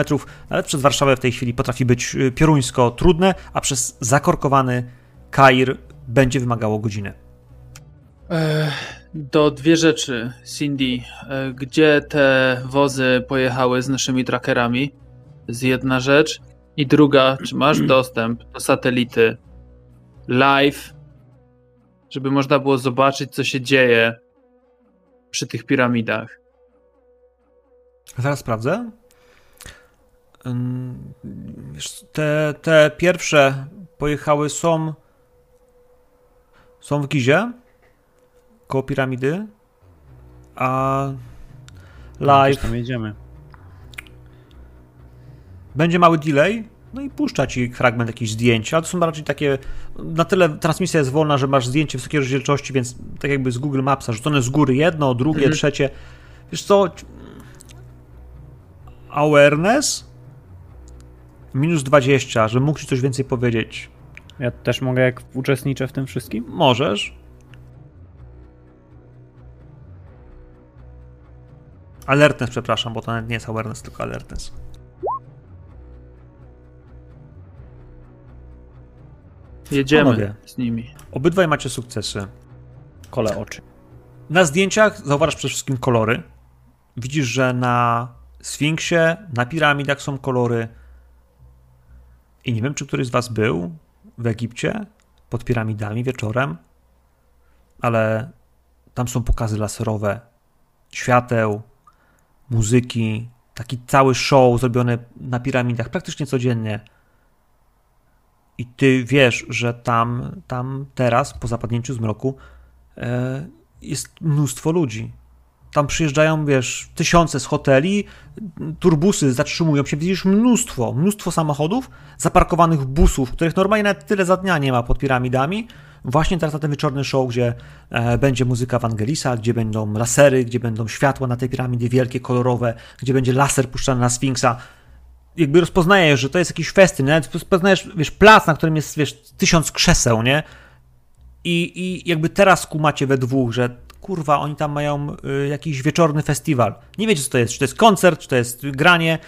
nawet przez Warszawę w tej chwili potrafi być pioruńsko trudne, a przez zakorkowany Kair będzie wymagało godziny. Do dwie rzeczy, Cindy. Gdzie te wozy pojechały z naszymi trackerami? Z jedna rzecz. I druga, czy masz dostęp do satelity live, żeby można było zobaczyć, co się dzieje przy tych piramidach? Zaraz sprawdzę. Te, te pierwsze pojechały są są w Gizie koło piramidy, a No, live tam jedziemy. będzie mały delay, no i puszcza ci fragment jakichś zdjęć, ale to są raczej takie, na tyle transmisja jest wolna, że masz zdjęcie wysokiej rozdzielczości, więc tak jakby z Google Mapsa rzucone z góry jedno, drugie, Mhm. trzecie. Wiesz co, awareness minus 20, że mógł ci coś więcej powiedzieć. Ja też mogę, jak uczestniczę w tym wszystkim? Możesz. Alertness, przepraszam, bo to nawet nie jest awareness, tylko alertness. Jedziemy Panowie. z nimi. Obydwaj macie sukcesy. Kole oczy. Na zdjęciach zauważasz przede wszystkim kolory. Widzisz, że na Sfinksie, na piramidach są kolory. I nie wiem, czy któryś z Was był w Egipcie pod piramidami wieczorem, ale tam są pokazy laserowe, świateł, muzyki, taki cały show zrobiony na piramidach praktycznie codziennie. I ty wiesz, że tam, tam teraz, po zapadnięciu zmroku, e, jest mnóstwo ludzi. Tam przyjeżdżają, wiesz, tysiące z hoteli, turbusy zatrzymują się, widzisz mnóstwo, mnóstwo samochodów, zaparkowanych busów, których normalnie nawet tyle za dnia nie ma pod piramidami. Właśnie teraz na ten wieczorny show, gdzie e, będzie muzyka Wangelisa, gdzie będą lasery, gdzie będą światła na tej piramidy wielkie, kolorowe, gdzie będzie laser puszczany na Sfinksa. Jakby rozpoznajesz, że to jest jakiś festyn, nawet rozpoznajesz, wiesz, plac, na którym jest, wiesz, tysiąc krzeseł, nie? I, I jakby teraz kumacie we dwóch, że kurwa, oni tam mają y, jakiś wieczorny festiwal. Nie wiecie, co to jest, czy to jest koncert, czy to jest granie.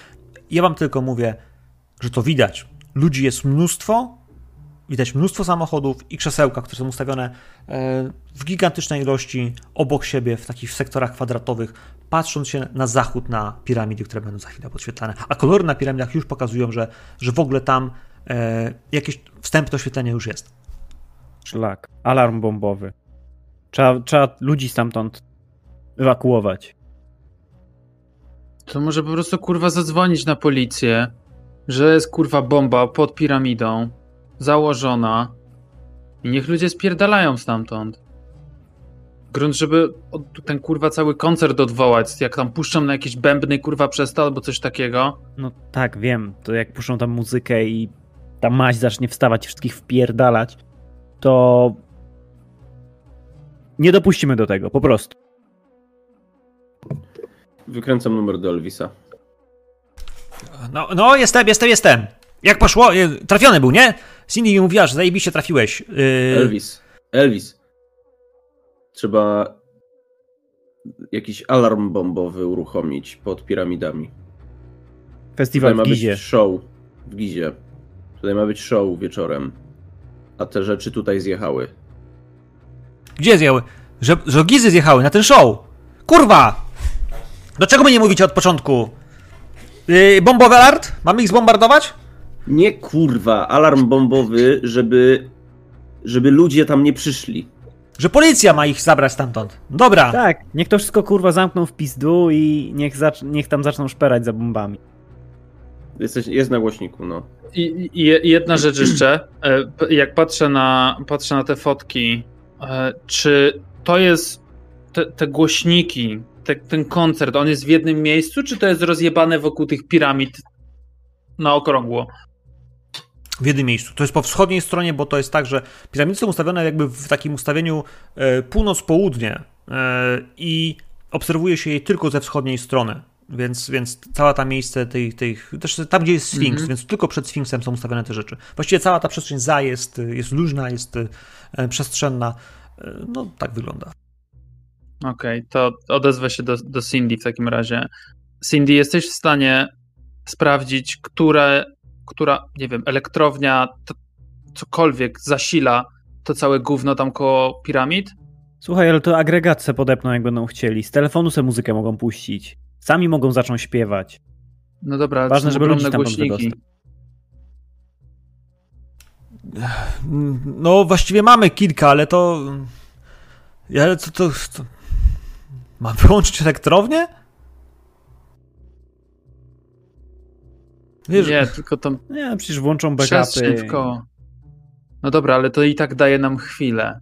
Ja wam tylko mówię, że to widać. Ludzi jest mnóstwo, widać mnóstwo samochodów i krzesełka, które są ustawione e, w gigantycznej ilości obok siebie, w takich sektorach kwadratowych, patrząc się na zachód, na piramidy, które będą za chwilę podświetlane. A kolory na piramidach już pokazują, że, że w ogóle tam e, jakieś wstępne oświetlenie już jest. Szlak. Alarm bombowy. Trzeba, trzeba ludzi stamtąd ewakuować. To może po prostu kurwa zadzwonić na policję, że jest kurwa bomba pod piramidą, założona i niech ludzie spierdalają stamtąd. Grunt, żeby ten kurwa cały koncert odwołać, jak tam puszczą na jakieś bębny kurwa przez to albo coś takiego. No tak, wiem. To jak puszczą tam muzykę i ta maź zacznie wstawać i wszystkich wpierdalać, to nie dopuścimy do tego, po prostu. Wykręcam numer do Elvisa. No, no, jestem, jestem, jestem. Jak poszło? Y, Trafiony był, nie? Cindy mi mówiła, że zajebiście trafiłeś. Yy, Elvis, Elvis. Trzeba jakiś alarm bombowy uruchomić pod piramidami. Festiwal Tutaj ma w Gizie. być show w Gizie. Tutaj ma być show wieczorem. A te rzeczy tutaj zjechały. Gdzie zjechały? Że, że gizy zjechały na ten show. Kurwa! Dlaczego my nie mówicie od początku? Yy, bombowy alert? Mamy ich zbombardować? Nie kurwa, alarm bombowy, żeby, żeby ludzie tam nie przyszli. Że policja ma ich zabrać stamtąd. Dobra. Tak, niech to wszystko kurwa zamkną w pizdu i niech, zacz- niech tam zaczną szperać za bombami. Jesteś, jest na głośniku, no. I, i jedna rzecz jeszcze. E, Jak patrzę na, patrzę na te fotki, czy to jest te, te głośniki, te, ten koncert, on jest w jednym miejscu, czy to jest rozjebane wokół tych piramid na okrągło? W jednym miejscu. To jest po wschodniej stronie, bo to jest tak, że piramidy są ustawione jakby w takim ustawieniu e, północ-południe e, i obserwuje się je tylko ze wschodniej strony. Więc, więc cała ta miejsce tej, tej, też tam, gdzie jest Sfinks, Mhm. więc tylko przed Sfinksem są ustawione te rzeczy. Właściwie cała ta przestrzeń za jest, jest luźna, jest e, przestrzenna. E, No, tak wygląda. Okej, to odezwę się do, do Cindy w takim razie. Cindy, jesteś w stanie sprawdzić, które, która, nie wiem, elektrownia, to, cokolwiek zasila to całe gówno tam koło piramid? Słuchaj, ale to agregat se podepną jak będą chcieli. Z telefonu se muzykę mogą puścić. Sami mogą zacząć śpiewać. No dobra, ale Ważne, żeby ogromne ludzi stamtąd głośniki. No, właściwie mamy kilka, ale to. Ale to. to, to... Mam wyłączyć elektrownię? Wiesz, Nie, tylko to Nie, przecież włączą backupy. koło. No dobra, ale to i tak daje nam chwilę.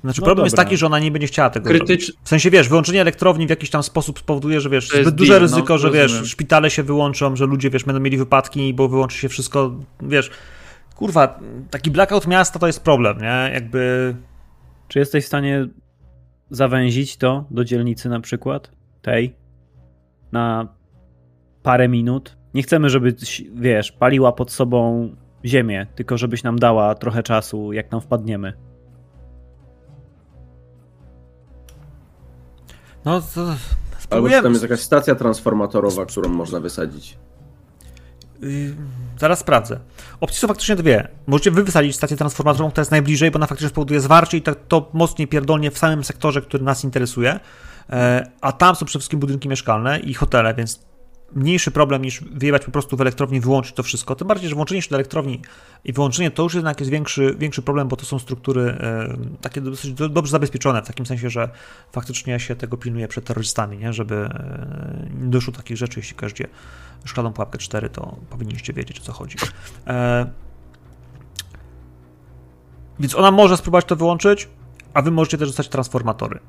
Znaczy, No problem jest dobra. taki, że ona nie będzie chciała tego. Krytycz... W sensie, wiesz, wyłączenie elektrowni w jakiś tam sposób spowoduje, że wiesz, jest zbyt duże deal, no, ryzyko, że rozumiem. wiesz, szpitale się wyłączą, że ludzie, wiesz, będą mieli wypadki, bo wyłączy się wszystko, wiesz. Kurwa, taki blackout miasta to jest problem, nie? Jakby. Czy jesteś w stanie zawęzić to do dzielnicy na przykład? Tej? Na parę minut? Nie chcemy, żeby, wiesz, paliła pod sobą ziemię, tylko żebyś nam dała trochę czasu, jak tam wpadniemy. No, to. Albo czy Spróbujemy. tam jest jakaś stacja transformatorowa, którą można wysadzić. Yy, zaraz sprawdzę. Opcje są faktycznie dwie. Możecie wy wysadzić stację transformatorową, która jest najbliżej, bo ona faktycznie spowoduje zwarcie i to, to mocniej pierdolnie w samym sektorze, który nas interesuje. E, a tam są przede wszystkim budynki mieszkalne i hotele, więc mniejszy problem niż wyjebać po prostu w elektrowni, wyłączyć to wszystko. Tym bardziej, że włączenie się do elektrowni i wyłączenie to już jednak jest większy, większy problem, bo to są struktury e, takie dosyć do, dobrze zabezpieczone, w takim sensie, że faktycznie się tego pilnuje przed terrorystami, nie? żeby e, nie doszło do takich rzeczy, jeśli każdzie szklaną pułapkę 4, to powinniście wiedzieć o co chodzi. E, więc ona może spróbować to wyłączyć, a wy możecie też dostać transformatory.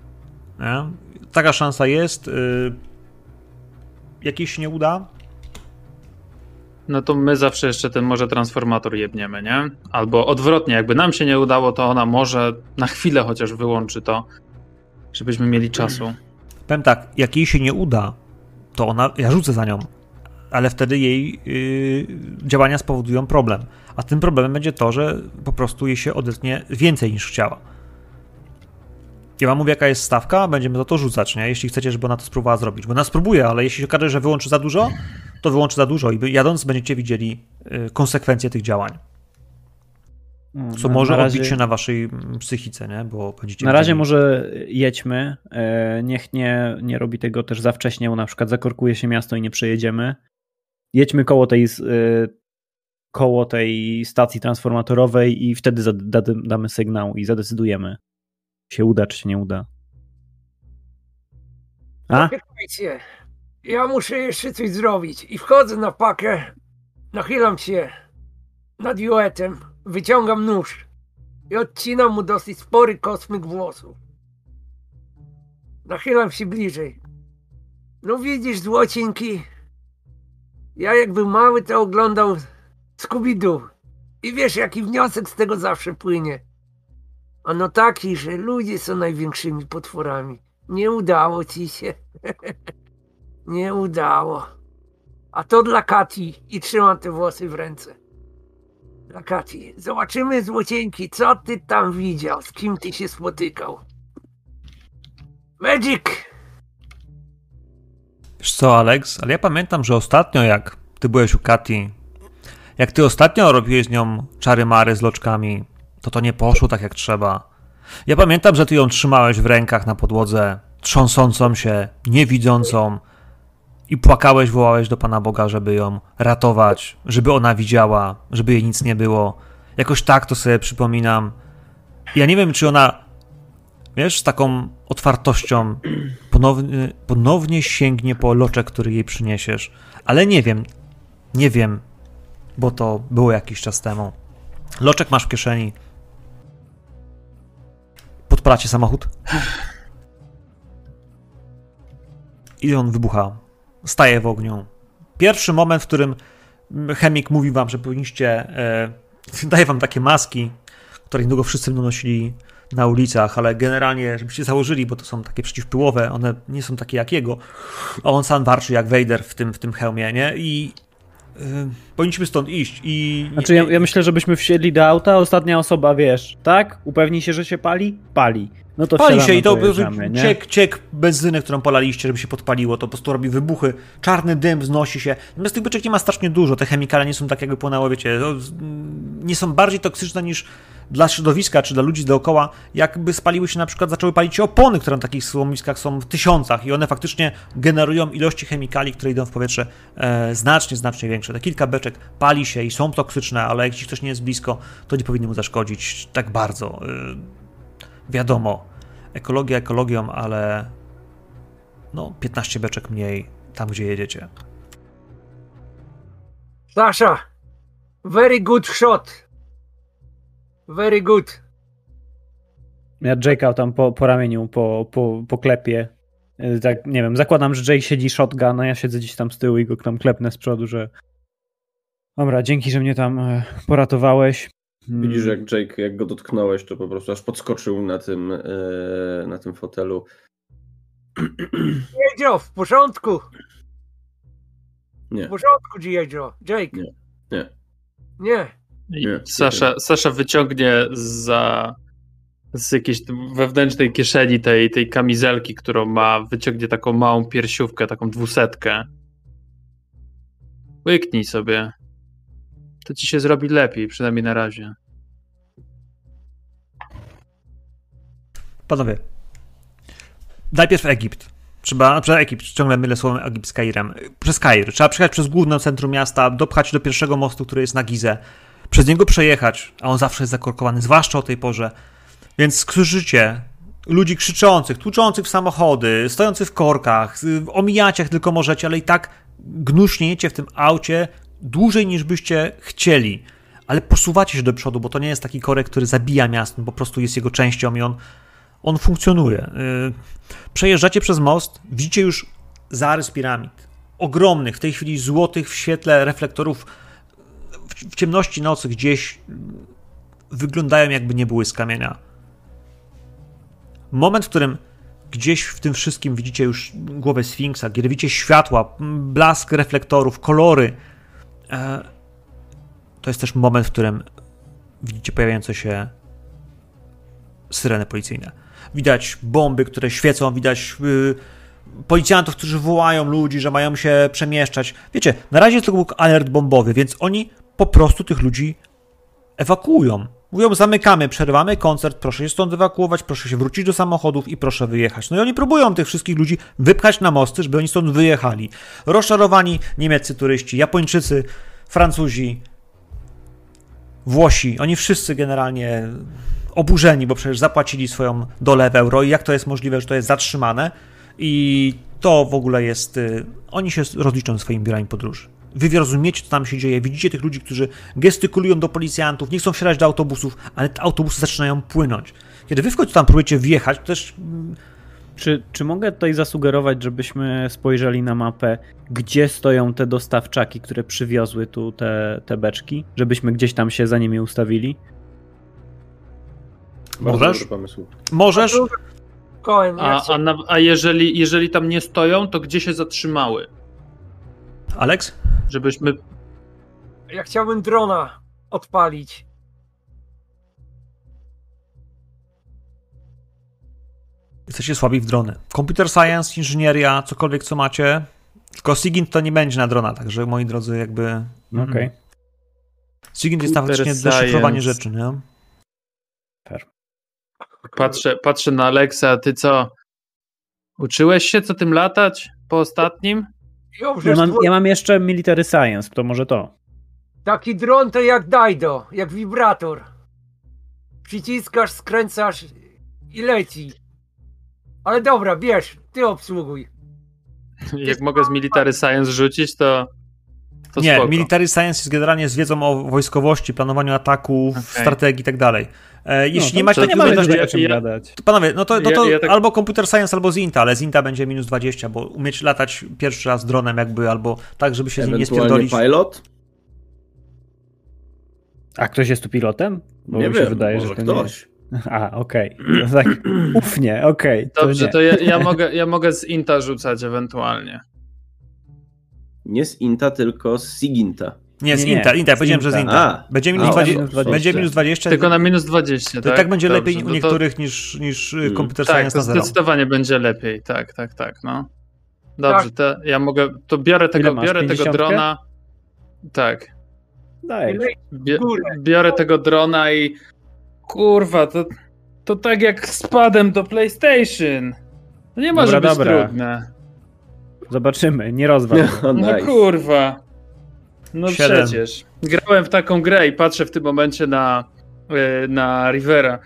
Nie? Taka szansa jest. Y, Jakiej się nie uda? No to my zawsze jeszcze ten może transformator jebniemy, nie? Albo odwrotnie, jakby nam się nie udało, to ona może na chwilę chociaż wyłączy to, żebyśmy mieli czasu. Powiem tak, jak jej się nie uda, to ona, ja rzucę za nią, ale wtedy jej yy, działania spowodują problem. A tym problemem będzie to, że po prostu jej się odetnie więcej niż chciała. Ja wam mówię, jaka jest stawka, będziemy za to rzucać, nie? Jeśli chcecie, żeby ona to spróbowała zrobić. Bo ona spróbuje, ale jeśli się okaże, że wyłączy za dużo, to wyłączy za dużo i jadąc będziecie widzieli yy, konsekwencje tych działań. No, Co na- może na odbić razie- się na waszej mm, psychice, nie? Bo będziecie Na razie widzieli- może jedźmy. e, Niech nie, nie robi tego też za wcześnie, bo na przykład zakorkuje się miasto i nie przejedziemy. Jedźmy koło tej, e, koło tej stacji transformatorowej i wtedy damy sygnał i zadecydujemy, się uda, czy się nie uda. A? Czekajcie, ja muszę jeszcze coś zrobić. I wchodzę na pakę, nachylam się nad Joetem, wyciągam nóż i odcinam mu dosyć spory kosmyk włosów. Nachylam się bliżej. No widzisz, złocinki, ja jakby mały to oglądał Scooby-Doo. I wiesz, jaki wniosek z tego zawsze płynie. Ano taki, że ludzie są największymi potworami. Nie udało ci się. Nie udało. A to dla Kati i trzymam te włosy w ręce. Dla Kati. Zobaczymy złocieńki, co ty tam widział, z kim ty się spotykał. Magic! Wiesz co, Alex, ale ja pamiętam, że ostatnio jak ty byłeś u Kati, jak ty ostatnio robiłeś z nią czary-mary z loczkami, to to nie poszło tak jak trzeba. Ja pamiętam, że ty ją trzymałeś w rękach na podłodze, trząsącą się, niewidzącą i płakałeś, wołałeś do Pana Boga, żeby ją ratować, żeby ona widziała, żeby jej nic nie było. Jakoś tak to sobie przypominam. Ja nie wiem, czy ona, wiesz, z taką otwartością ponownie, ponownie sięgnie po loczek, który jej przyniesiesz. Ale nie wiem, nie wiem, bo to było jakiś czas temu. Loczek masz w kieszeni. Podpalacie samochód? I on wybucha. Staje w ogniu. Pierwszy moment, w którym chemik mówi wam, że powinniście. E, daje wam takie maski, które niedługo wszyscy będą nosili na ulicach, ale generalnie, żebyście założyli, bo to są takie przeciwpyłowe, one nie są takie jak jego. A on sam warczy jak Vader w tym, w tym hełmie, nie? I powinniśmy stąd iść. I, Znaczy, ja, ja myślę, żebyśmy wsiedli do auta, ostatnia osoba, wiesz, tak? Upewni się, że się pali? Pali. No to Pali się i to ciek, ciek benzyny, którą polaliście, żeby się podpaliło, to po prostu robi wybuchy, czarny dym wznosi się. Natomiast tych beczek nie ma strasznie dużo, te chemikale nie są tak jakby płynęło, wiecie, no, nie są bardziej toksyczne niż dla środowiska czy dla ludzi dookoła, jakby spaliły się na przykład, zaczęły palić się opony, które na takich złomiskach są w tysiącach i one faktycznie generują ilości chemikali, które idą w powietrze e, znacznie, znacznie większe. Te kilka beczek pali się i są toksyczne, ale ci ktoś nie jest blisko, to nie powinny mu zaszkodzić tak bardzo. E, wiadomo, ekologia ekologią, ale no 15 beczek mniej tam, gdzie jedziecie. Sasha! Very good shot! Very good. Ja Jake'a tam po, po ramieniu, po, po, po klepie. Y, Tak, nie wiem, zakładam, że Jake siedzi shotgun, a ja siedzę gdzieś tam z tyłu i go tam klepnę z przodu, że dobra, dzięki, że mnie tam e, poratowałeś. Mm, Widzisz, jak Jake, jak go dotknąłeś, to po prostu aż podskoczył na tym, e, na tym fotelu. Jedzio, w porządku. Nie, W porządku, Jedzio. Jake. Nie. Nie. Nie. Nie, Sasza, Sasza wyciągnie za z jakiejś wewnętrznej kieszeni tej, tej kamizelki, którą ma, wyciągnie taką małą piersiówkę, taką dwusetkę. Łyknij sobie. To ci się zrobi lepiej, przynajmniej na razie. Panowie, najpierw Egipt. Trzeba, przez Egipt, ciągle mylę słowem Egipt z Kairem. Przez Kair. Trzeba przejechać przez główne centrum miasta, dopchać do pierwszego mostu, który jest na Gizę. Przez niego przejechać, a on zawsze jest zakorkowany, zwłaszcza o tej porze. Więc skrzyżycie ludzi krzyczących, tłuczących w samochody, stojących w korkach, y, omijacie jak tylko możecie, ale i tak gnuśniejecie w tym aucie dłużej niż byście chcieli. Ale posuwacie się do przodu, bo to nie jest taki korek, który zabija miasto, po prostu jest jego częścią i on on funkcjonuje. Yy, Przejeżdżacie przez most, widzicie już zarys piramid. Ogromnych, w tej chwili złotych w świetle reflektorów w, ciemności nocy gdzieś wyglądają jakby nie były z kamienia. Moment, w którym gdzieś w tym wszystkim widzicie już głowę Sfinksa, kiedy widzicie światła, blask reflektorów, kolory. e, To jest też moment, w którym widzicie pojawiające się syreny policyjne. Widać bomby, które świecą, widać yy, policjantów, którzy wołają ludzi, że mają się przemieszczać. Wiecie, na razie jest tylko alert bombowy, więc oni po prostu tych ludzi ewakuują. Mówią, zamykamy, przerwamy koncert, proszę się stąd ewakuować, proszę się wrócić do samochodów i proszę wyjechać. No i oni próbują tych wszystkich ludzi wypchać na mosty, żeby oni stąd wyjechali. Rozczarowani niemieccy turyści, Japończycy, Francuzi, Włosi, oni wszyscy generalnie oburzeni, bo przecież zapłacili swoją dolę w euro i jak to jest możliwe, że to jest zatrzymane i to w ogóle jest... y, Oni się rozliczą swoimi biurami podróży. Wy rozumiecie, co tam się dzieje, widzicie tych ludzi, którzy gestykulują do policjantów, nie chcą wsiadać do autobusów, ale te autobusy zaczynają płynąć. Kiedy wy w końcu tam próbujecie wjechać, to też mm, Czy, czy mogę tutaj zasugerować, żebyśmy spojrzeli na mapę, gdzie stoją te dostawczaki, które przywiozły tu te, te beczki? Żebyśmy gdzieś tam się za nimi ustawili? Możesz? możesz, A, a, na, a jeżeli, jeżeli tam nie stoją, to gdzie się zatrzymały? Alex? Żebyśmy. ja chciałbym drona odpalić. Jesteście słabi w drony. Computer science, inżynieria, cokolwiek co macie. Tylko Sigint to nie będzie na drona, także moi drodzy, jakby. No Okej. Sigint jest tam Computer faktycznie deszyfrowanie rzeczy, nie? Patrzę, patrzę na Alexa, ty co? Uczyłeś się co tym latać po ostatnim? Dobrze, Ja mam, ja mam jeszcze military science, to może to. taki dron to jak Daido, jak wibrator. Przyciskasz, skręcasz i leci. Ale dobra, bierz, ty obsługuj. Jak mogę z Military Science rzucić, to. To nie, spoko. military science jest generalnie z wiedzą o wojskowości, planowaniu ataków, Okej. strategii i tak dalej. E, jeśli no, nie to- macie to nie to- tutaj ja- o czym ja- gadać. To panowie, no to, no Ja- to ja tak- albo computer science, albo Zinta, ale Zinta będzie minus 20, bo umieć latać pierwszy raz dronem jakby, albo tak, żeby się z nim nie spierdolić. pilot? A ktoś jest tu pilotem? Bo nie mi się wiem, wydaje, może że to nie ktoś. jest. A, okej. To Tak, ufnie, okej. to Dobrze, nie. to ja, ja, mogę, ja mogę z Inta rzucać ewentualnie. Nie z Inta, tylko z Siginta. Nie, z Nie, nie, Inta, Inta, z powiedziałem, że z Inta. A. Będzie minus, A, 20, minus 20. będzie minus 20. Tylko na minus 20, to tak? tak będzie Dobrze, lepiej no u to- niektórych niż, niż Mm. computer Tak, science to na zero. zdecydowanie będzie lepiej. Tak, tak, tak, no. Dobrze, to ja mogę, to biorę tego, biorę tego 50? drona. Tak. Daj. Bie, Górę. biorę tego drona i kurwa, to, to tak jak z padem do PlayStation. To nie może Dobra, być dobra. trudne. Zobaczymy, nie rozwal. No, No nice. kurwa. No Siedem. przecież. Grałem w taką grę i patrzę w tym momencie na, e, na Rivera.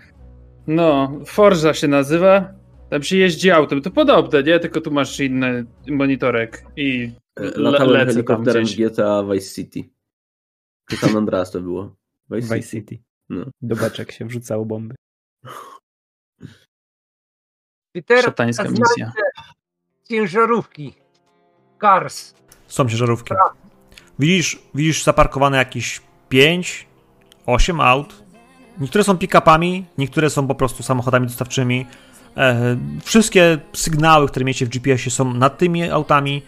No, Forza się nazywa. Tam się jeździ autem. To podobne, nie? Tylko tu masz inny monitorek i le- Latałem tam helikopterem gdzieś. w GTA Vice City. Czy San Andreas to było? Vice, Vice City. City. No. Do beczek się wrzucało bomby. I teraz Szatańska misja. ciężarówki. Cars. Są ciężarówki. Widzisz, widzisz zaparkowane jakieś 5, 8 aut. Niektóre są pick-upami, niektóre są po prostu samochodami dostawczymi. E, wszystkie sygnały, które miecie w GPS-ie są nad tymi autami.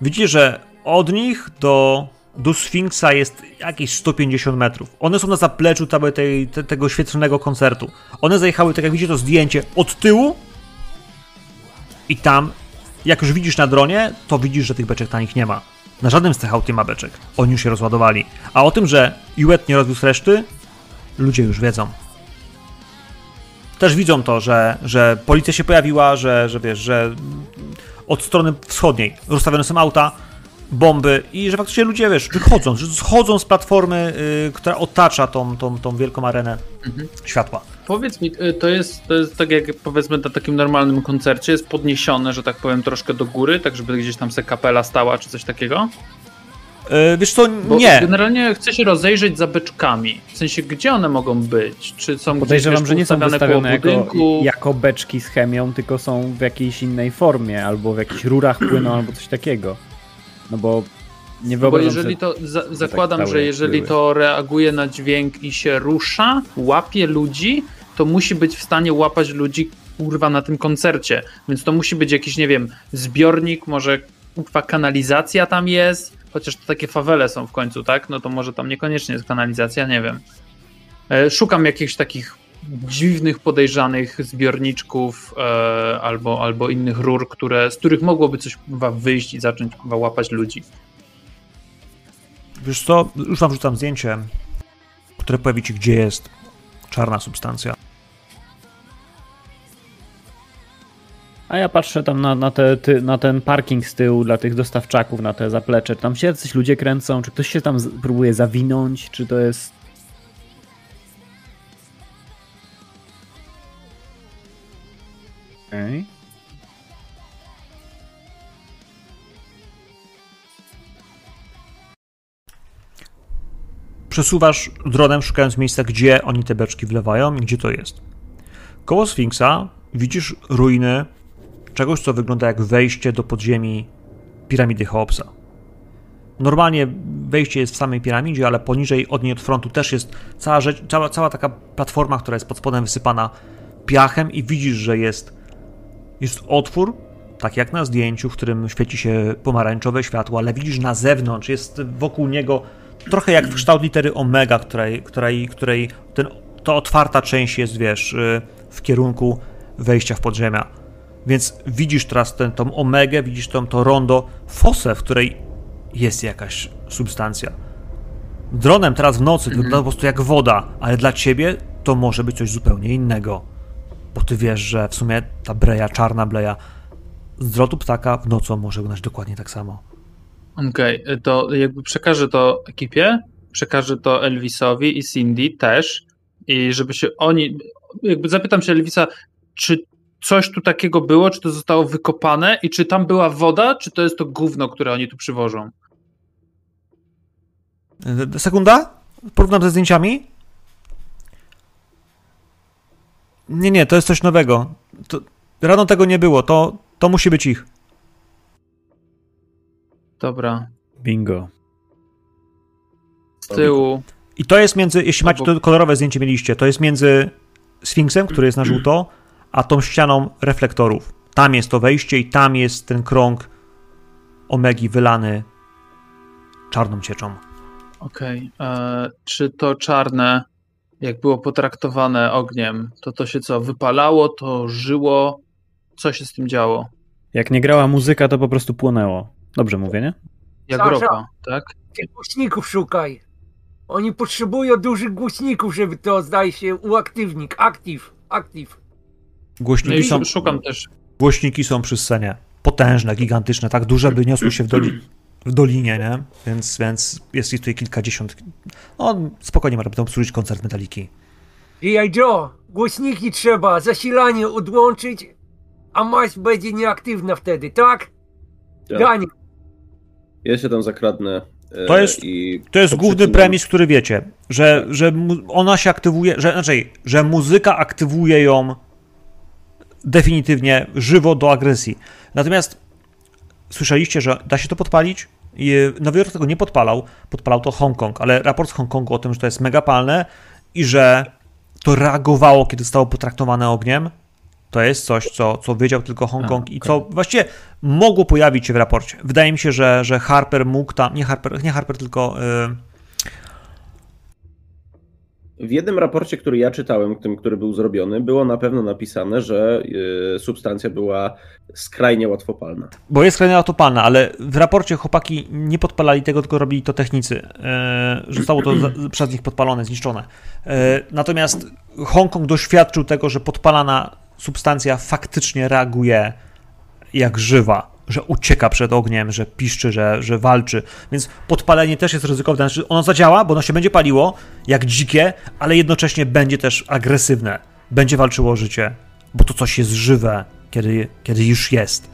Widzicie, że od nich do, do Sfinksa jest jakieś 150 metrów. One są na zapleczu tej, te, tego świetlnego koncertu. One zajechały, tak jak widzicie to zdjęcie, od tyłu i tam, jak już widzisz na dronie, to widzisz, że tych beczek tanich nie ma. Na żadnym z tych aut nie ma beczek. Oni już się rozładowali. A o tym, że Iwet nie rozwiózł reszty, ludzie już wiedzą. Też widzą to, że, że policja się pojawiła, że, że wiesz, że od strony wschodniej rozstawione są auta, bomby i że faktycznie ludzie, wiesz, wychodzą, że schodzą z platformy, y, która otacza tą, tą, tą wielką arenę światła. Powiedz mi, y, to jest, to jest tak jak powiedzmy na takim normalnym koncercie, jest podniesione, że tak powiem, troszkę do góry, tak żeby gdzieś tam se kapela stała, czy coś takiego? Y, wiesz co, Bo nie. generalnie chcę się rozejrzeć za beczkami. W sensie, gdzie one mogą być? Czy są Podejrzewam, gdzieś że nie są wystawione jako, jako beczki z chemią, tylko są w jakiejś innej formie, albo w jakichś rurach płyną, albo coś takiego. No bo nie Bo wyobrażam jeżeli to, za, zakładam, stałe że jeżeli były. to reaguje na dźwięk i się rusza, łapie ludzi, to musi być w stanie łapać ludzi kurwa na tym koncercie. Więc to musi być jakiś, nie wiem, zbiornik, może kurwa kanalizacja tam jest, chociaż to takie fawele są w końcu, tak? No to może tam niekoniecznie jest kanalizacja, nie wiem. E, Szukam jakichś takich dziwnych, podejrzanych zbiorniczków e, albo, albo innych rur, które, z których mogłoby coś kurwa, wyjść i zacząć łapać ludzi. Wiesz co, już wam wrzucam zdjęcie, które pojawi ci, gdzie jest czarna substancja. A ja patrzę tam na, na, te, ty, na ten parking z tyłu dla tych dostawczaków, na te zaplecze. Tam się jacyś ludzie kręcą, czy ktoś się tam z, próbuje zawinąć, czy to jest... Okej. Przesuwasz dronem, szukając miejsca, gdzie oni te beczki wlewają i gdzie to jest. Koło Sfinksa widzisz ruiny czegoś, co wygląda jak wejście do podziemi piramidy Cheopsa. Normalnie wejście jest w samej piramidzie, ale poniżej od niej od frontu też jest cała, rzecz, cała, cała taka platforma, która jest pod spodem wysypana piachem i widzisz, że jest Jest otwór, tak jak na zdjęciu, w którym świeci się pomarańczowe światło, ale widzisz na zewnątrz, jest wokół niego trochę jak w kształt litery omega, której, której, której ten, to otwarta część jest, wiesz, y, w kierunku wejścia w podziemia. Więc widzisz teraz tę tą omegę, widzisz tą, to rondo, fosę, w której jest jakaś substancja. Dronem teraz w nocy to wygląda po prostu jak woda, ale dla ciebie to może być coś zupełnie innego. Bo ty wiesz, że w sumie ta breja, czarna bleja, z drotu ptaka w nocą może wyglądać dokładnie tak samo. Okej, to jakby przekażę to ekipie, przekażę to Elvisowi i Cindy też i żeby się oni, jakby zapytam się Elvisa, czy coś tu takiego było, czy to zostało wykopane i czy tam była woda, czy to jest to gówno, które oni tu przywożą? E, Sekunda? Porównam ze zdjęciami? Nie, nie, to jest coś nowego. To, rano tego nie było, to, to musi być ich. Dobra, Bingo. z tyłu. I to jest między, jeśli macie to kolorowe zdjęcie mieliście, to jest między Sfinksem, który jest na żółto, a tą ścianą reflektorów. Tam jest to wejście i tam jest ten krąg omegi wylany czarną cieczą. Okej, e, czy to czarne, jak było potraktowane ogniem, to to się co, wypalało, to żyło? Co się z tym działo? Jak nie grała muzyka, to po prostu płonęło. Dobrze mówię, nie? Jak Sasza. ropa, tak? Głośników szukaj. Oni potrzebują dużych głośników, żeby to, zdaje się, uaktywnik. Aktyw, aktyw. No Głośniki, i są, szukam też. głośniki są przy scenie. Potężne, gigantyczne, tak duże, by niosły się w, doli, w dolinie, nie? Więc, więc jest ich tutaj kilkadziesiąt. No, spokojnie, można będą służyć koncert metaliki. G.I. Joe, głośniki trzeba, zasilanie odłączyć, a maść będzie nieaktywna wtedy, tak? Tak. Ganie. Ja się tam zakradnę. e, To jest- To jest główny premis, który wiecie, że, że ona się aktywuje, że znaczy, że muzyka aktywuje ją definitywnie żywo do agresji. Natomiast słyszeliście, że da się to podpalić? I Nowy Jork tego nie podpalał, podpalał to Hongkong, ale raport z Hongkongu o tym, że to jest mega palne i że to reagowało, kiedy zostało potraktowane ogniem, to jest coś, co, co wiedział tylko Hongkong i co właściwie mogło pojawić się w raporcie. Wydaje mi się, że, że Harper mógł tam, nie Harper, nie Harper, tylko y, W jednym raporcie, który ja czytałem, tym, który był zrobiony, było na pewno napisane, że e, substancja była skrajnie łatwopalna. Bo jest skrajnie autopalna, ale w raporcie chłopaki nie podpalali tego, tylko robili to technicy. E, zostało to przez nich podpalone, zniszczone. E, natomiast Hongkong doświadczył tego, że podpalana substancja faktycznie reaguje jak żywa, że ucieka przed ogniem, że piszczy, że, że walczy. Więc podpalenie też jest ryzykowne. Znaczy ono zadziała, bo ono się będzie paliło jak dzikie, ale jednocześnie będzie też agresywne. Będzie walczyło o życie, bo to coś jest żywe, kiedy, kiedy już jest.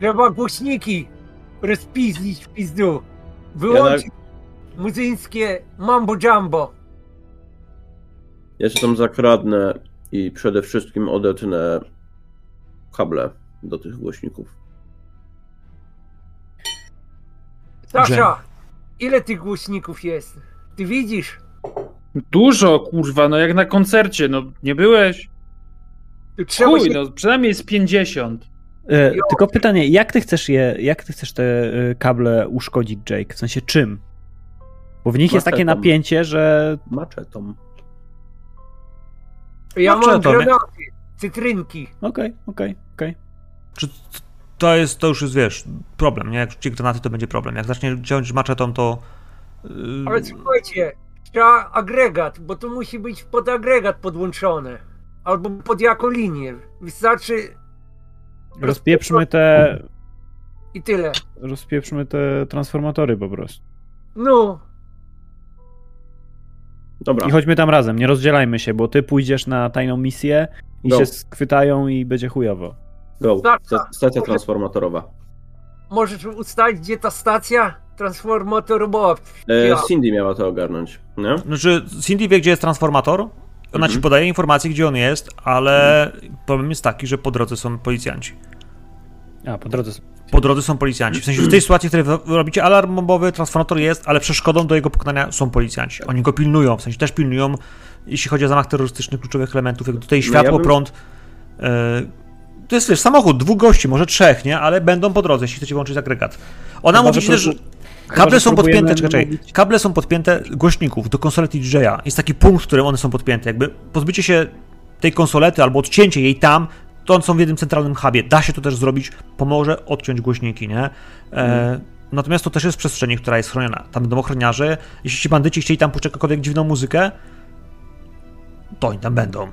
Trzeba głośniki rozpizdzić w pizdu. Wyłączyć muzyńskie mambo jumbo. Ja się tam zakradnę i przede wszystkim odetnę kable do tych głośników. Sasza, ile tych głośników jest? Ty widzisz? Dużo, kurwa, no jak na koncercie, no nie byłeś? Chuj, się... no przynajmniej jest 50. E, tylko pytanie, jak ty chcesz je, jak ty chcesz te e, kable uszkodzić, Jake? W sensie czym? Bo w nich jest takie Maczetą. napięcie, że Maczetą. Ja No, mam granaty, cytrynki. okej, okej, okej. Czy to jest, to już jest, wiesz, problem, nie? Jak ci granaty, to będzie problem. Jak zacznie ciąć maczetą, to... Yy, Ale słuchajcie, trzeba agregat, bo to musi być pod agregat podłączone. Albo pod jaką linię. Wystarczy Rozpieprzmy te, i tyle. rozpieprzmy te transformatory po prostu. No, Dobra, I chodźmy tam razem, nie rozdzielajmy się, bo ty pójdziesz na tajną misję i Go. się schwytają i będzie chujowo. go. Sta-. Stacja transformatorowa. możesz ustalić, gdzie ta stacja transformatorowa. E. Cindy miała to ogarnąć, nie? Znaczy, Cindy wie, gdzie jest transformator, ona ci Mhm. podaje informacje, gdzie on jest, ale problem jest taki, że po drodze są policjanci. A, po drodze. są- Po drodze są policjanci. W sensie w tej sytuacji, w której robicie alarm bombowy, transformator jest, ale przeszkodą do jego pokonania są policjanci. Oni go pilnują, w sensie też pilnują, jeśli chodzi o zamach terrorystyczny kluczowych elementów, jak tutaj No światło, ja bym- prąd. e, to jest wiesz, samochód, dwóch gości, może trzech, nie? Ale będą po drodze, jeśli chcecie włączyć agregat. Ona Chyba, mówi też, kable są podpięte, czekaj, czekaj, mówić- kable są podpięte głośników do konsolety DJ-a. Jest taki punkt, w którym one są podpięte. Jakby pozbycie się tej konsolety albo odcięcie jej tam, to są w jednym centralnym hubie. Da się to też zrobić, pomoże odciąć głośniki, nie? E, Natomiast to też jest w przestrzeni, która jest chroniona. Tam będą ochroniarze. Jeśli ci bandyci chcieli tam puszczać jakąkolwiek dziwną muzykę, to oni tam będą.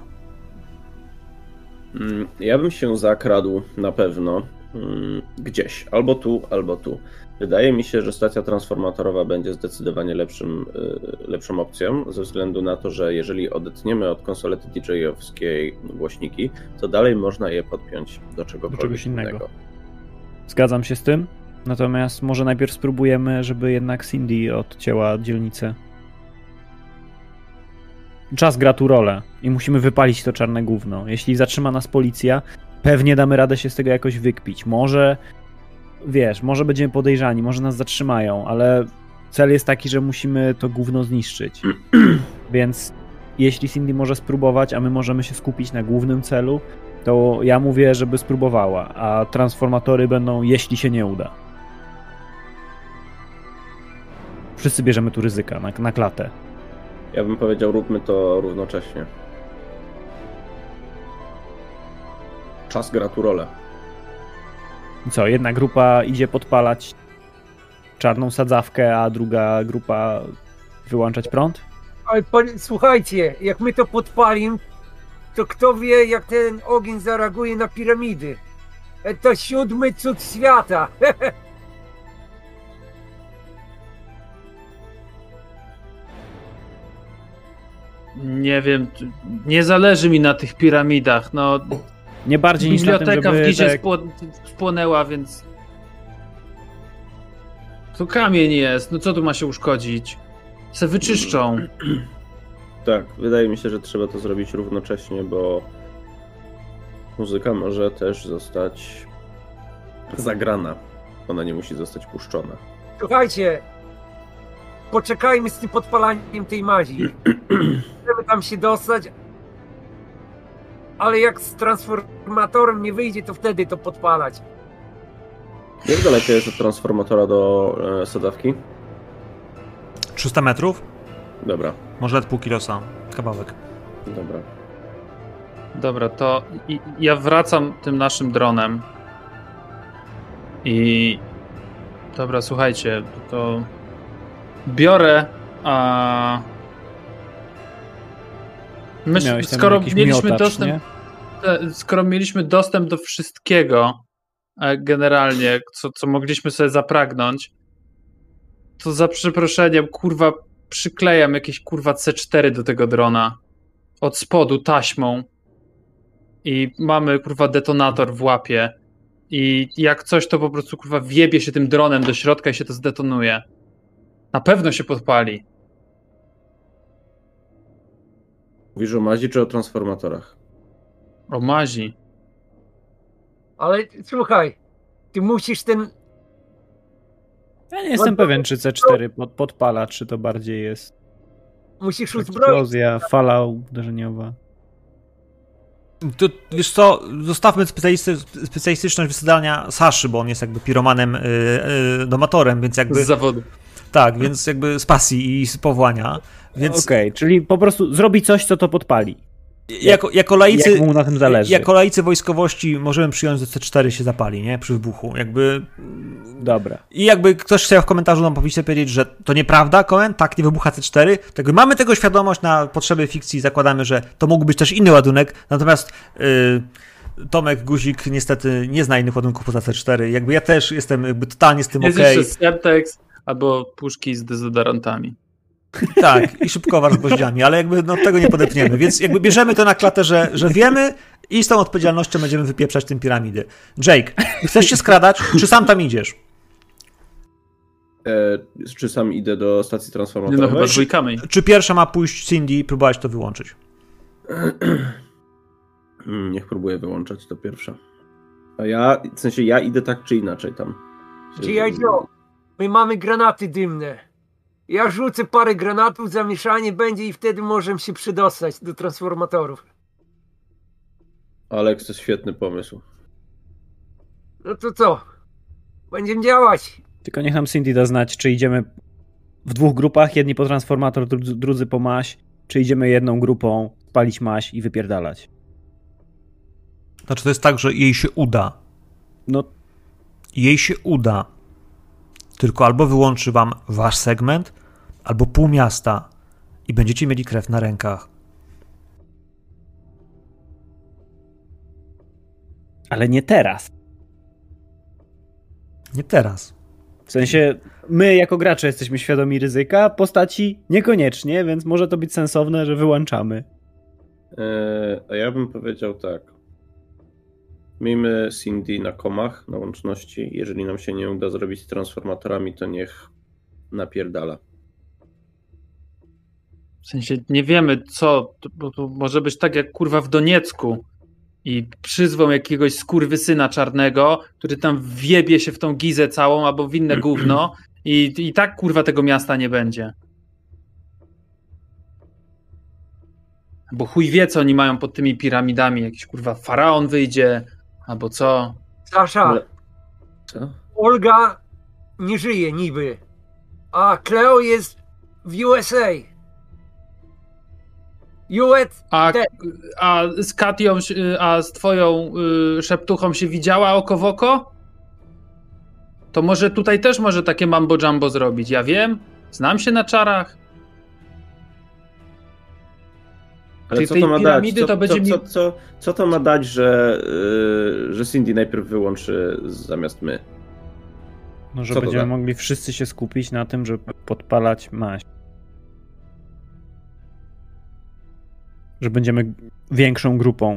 Mm, Ja bym się zakradł na pewno mm, gdzieś, albo tu, albo tu. Wydaje mi się, że stacja transformatorowa będzie zdecydowanie lepszym, y, lepszą opcją, ze względu na to, że jeżeli odetniemy od konsolety DJ-owskiej głośniki, to dalej można je podpiąć do czegokolwiek czegoś innego. innego. Zgadzam się z tym. Natomiast może najpierw spróbujemy, żeby jednak Cindy odcięła dzielnicę. Czas gra tu rolę i musimy wypalić to czarne gówno. Jeśli zatrzyma nas policja, pewnie damy radę się z tego jakoś wykpić. Może, wiesz, może będziemy podejrzani, może nas zatrzymają, ale cel jest taki, że musimy to gówno zniszczyć. Więc jeśli Cindy może spróbować, a my możemy się skupić na głównym celu, to ja mówię, żeby spróbowała, a transformatory będą, jeśli się nie uda. Wszyscy bierzemy tu ryzyka na, na klatę. Ja bym powiedział, róbmy to równocześnie. Czas gra tu rolę. I co, jedna grupa idzie podpalać czarną sadzawkę, a druga grupa wyłączać prąd? Ale pan, słuchajcie, jak my to podpalimy, to kto wie, jak ten ogień zareaguje na piramidy. E, To siódmy cud świata. Nie wiem, nie zależy mi na tych piramidach. No, Nie bardziej niż na tym, biblioteka żeby w Gizie tak, spło- spłonęła, więc. Tu kamień jest, no co tu ma się uszkodzić? Se wyczyszczą. Tak, wydaje mi się, że trzeba to zrobić równocześnie, bo muzyka może też zostać zagrana. Ona nie musi zostać puszczona. Słuchajcie, poczekajmy z tym podpalaniem tej mazi. Chcemy tam się dostać, ale jak z transformatorem nie wyjdzie, to wtedy to podpalać. Jak daleko jest od transformatora do e, sadzawki? 300 metrów? Dobra, Może nawet pół kilosa. Kawałek. dobra. Dobra, to i, ja wracam tym naszym dronem. I. Dobra, słuchajcie, to. Biorę. A. Myśl, miałeś tam skoro mieliśmy miotacz, dostęp. nie? skoro mieliśmy dostęp do wszystkiego e, generalnie, co, co mogliśmy sobie zapragnąć, to za przeproszeniem, kurwa, przyklejam jakieś kurwa C4 do tego drona. Od spodu taśmą. I mamy kurwa detonator w łapie. I jak coś, to po prostu kurwa wiebie się tym dronem do środka i się to zdetonuje. Na pewno się podpali. Mówisz o mazi czy o transformatorach? O mazi. Ale słuchaj, ty musisz ten. Ja nie jestem pewien, czy C4 pod, podpala, czy to bardziej jest Musisz uzbroić. eksplozja, fala uderzeniowa. To, wiesz co, zostawmy specjalisty, specjalistyczność wysadzania Saszy, bo on jest jakby piromanem, y, y, domatorem, więc jakby, Z zawodu. tak, więc jakby z pasji i z powołania, więc Okej, czyli po prostu zrobi coś, co to podpali. jako, jako laicy... Jak mu na tym zależy. Jako laicy wojskowości możemy przyjąć, że C4 się zapali, nie? Przy wybuchu. Jakby. Dobra. I jakby ktoś chciał w komentarzu nam powiedzieć, powiedzieć, że to nieprawda, Cohen, tak, nie wybucha C4. To jakby mamy tego świadomość na potrzeby fikcji, zakładamy, że to mógł być też inny ładunek, natomiast yy, Tomek Guzik niestety nie zna innych ładunków poza C4. Jakby ja też jestem jakby totalnie z tym Jest okej. jeszcze Semtex albo puszki z dezodorantami. Tak, i szybkowar z gwoździami, ale jakby no, tego nie podepniemy. Więc jakby bierzemy to na klatę, że, że wiemy i z tą odpowiedzialnością będziemy wypieprzać tym piramidy. Jake, chcesz się skradać, czy sam tam idziesz? E, czy sam idę do stacji Nie no, transformatorowej? chyba dwójkami. Czy pierwsza ma pójść Cindy i próbować to wyłączyć? Niech próbuję wyłączać to pierwsze. A ja, w sensie ja idę tak czy inaczej tam. Czy ja Joe, my mamy granaty dymne. Ja rzucę parę granatów, zamieszanie będzie i wtedy możemy się przydostać do transformatorów. Aleks, to jest świetny pomysł. No to co? Będziemy działać. Tylko niech nam Cindy da znać, czy idziemy w dwóch grupach, jedni po transformator, drudzy, drudzy po maś, czy idziemy jedną grupą, palić maś i wypierdalać. Znaczy to jest tak, że jej się uda. No, Jej się uda. Tylko albo wyłączy wam wasz segment, albo pół miasta i będziecie mieli krew na rękach. ale nie teraz. Nie teraz. W sensie, my jako gracze jesteśmy świadomi ryzyka, postaci niekoniecznie, więc może to być sensowne, że wyłączamy. E, A ja bym powiedział tak. Miejmy Cindy na komach, na łączności. Jeżeli nam się nie uda zrobić z transformatorami, to niech napierdala. W sensie nie wiemy co, bo to może być tak jak kurwa w Doniecku i przyzwą jakiegoś skurwysyna czarnego, który tam wjebie się w tą gizę całą albo w inne gówno i, i tak kurwa tego miasta nie będzie. Bo chuj wie co oni mają pod tymi piramidami, jakiś kurwa faraon wyjdzie albo co. Sasza, Ale- Co? Olga nie żyje niby, a Cleo jest w USA. US, A, a z Katią, a z twoją y, szeptuchą się widziała oko w oko? To może tutaj też może takie mambo jumbo zrobić. Ja wiem, znam się na czarach. Ale co tej to ma dać? piramidy Co, to będzie co, co, co, co to ma dać, że, yy, że Cindy najpierw wyłączy zamiast my? No, że będziemy da? mogli wszyscy się skupić na tym, żeby podpalać maś. Że będziemy większą grupą.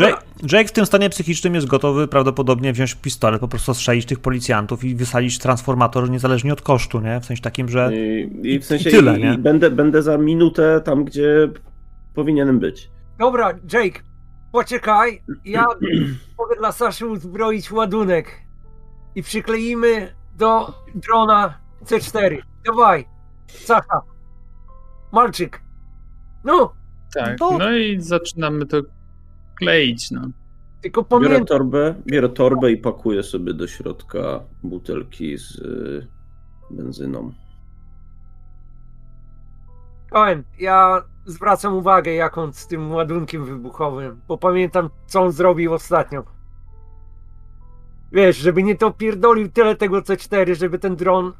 Jake, Jake w tym stanie psychicznym jest gotowy prawdopodobnie wziąć pistolet, po prostu strzelić tych policjantów i wysadzić transformator niezależnie od kosztu, nie? W sensie takim, że I, i w sensie i tyle, i, nie? i będę, będę za minutę tam, gdzie powinienem być. dobra, Jake, poczekaj, ja mogę dla Saszy uzbroić ładunek i przykleimy do drona C4. Dawaj, Sasza, Malczyk, no, Tak. No. No i zaczynamy to kleić. No. tylko Biorę pamiętaj, torbę, biorę torbę i pakuję sobie do środka butelki z y, benzyną. Powiem, ja zwracam uwagę, jak on z tym ładunkiem wybuchowym, bo pamiętam, co on zrobił ostatnio. Wiesz, żeby nie to pierdolił tyle tego C4, żeby ten dron,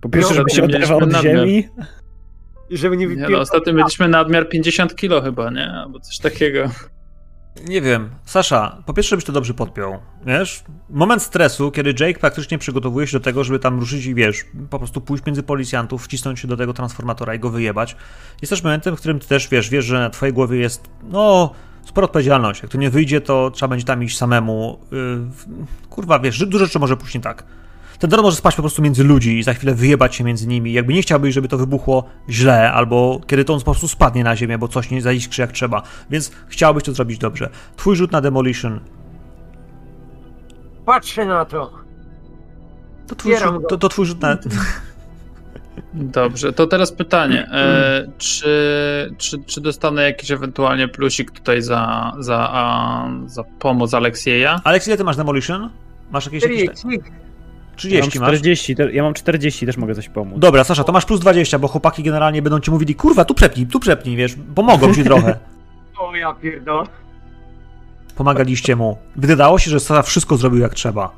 Po pierwsze, No, żeby się mieliśmy oderwał od nadmiar. ziemi. żeby nie Nie, wypierdolił. no, ostatnio mieliśmy nadmiar 50 kilo chyba, nie? Albo coś takiego. Nie wiem. Sasza, po pierwsze, żebyś to dobrze podpiął. Wiesz? Moment stresu, kiedy Jake praktycznie przygotowuje się do tego, żeby tam ruszyć i wiesz, po prostu pójść między policjantów, wcisnąć się do tego transformatora i go wyjebać. Jest też momentem, w którym ty też wiesz, wiesz, że na twojej głowie jest, no, spora odpowiedzialność. Jak to nie wyjdzie, to trzeba będzie tam iść samemu. Yy, kurwa, wiesz, dużo rzeczy może pójść nie tak. Ten dron może spaść po prostu między ludzi i za chwilę wyjebać się między nimi. Jakby nie chciałbyś, żeby to wybuchło źle, albo kiedy to on po prostu spadnie na ziemię, bo coś nie zaiskrzy jak trzeba. Więc chciałbyś to zrobić dobrze. Twój rzut na demolition Patrzę na to. to twój, rzut, to, to twój rzut na. Dobrze, to teraz pytanie. E, czy, czy, czy dostanę jakiś ewentualnie plusik tutaj za, za, a, za pomoc Aleksieja? Aleks, ile ty masz demolition? Masz jakieś, jakieś 40. Ja mam 30 masz? 40, te- ja mam 40, też mogę coś pomóc. Dobra, Sasza, to masz plus 20, bo chłopaki generalnie będą ci mówili, kurwa, tu przepnij, tu przepnij, wiesz, pomogą ci trochę. O ja pierdolę. Pomagaliście mu. Wydawało się, że Sasza wszystko zrobił jak trzeba.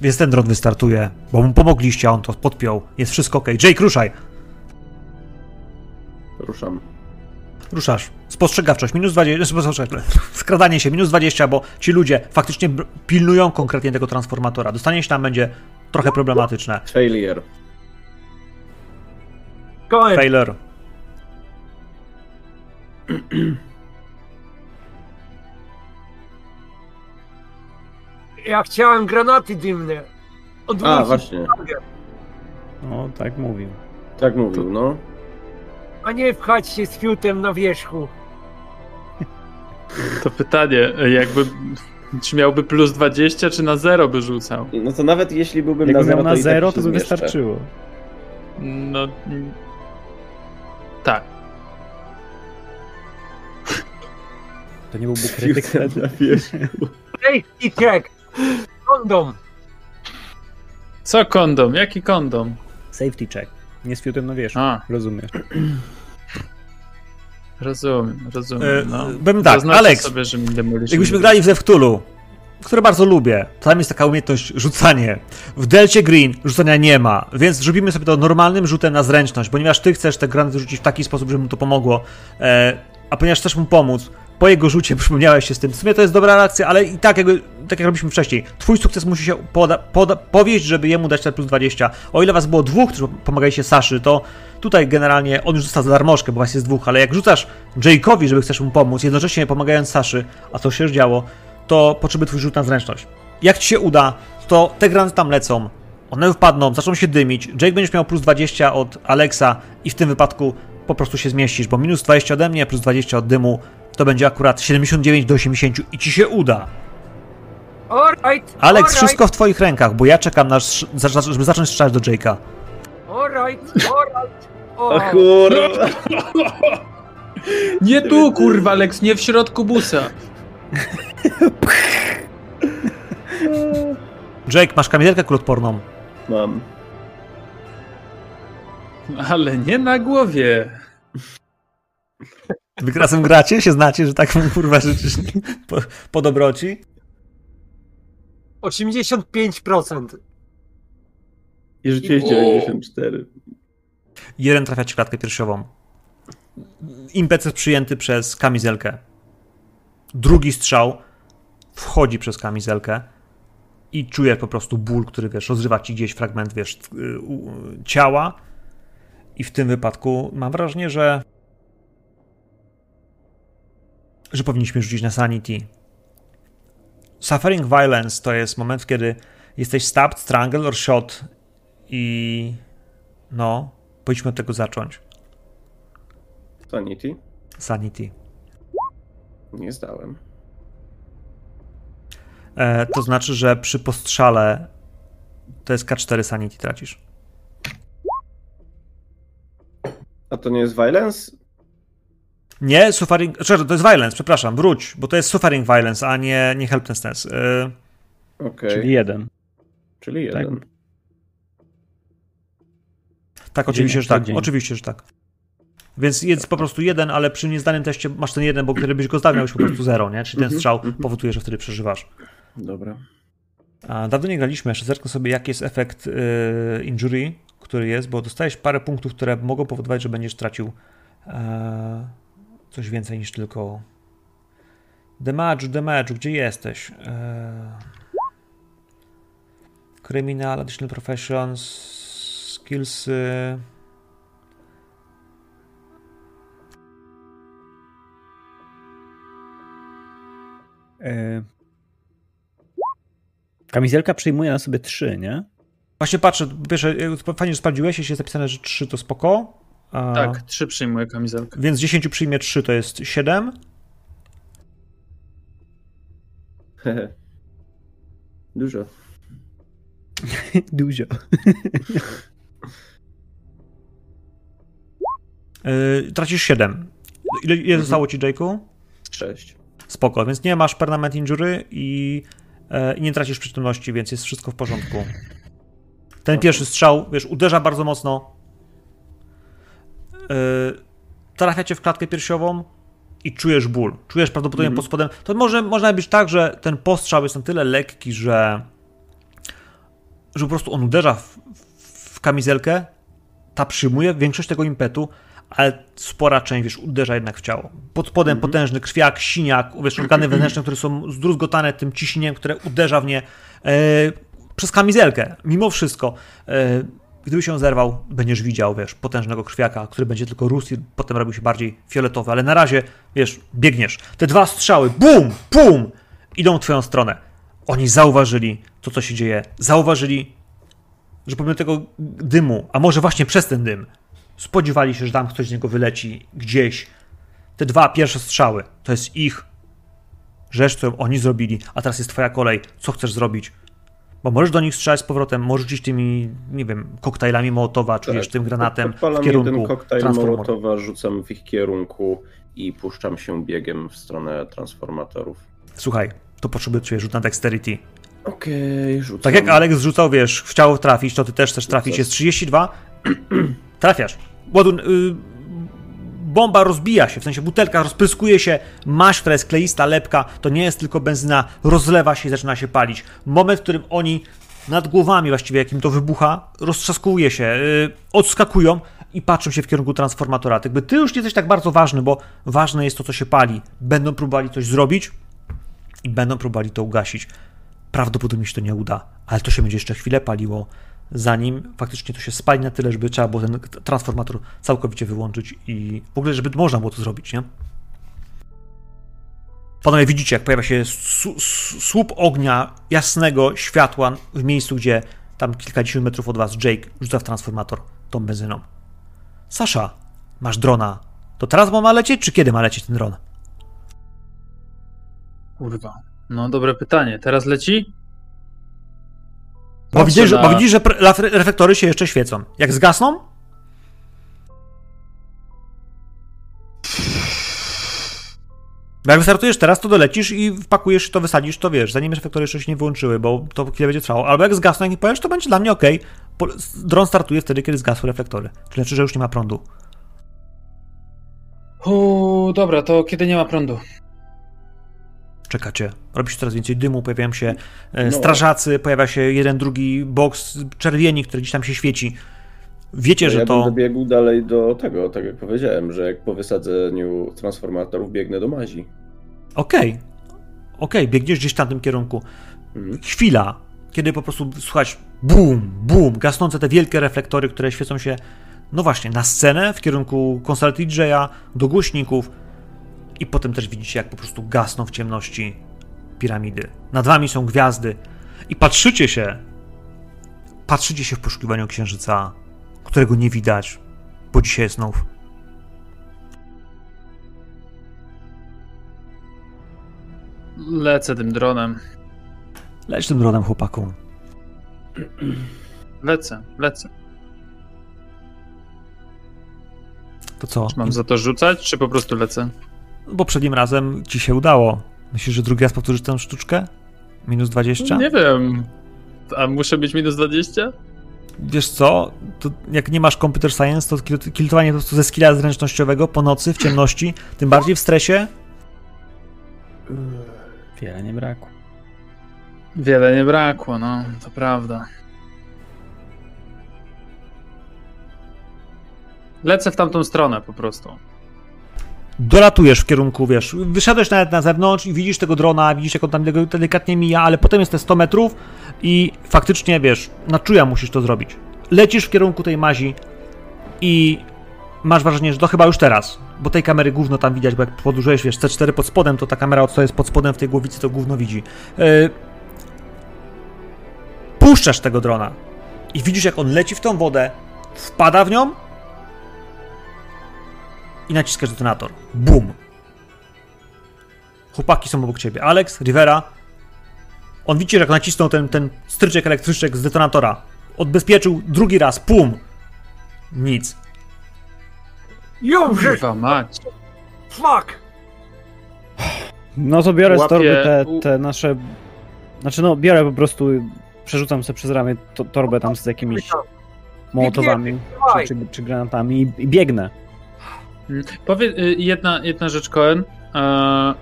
Więc ten dron wystartuje, bo mu pomogliście, a on to podpiął. Jest wszystko ok. Jake, ruszaj! Ruszam. Ruszasz. Spostrzegawczość, minus 20, spostrzegawczość. skradanie się, minus 20, bo ci ludzie faktycznie pilnują konkretnie tego transformatora. Dostanie się tam będzie trochę problematyczne. Failure. Kołem, Failure. ja chciałem granaty dymne. A, Odwrócić właśnie. uwagę, No, tak mówił. Tak mówił, no. A nie pchać się z fiutem na wierzchu. To pytanie, jakby czy miałby plus 20, czy na zero by rzucał? No to nawet jeśli byłbym Jakby na zero, miał na to, i tak zero, się to by zmieszczę. wystarczyło. No. Tak. To nie byłby krytyk wtedy? na wierzchu. Safety check! Kondom! Co kondom? Jaki kondom? Safety check. Nie z fiutem na wierzchu. A, Rozumiesz. rozumiem, rozumiem. E, No. powiem tak, Zaznaczę Alex, sobie, że Jakbyśmy grali w Zeftulu, które bardzo lubię, tam jest taka umiejętność rzucanie. W Delcie Green rzucania nie ma, więc zrobimy sobie to normalnym rzutem na zręczność, ponieważ ty chcesz te granaty rzucić w taki sposób, żeby mu to pomogło, e, a ponieważ chcesz mu pomóc, po jego rzucie przypomniałeś się z tym. W sumie to jest dobra reakcja, ale i tak jakby, tak jak robiliśmy wcześniej, twój sukces musi się poda, poda, powieść, żeby jemu dać ten plus 20. O ile was było dwóch, którzy pomagaliście Saszy, to tutaj generalnie on już został za darmożkę, bo was jest dwóch, ale jak rzucasz Jake'owi, żeby chcesz mu pomóc, jednocześnie pomagając Saszy, a to się już działo, to potrzebuje twój rzut na zręczność. Jak ci się uda, to te granaty tam lecą, one wpadną, zaczną się dymić, Jake będziesz miał plus 20 od Alexa i w tym wypadku po prostu się zmieścisz, bo minus 20 ode mnie, plus 20 od dymu, to będzie akurat 79 do 80 i ci się uda. Alright! Alex, alright, wszystko w twoich rękach, bo ja czekam, na, żeby zacząć strzelać do Jake'a. Alright, alright! O, O kurwa. Nie tu, kurwa, Lex, nie w środku busa. Jake, masz kamizelkę kulotporną. Mam. Ale nie na głowie. Wy razem gracie, się znacie, że tak kurwa życzysz po, po dobroci? 85%. I rzuciłeś 94. Jeden trafia ci w klatkę piersiową. Impet jest przyjęty przez kamizelkę. Drugi strzał wchodzi przez kamizelkę i czujesz po prostu ból, który wiesz, rozrywa ci gdzieś fragment, wiesz, y, u- ciała. I w tym wypadku mam wrażenie, że że powinniśmy rzucić na sanity. Suffering violence to jest moment, kiedy jesteś stabbed, strangled or shot i no, powinniśmy od tego zacząć. Sanity? Sanity. Nie zdałem. E, to znaczy, że przy postrzale to jest K4 Sanity tracisz. A to nie jest violence? Nie, suffering. Znaczy, to jest violence, przepraszam, wróć, bo to jest suffering violence, a nie, nie helplessness. E, Okej. Czyli jeden. Czyli jeden. tak, oczywiście, nie, że tak. dzień. Oczywiście, że tak. Więc jest po prostu jeden, ale przy niezdanym teście masz ten jeden, bo gdybyś go zdał, miałeś po prostu zero, nie? Czyli ten Mhm, strzał mhm. powoduje, że wtedy przeżywasz. Dobra. A dawno nie graliśmy, jeszcze zerknę sobie, jaki jest efekt y, injury, który jest, bo dostajesz parę punktów, które mogą powodować, że będziesz tracił e, coś więcej niż tylko damage, damage, gdzie jesteś? E, criminal, additional professions, skills. y, E... Kamizelka przyjmuje na sobie trzy, nie? Właśnie patrzę, pierwsze, fajnie, że sprawdziłeś, jeśli jest napisane, że 3 to spoko. A, Tak, trzy przyjmuję kamizelkę. Więc 10 przyjmie 3 to jest 7. Dużo. Dużo. Yy, tracisz 7. Ile, ile zostało ci, Jake'u? Sześć. Spoko, więc nie masz permanent injury i, i nie tracisz przytomności, więc jest wszystko w porządku. Ten pierwszy strzał, wiesz, uderza bardzo mocno. Yy, trafia cię w klatkę piersiową i czujesz ból. Czujesz prawdopodobnie Mhm. pod spodem. To może można być tak, że ten postrzał jest na tyle lekki, że, że po prostu on uderza w, w kamizelkę, ta przyjmuje większość tego impetu, ale spora część, wiesz, uderza jednak w ciało. Pod spodem Mhm. potężny krwiak, siniak, wiesz, organy wewnętrzne, które są zdruzgotane tym ciśnieniem, które uderza w nie e, przez kamizelkę. Mimo wszystko, e, gdyby się zerwał, będziesz widział, wiesz, potężnego krwiaka, który będzie tylko rósł i potem robił się bardziej fioletowy, ale na razie, wiesz, biegniesz. Te dwa strzały, bum, bum, idą w twoją stronę. Oni zauważyli to, co się dzieje. Zauważyli, że pomimo tego dymu, a może właśnie przez ten dym, spodziewali się, że tam ktoś z niego wyleci gdzieś. Te dwa pierwsze strzały to jest ich rzecz, którą oni zrobili, a teraz jest twoja kolej. Co chcesz zrobić? Bo możesz do nich strzelać z powrotem, możesz rzucić tymi, nie wiem, koktajlami Mołotowa, czy Tak. wiesz, tym granatem Odpalam w kierunku jeden koktajl. Mołotowa, rzucam w ich kierunku i puszczam się biegiem w stronę transformatorów. Słuchaj, to potrzebuję cię rzut na dexterity. Okej, rzucam. Tak jak Alex rzucał, wiesz, chciał trafić, to ty też chcesz trafić. Jest 32. Trafiasz. Ładun... Y, bomba rozbija się, w sensie butelka rozpryskuje się, maść, która jest kleista, lepka, to nie jest tylko benzyna, rozlewa się i zaczyna się palić. Moment, w którym oni nad głowami właściwie, jakim to wybucha, roztrzaskuje się, yy, odskakują i patrzą się w kierunku transformatora. Jakby ty już nie jesteś tak bardzo ważny, bo ważne jest to, co się pali. Będą próbowali coś zrobić i będą próbowali to ugasić. Prawdopodobnie się to nie uda, ale to się będzie jeszcze chwilę paliło, zanim faktycznie to się spali na tyle, żeby trzeba było ten transformator całkowicie wyłączyć i w ogóle, żeby można było to zrobić, nie? Panowie, widzicie, jak pojawia się słup ognia, jasnego światła w miejscu, gdzie tam kilkadziesiąt metrów od was Jake rzuca w transformator tą benzyną. Sasza, masz drona. To teraz ma lecieć, czy kiedy ma lecieć ten dron? Kurwa. No dobre pytanie. Teraz leci? Bo widzisz, że, na- bo widzisz, że reflektory się jeszcze świecą. Jak zgasną, Bo jak wystartujesz teraz, to dolecisz i wpakujesz, to wysadzisz, to wiesz, zanim reflektory jeszcze się nie wyłączyły, bo to chwilę będzie trwało. Albo jak zgasną, jak nie powiesz, to będzie dla mnie ok. Dron startuje wtedy, kiedy zgasły reflektory. Czyli znaczy, że już nie ma prądu. Uuu, dobra, to kiedy nie ma prądu? Czekacie. Robi się coraz więcej dymu, pojawiają się e, No. strażacy, pojawia się jeden, drugi boks czerwieni, który gdzieś tam się świeci. Wiecie, No że ja to... będę biegł dalej do tego, tak jak powiedziałem, że jak po wysadzeniu transformatorów biegnę do mazi. Okej. Okej, biegniesz gdzieś w tamtym kierunku. Mhm. Chwila, kiedy po prostu słychać bum, bum, gasnące te wielkie reflektory, które świecą się, no właśnie, na scenę w kierunku konsol DJ-a, do głośników i potem też widzicie, jak po prostu gasną w ciemności piramidy. Nad wami są gwiazdy i patrzycie się, patrzycie się w poszukiwaniu księżyca, którego nie widać, bo dzisiaj jest znów. Lecę tym dronem. Leć tym dronem, chłopaku. Lecę, lecę. To co? Czy mam za to rzucać, czy po prostu lecę? Poprzednim razem ci się udało. Myślisz, że drugi raz powtórzysz tę sztuczkę? Minus 20? Nie wiem. A muszę być minus 20? Wiesz co? To jak nie masz computer science, to kil- kiltowanie po prostu ze skilla zręcznościowego po nocy, w ciemności, tym bardziej w stresie. Wiele nie brakło. Wiele nie brakło, no, to prawda. Lecę w tamtą stronę po prostu. Dolatujesz w kierunku, wiesz, wyszedłeś nawet na zewnątrz i widzisz tego drona, widzisz jak on tam delikatnie mija, ale potem jest te 100 metrów i faktycznie, wiesz, na czuja musisz to zrobić. Lecisz w kierunku tej mazi i masz wrażenie, że to chyba już teraz, bo tej kamery gówno tam widać, bo jak podłużyłeś, wiesz, C4 pod spodem, to ta kamera, co jest pod spodem w tej głowicy, to gówno widzi. Yy... Puszczasz tego drona i widzisz, jak on leci w tą wodę, wpada w nią i naciskasz detonator. Bum! Chłopaki są obok ciebie. Alex, Rivera. On widzi, jak nacisnął ten, ten stryczek elektryczek z detonatora. Odbezpieczył drugi raz. Pum! Nic. Kurwa mać. fuck! No to biorę z Łapię- torby te, te nasze... Znaczy no, biorę po prostu, przerzucam sobie przez ramię to, torbę tam z jakimiś mołotowami czy, czy, czy granatami i, i biegnę. Powie, y, jedna, jedna rzecz, Cohen. E,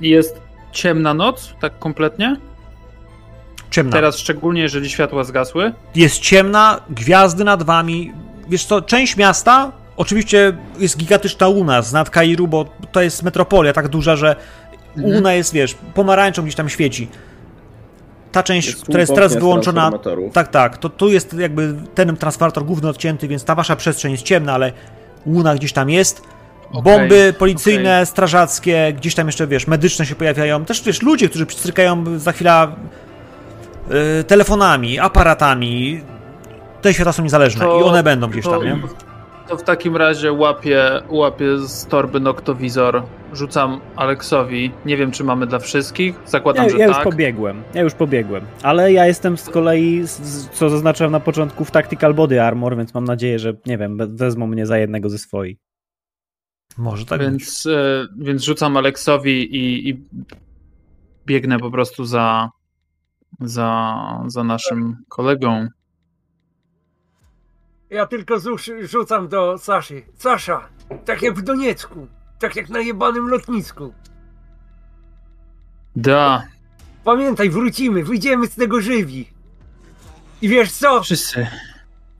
jest ciemna noc, tak kompletnie? Ciemna. Teraz szczególnie, jeżeli światła zgasły. Jest ciemna, gwiazdy nad wami. Wiesz co, część miasta oczywiście jest gigantyczna Luna z nad Kairu, bo to jest metropolia tak duża, że Mhm. Luna jest, wiesz, pomarańczą gdzieś tam świeci. Ta część, Jest która jest teraz wyłączona, tak, tak, to tu jest jakby ten transformator główny odcięty, więc ta wasza przestrzeń jest ciemna, ale Luna gdzieś tam jest. Okej, Bomby policyjne, okej. strażackie, gdzieś tam jeszcze, wiesz, medyczne się pojawiają. Też, wiesz, ludzie, którzy pstrykają za chwilę y, telefonami, aparatami. Te świata są niezależne To- i one będą gdzieś to, tam, nie? To w takim razie łapię, łapię z torby noktowizor, rzucam Aleksowi. Nie wiem, czy mamy dla wszystkich. Zakładam, Ja, że ja już tak. pobiegłem, ja już pobiegłem. Ale ja jestem z kolei, co zaznaczyłem na początku, w Tactical Body Armor, więc mam nadzieję, że, nie wiem, we- wezmą mnie za jednego ze swoich. Może tak. Więc, e, więc rzucam Aleksowi i, i biegnę po prostu za, za, za naszym kolegą. Ja tylko zusz- rzucam do Saszy. Sasza, tak jak w Doniecku. Tak jak na jebanym lotnisku. Da, Pamiętaj, wrócimy, wyjdziemy z tego żywi. I wiesz co? wszyscy.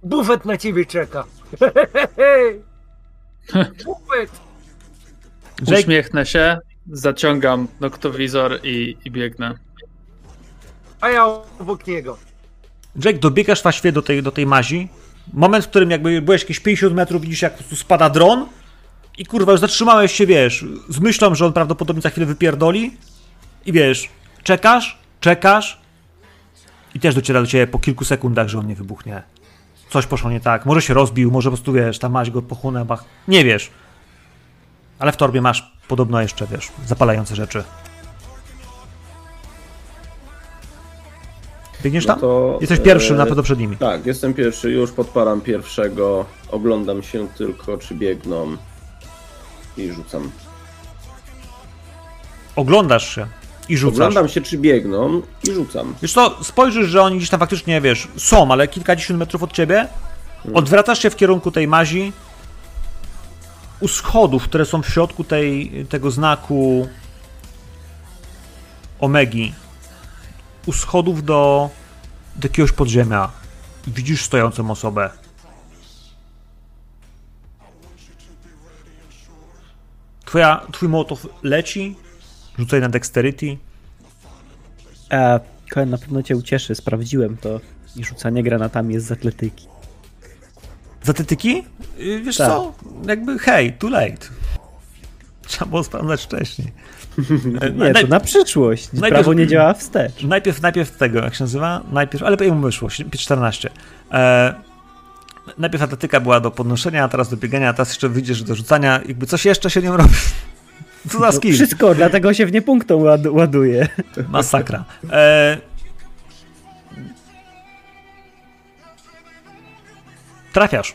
Bufet na ciebie czeka. Bufet! Uśmiechnę się, zaciągam noktowizor i, i biegnę. A ja obok niego. Jake, dobiegasz właściwie do tej, do tej mazi. Moment, w którym jakby byłeś jakieś 50 metrów, widzisz jak po prostu spada dron i kurwa już zatrzymałeś się, wiesz, z myślą, że on prawdopodobnie za chwilę wypierdoli i wiesz, czekasz, czekasz i też dociera do ciebie po kilku sekundach, że on nie wybuchnie. Coś poszło nie tak, może się rozbił, może po prostu, wiesz, ta maź go bach. nie wiesz. Ale w torbie masz podobno jeszcze, wiesz, zapalające rzeczy. Biegniesz No tam? to, Jesteś pierwszym, e, na pewno przed nimi. Tak, jestem pierwszy, już podpalam pierwszego, oglądam się tylko, czy biegną i rzucam. Oglądasz się i rzucasz. Oglądam się, czy biegną i rzucam. Wiesz co, spojrzysz, że oni gdzieś tam faktycznie, wiesz, są, ale kilkadziesiąt metrów od ciebie. Odwracasz się w kierunku tej mazi. U schodów, które są w środku tej, tego znaku Omegi. U schodów do, do jakiegoś podziemia. Widzisz stojącą osobę. Twoja, twój mołotow leci. Rzucaj na dexterity. E, Koen na pewno cię ucieszy, sprawdziłem to. I rzucanie granatami jest z atletyki. Z atletyki? Y, Wiesz Tak. co? Jakby hej, too late. Trzeba było sprawdzać wcześniej. E, Nie, to na przyszłość. najpierw- Prawo nie działa wstecz. najpierw, najpierw tego, jak się nazywa? Najpierw, ale potem mu wyszło, 14. E, najpierw atletyka była do podnoszenia, a teraz do biegania, a teraz jeszcze wyjdziesz do rzucania. Jakby coś jeszcze się nią robi. Co za No, skill? wszystko, dlatego się w nie punktą ład ładuje. Masakra. E... Trafiasz.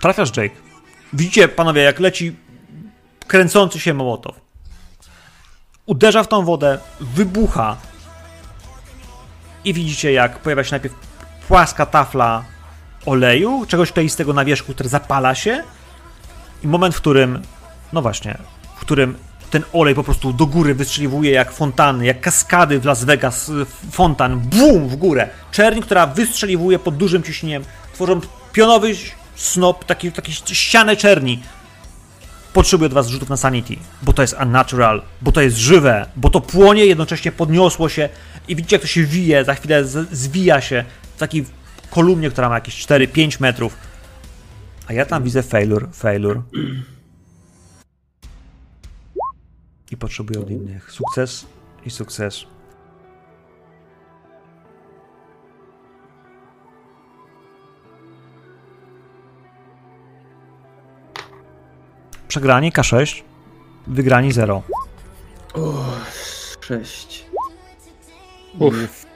Trafiasz, Jake. Widzicie, panowie, jak leci kręcący się mołotow. Uderza w tą wodę, wybucha. I widzicie, jak pojawia się najpierw płaska tafla oleju, czegoś kleistego na wierzchu, który zapala się. I moment, w którym, no właśnie, w którym ten olej po prostu do góry wystrzeliwuje jak fontany, jak kaskady w Las Vegas, fontan, bum, w górę. Czerń, która wystrzeliwuje pod dużym ciśnieniem, tworzą pionowy snop, taki, taki ścianę czerni. Potrzebuję od was rzutów na sanity, bo to jest unnatural, bo to jest żywe, bo to płonie, jednocześnie podniosło się i widzicie jak to się wije, za chwilę zwija się w takiej kolumnie, która ma jakieś 4-5 metrów. A ja tam widzę failure, failure. I potrzebuję od innych sukces i sukces. Przegrani K6, wygrani 0. Sześć. Uff.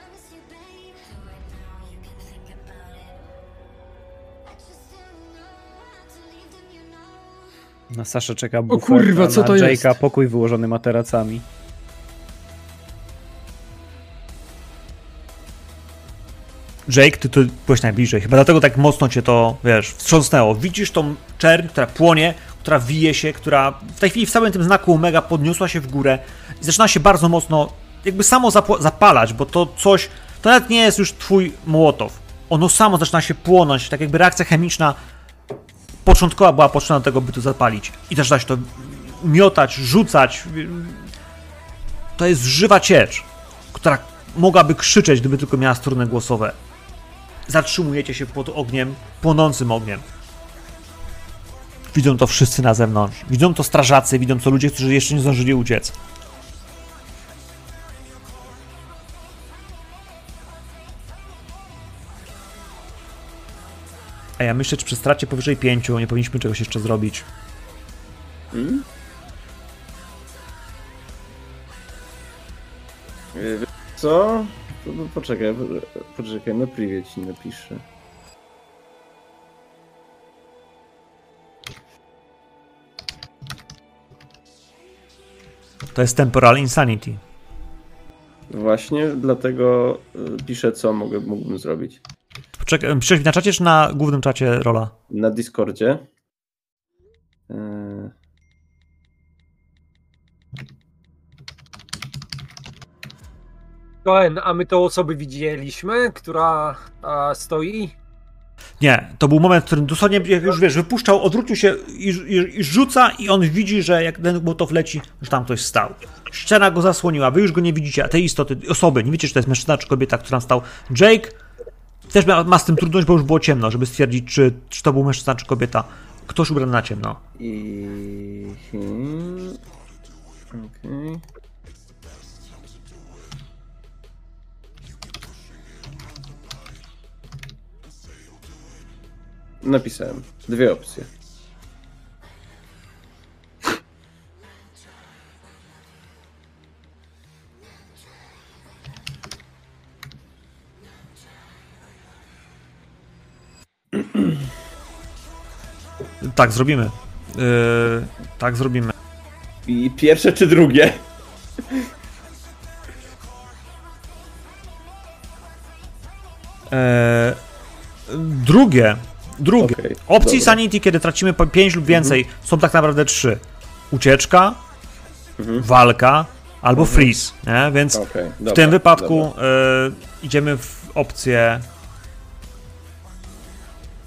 Na Saszę czeka bufet, kurwa, co na to Jake'a jest? pokój wyłożony materacami. Jake, ty tu byłeś najbliżej. Chyba dlatego tak mocno cię to, wiesz, wstrząsnęło. Widzisz tą czerń, która płonie, która wije się, która w tej chwili w całym tym znaku Omega podniosła się w górę i zaczyna się bardzo mocno jakby samo zapalać, bo to coś, to nawet nie jest już twój młotow. Ono samo zaczyna się płonąć, tak jakby reakcja chemiczna początkowa była potrzebna do tego, by to zapalić. I zaczyna się to miotać, rzucać. To jest żywa ciecz, która mogłaby krzyczeć, gdyby tylko miała struny głosowe. Zatrzymujecie się pod ogniem, płonącym ogniem. Widzą to wszyscy na zewnątrz. Widzą to strażacy, widzą to ludzie, którzy jeszcze nie zdążyli uciec. A ja myślę, czy przy stracie powyżej pięciu nie powinniśmy czegoś jeszcze zrobić. Hmm? Y, Co? Poczekaj, poczekaj, na privie ci napiszę. To jest temporal insanity. Właśnie dlatego y, piszę, co mogę, mógłbym zrobić. Poczekaj, piszesz na czacie czy na głównym czacie rola? Na Discordzie. Yy, Koen, a my tą osobę widzieliśmy, która a, stoi? Nie, to był moment, w którym dosłownie jak już wiesz, wypuszczał, odwrócił się i, i, i rzuca i on widzi, że jak ten motow leci, że tam ktoś stał. Ściana go zasłoniła, wy już go nie widzicie, a tej istoty, osoby, nie wiecie, czy to jest mężczyzna, czy kobieta, która stał. Jake też ma, ma z tym trudność, bo już było ciemno, żeby stwierdzić, czy, czy to był mężczyzna, czy kobieta. Ktoś ubrany na ciemno. I... hmm, Okej. Napisałem. Dwie opcje. Tak, zrobimy. Yy, tak, zrobimy. I pierwsze czy drugie? Eee, drugie. Drugie. Okej, Opcji dobra. Sanity, kiedy tracimy po 5 lub więcej, są tak naprawdę trzy. Ucieczka, Mhm. walka albo freeze. Nie? Więc Okej, w dobra, tym wypadku e, idziemy w opcję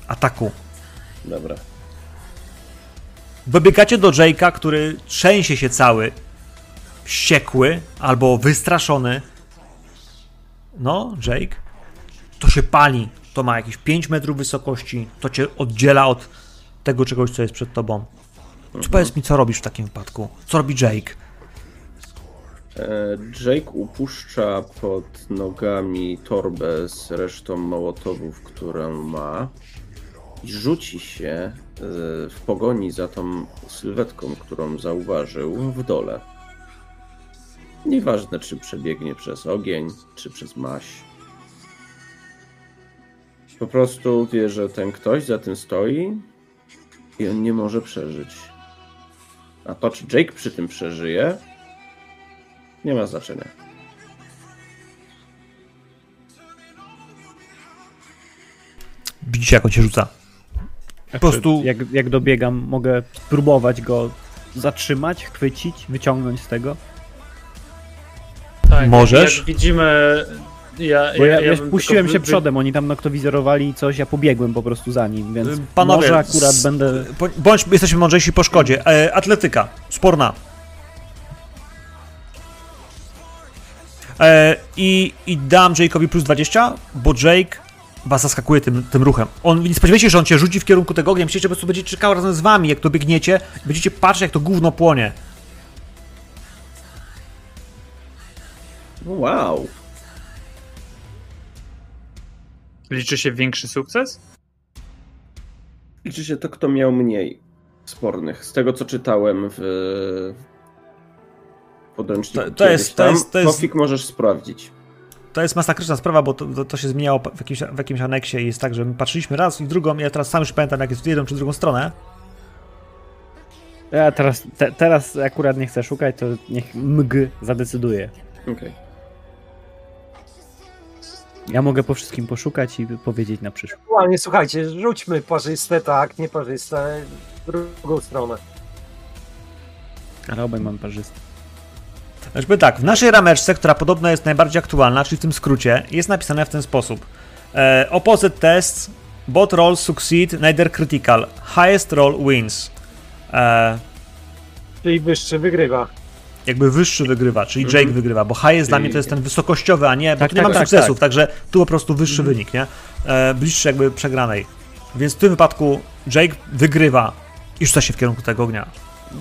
ataku. Dobra. Dobiegacie do Jake'a, który trzęsie się cały, wściekły albo wystraszony. No, Jake, to się pali. To ma jakieś 5 metrów wysokości. To cię oddziela od tego czegoś, co jest przed tobą. Czy powiedz mi, co robisz w takim wypadku? Co robi Jake? E, Jake upuszcza pod nogami torbę z resztą mołotowów, którą ma i rzuci się e, w pogoni za tą sylwetką, którą zauważył w dole. Nieważne, czy przebiegnie przez ogień, czy przez maś. Po prostu wie, że ten ktoś za tym stoi i on nie może przeżyć. A to, czy Jake przy tym przeżyje, nie ma znaczenia. Widzicie, jak on się rzuca. Po prostu Jak, jak dobiegam, mogę spróbować go zatrzymać, chwycić, wyciągnąć z tego. Tak, Możesz? Jak widzimy. Ja, Bo ja, wiesz, bym puściłem się wy- przodem, oni tam noktowizorowali coś, ja pobiegłem po prostu za nim, więc Y, Panowie, może akurat będę... bądź jesteśmy mądrzejsi po szkodzie. E, atletyka, sporna. E, i, I dam Jake'owi plus 20, bo Jake was zaskakuje tym, tym ruchem. On nie spodziewajcie się, że on cię rzuci w kierunku tego ognia. Myślicie, że po prostu będzie czekał razem z wami, jak to biegniecie. i Będziecie patrzeć, jak to gówno płonie. Wow. Liczy się większy sukces? Liczy się to, kto miał mniej spornych. Z tego, co czytałem w podręczniku. To- to jest- kiedyś to tam, jest- to jest- Tofik możesz sprawdzić. To jest masakryczna sprawa, bo to, to, się zmieniało w jakimś, w jakimś aneksie i jest tak, że my patrzyliśmy raz i drugą, ja teraz sam już pamiętam, jak jest w jedną czy drugą stronę. Ja teraz, te, teraz akurat nie chcę szukać, to niech MG zadecyduje. Okej. Ja mogę po wszystkim poszukać i powiedzieć na przyszłość. Aktualnie, słuchajcie, rzućmy parzyste, tak, nieparzyste, w drugą stronę. Ale obaj mam parzysty. Znaczy tak, w naszej rameczce, która podobno jest najbardziej aktualna, czyli w tym skrócie, jest napisane w ten sposób. E, opposite test, bot roll succeed, neither critical, highest roll wins. E, Czyli wyższy wygrywa. Jakby wyższy wygrywa, czyli Jake wygrywa, bo highest dla mnie to jest ten wysokościowy, a nie, bo Tak, tu nie tak, mamy tak, sukcesów, także tu po prostu wyższy wynik, nie? E, bliższy jakby przegranej. Więc w tym wypadku Jake wygrywa i rzuca się w kierunku tego ognia.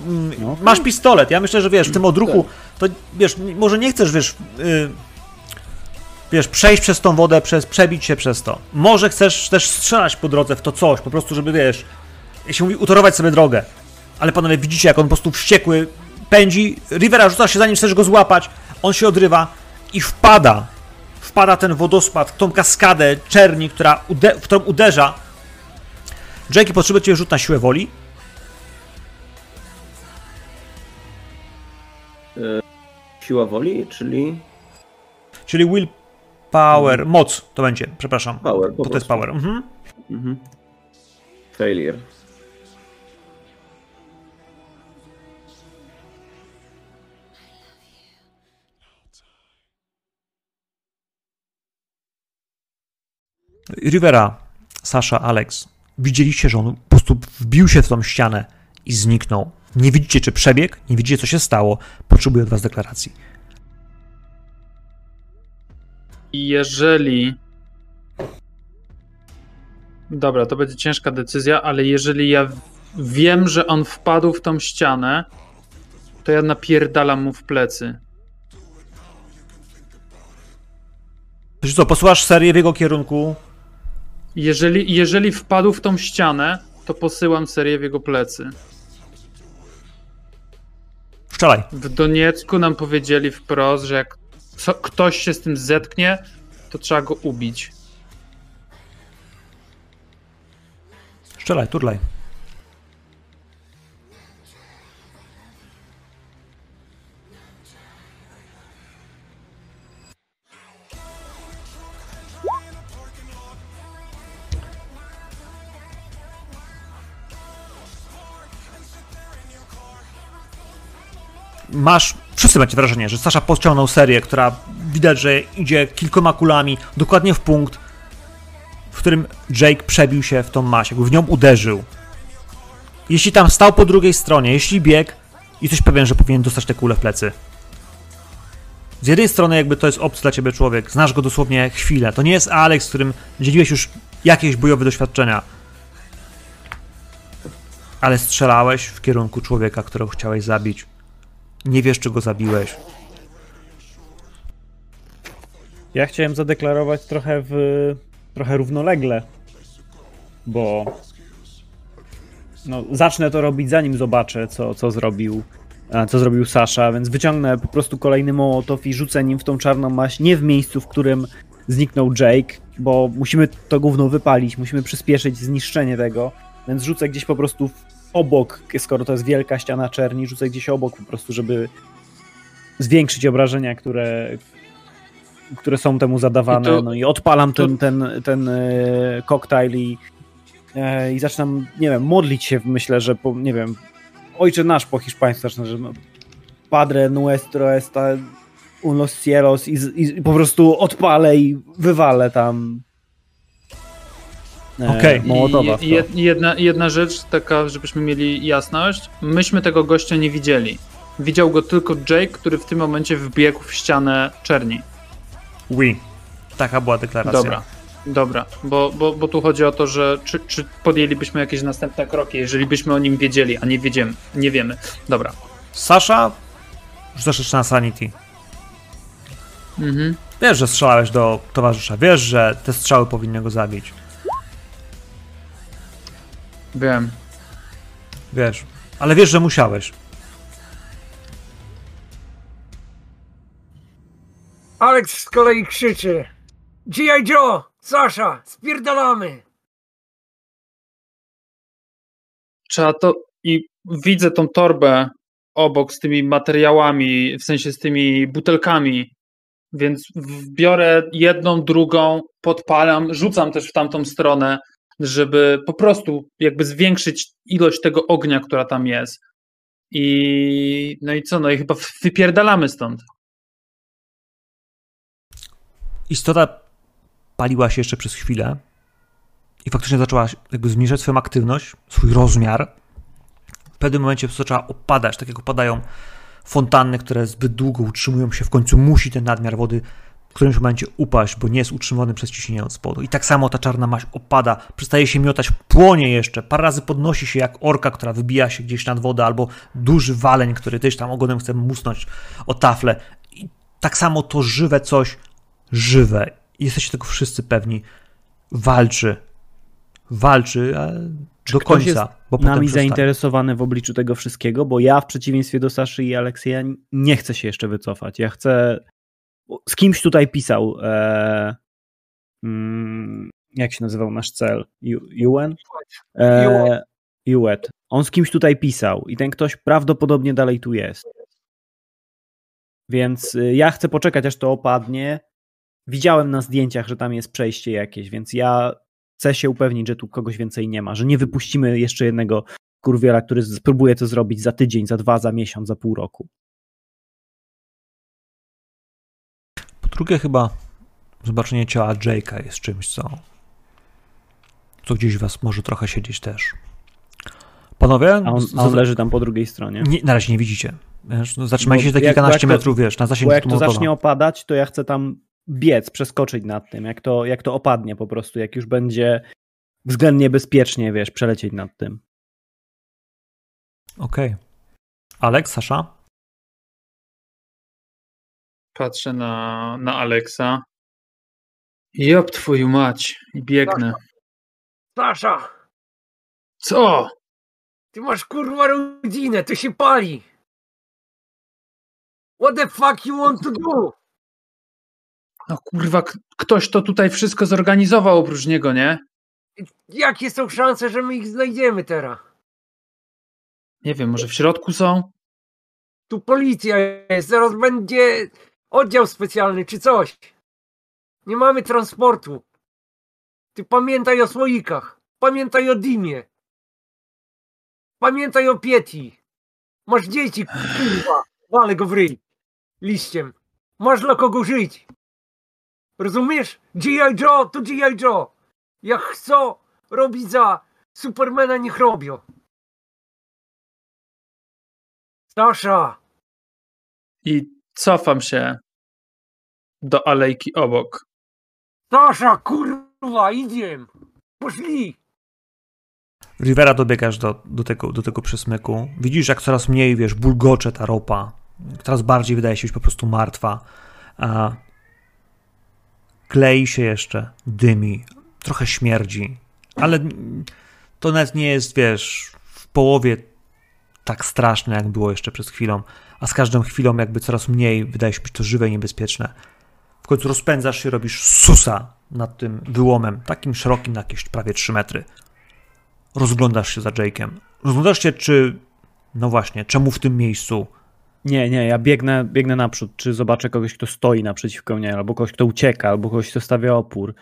Mm, No. Masz pistolet, ja myślę, że wiesz, w tym odruchu, to wiesz, może nie chcesz, wiesz, y, wiesz, przejść przez tą wodę, przez, przebić się przez to. Może chcesz też strzelać po drodze w to coś, po prostu, żeby, wiesz, jak się mówi, utorować sobie drogę. Ale panowie, widzicie, jak on po prostu wściekły pędzi, Rivera rzuca się za nim, chcesz go złapać, on się odrywa i wpada, wpada ten wodospad, tą kaskadę czerni, która ude- w którą uderza. Jackie, potrzebuje cię rzut na siłę woli. Siła woli, czyli Czyli will power, moc to będzie, przepraszam. power. po To, jest power. Mhm. Mhm. Failure. Rivera, Sasha, Alex, widzieliście, że on po prostu wbił się w tą ścianę i zniknął. Nie widzicie, czy przebiegł, nie widzicie, co się stało. Potrzebuję od was deklaracji. I jeżeli. Dobra, to będzie ciężka decyzja, ale jeżeli ja wiem, że on wpadł w tą ścianę, to ja napierdalam mu w plecy. Wiesz co, posłuchasz serię w jego kierunku, Jeżeli, jeżeli wpadł w tą ścianę, to posyłam serię w jego plecy. strzelaj. W Doniecku nam powiedzieli wprost, że jak co, ktoś się z tym zetknie, to trzeba go ubić. Strzelaj, turlaj. Masz, wszyscy macie wrażenie, że Sasza podciągnął serię, która widać, że idzie kilkoma kulami dokładnie w punkt, w którym Jake przebił się w tą jakby w nią uderzył. Jeśli tam stał po drugiej stronie, jeśli biegł, jesteś pewien, że powinien dostać tę kulę w plecy. Z jednej strony jakby to jest obcy dla ciebie człowiek, znasz go dosłownie chwilę. To nie jest Alex, z którym dzieliłeś już jakieś bojowe doświadczenia. Ale strzelałeś w kierunku człowieka, którego chciałeś zabić. Nie wiesz, czy go zabiłeś. Ja chciałem zadeklarować trochę w trochę równolegle, bo no, zacznę to robić zanim zobaczę, co, co zrobił co zrobił Sasza, więc wyciągnę po prostu kolejny mołotow i rzucę nim w tą czarną maść, nie w miejscu, w którym zniknął Jake, bo musimy to gówno wypalić, musimy przyspieszyć zniszczenie tego, więc rzucę gdzieś po prostu obok, skoro to jest wielka ściana czerni, rzucę gdzieś obok po prostu, żeby zwiększyć obrażenia, które, które są temu zadawane. I to- no i odpalam to- ten, ten, ten e, koktajl i, e, i zaczynam, nie wiem, modlić się, myślę, że po, nie wiem, ojcze nasz po hiszpańsku zacznę, że no, Padre nuestro esta un los cielos i, z- i po prostu odpalę i wywalę tam e. Mołotowa I jed- jedna, jedna rzecz taka, żebyśmy mieli jasność. Myśmy tego gościa nie widzieli. Widział go tylko Jake, który w tym momencie wbiegł w ścianę czerni. Oui. Taka była deklaracja. Dobra. Dobra, bo, bo, bo tu chodzi o to, że czy, czy podjęlibyśmy jakieś następne kroki, jeżeli byśmy o nim wiedzieli, a nie wiedziemy, nie wiemy. Dobra. Sasza, rzucasz jeszcze na sanity. Mhm. Wiesz, że strzelałeś do towarzysza. Wiesz, że te strzały powinny go zabić. Wiem. Wiesz. Ale wiesz, że musiałeś. Alex z kolei krzyczy. G.I. Joe! Sasza! Spierdalamy! Trzeba to. I widzę tą torbę obok z tymi materiałami, w sensie z tymi butelkami. Więc biorę jedną, drugą, podpalam, rzucam też w tamtą stronę, żeby po prostu jakby zwiększyć ilość tego ognia, która tam jest. I no i co? No i chyba wypierdalamy stąd. Istota paliła się jeszcze przez chwilę i faktycznie zaczęła jakby zmniejszać swoją aktywność, swój rozmiar. W pewnym momencie zaczęła opadać, tak jak opadają fontanny, które zbyt długo utrzymują się. W końcu musi ten nadmiar wody którymś momencie upaść, bo nie jest utrzymany przez ciśnienie od spodu. I tak samo ta czarna maść opada, przestaje się miotać, płonie jeszcze, parę razy podnosi się jak orka, która wybija się gdzieś nad wodę, albo duży waleń, który też tam ogonem chce musnąć o taflę. I tak samo to żywe coś, żywe, i jesteście tego wszyscy pewni, walczy. Walczy a do końca. jest bo nami przestanie. zainteresowany w obliczu tego wszystkiego, bo ja w przeciwieństwie do Saszy i Aleksja nie chcę się jeszcze wycofać. Ja chcę z kimś tutaj pisał e, mm, jak się nazywał nasz cel? Ju- UN? E. On z kimś tutaj pisał i ten ktoś prawdopodobnie dalej tu jest. Więc y, ja chcę poczekać, aż to opadnie. Widziałem na zdjęciach, że tam jest przejście jakieś, więc ja chcę się upewnić, że tu kogoś więcej nie ma, że nie wypuścimy jeszcze jednego kurwiela, który spróbuje to zrobić za tydzień, za dwa, za miesiąc, za pół roku. Drugie, chyba zobaczenie ciała Jake'a jest czymś, co, co gdzieś was może trochę siedzieć też. Panowie? A on, a on leży tam po drugiej stronie. Nie, na razie nie widzicie. Wiesz, no zatrzymajcie się za kilkanaście metrów, wiesz, na zasięgu Bo jak to zacznie opadać, to ja chcę tam biec, przeskoczyć nad tym, jak to, jak to opadnie po prostu, jak już będzie względnie bezpiecznie, wiesz, przelecieć nad tym. Okej. Okay. Aleks, Sasza? Patrzę na, na Aleksa. Job twoją mać i biegnę. Sasza! Co? Ty masz kurwa rodzinę, to się pali! What the fuck you want to do? No kurwa, ktoś to tutaj wszystko zorganizował oprócz niego, nie? Jakie są szanse, że my ich znajdziemy teraz? Nie wiem, może w środku są? Tu policja jest, zaraz będzie oddział specjalny czy coś. Nie mamy transportu. Ty pamiętaj o słoikach. Pamiętaj o Dimie. Pamiętaj o Pieti. Masz dzieci, kurwa. Wale go w ryj. Liściem. Masz dla kogo żyć. Rozumiesz? G.I. Joe to G.I. Joe. Jak chcą robić za Supermana, niech robią. Sasza! I cofam się do alejki obok. Sasza, kurwa, idziemy! Poszli! Rivera dobiegasz do, do, tego, do tego przesmyku. Widzisz, jak coraz mniej, wiesz, bulgocze ta ropa. Coraz bardziej wydaje się być po prostu martwa. A klei się jeszcze, dymi, trochę śmierdzi, ale to nawet nie jest, wiesz, w połowie tak straszne, jak było jeszcze przed chwilą, a z każdą chwilą jakby coraz mniej wydaje się być to żywe i niebezpieczne. W końcu rozpędzasz się, robisz susa nad tym wyłomem, takim szerokim na jakieś prawie 3 metry. Rozglądasz się za Jake'em. Rozglądasz się, czy, no właśnie, czemu w tym miejscu? Nie, nie, ja biegnę, biegnę naprzód, czy zobaczę kogoś, kto stoi naprzeciwko mnie, albo kogoś, kto ucieka, albo kogoś, kto stawia opór.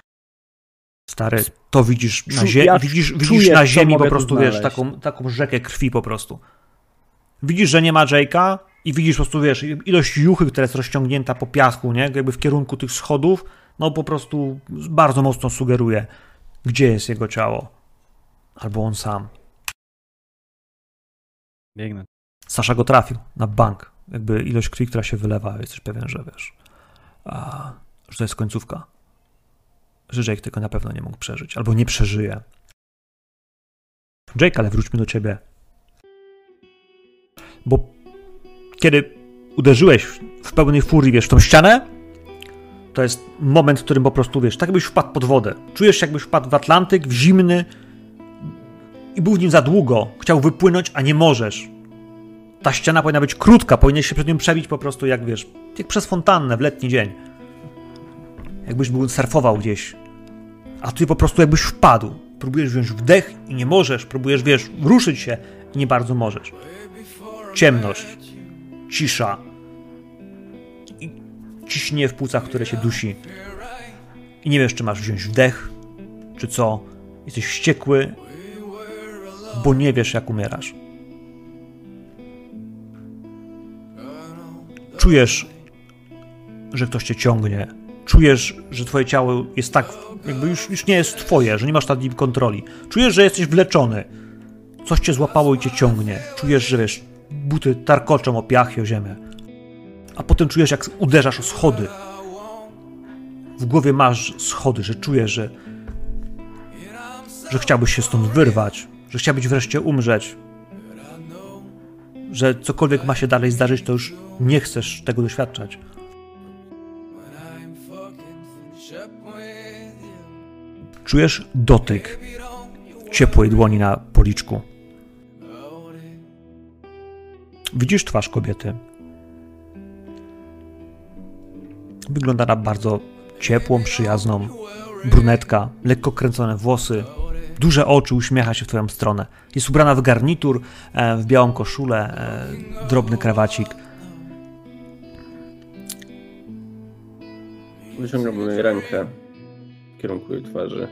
Stary, to widzisz na, zie ja widzisz, widzisz na ziemi po prostu, wiesz, taką, taką rzekę krwi po prostu. Widzisz, że nie ma Jake'a i widzisz po prostu, wiesz, ilość juchy, która jest rozciągnięta po piasku, nie? Jakby w kierunku tych schodów, no po prostu bardzo mocno sugeruje, gdzie jest jego ciało. Albo on sam. Biegnę. Sasza go trafił na bank. Jakby ilość krwi, która się wylewa, jesteś pewien, że wiesz, a, że to jest końcówka. Że Jake tego na pewno nie mógł przeżyć, albo nie przeżyje. Jake, ale wróćmy do ciebie. Bo kiedy uderzyłeś w pełnej furii, wiesz, w tą ścianę, to jest moment, w którym po prostu, wiesz, tak jakbyś wpadł pod wodę. Czujesz się jakbyś wpadł w Atlantyk, w zimny i był w nim za długo. Chciał wypłynąć, a nie możesz. Ta ściana powinna być krótka, powinieneś się przed nią przebić po prostu jak, wiesz, jak przez fontannę w letni dzień. Jakbyś był surfował gdzieś. A ty po prostu jakbyś wpadł. Próbujesz wziąć wdech i nie możesz. Próbujesz, wiesz, ruszyć się i nie bardzo możesz. Ciemność, cisza i ciśnie w płucach, które się dusi. I nie wiesz, czy masz wziąć wdech, czy co. Jesteś wściekły, bo nie wiesz, jak umierasz. Czujesz, że ktoś cię ciągnie. Czujesz, że twoje ciało jest tak, jakby już, już nie jest twoje, że nie masz nad nim kontroli. Czujesz, że jesteś wleczony. Coś cię złapało i cię ciągnie. Czujesz, że wiesz, buty tarkoczą o piach i o ziemię. A potem czujesz, jak uderzasz o schody. W głowie masz schody, że czujesz, że, że chciałbyś się stąd wyrwać, że chciałbyś wreszcie umrzeć, że cokolwiek ma się dalej zdarzyć, to już nie chcesz tego doświadczać. Czujesz dotyk ciepłej dłoni na policzku. Widzisz twarz kobiety. Wygląda na bardzo ciepłą, przyjazną. Brunetka, lekko kręcone włosy, duże oczy, uśmiecha się w twoją stronę. Jest ubrana w garnitur, e, w białą koszulę, e, drobny krawacik. Wyciągam jej rękę w kierunku jej twarzy.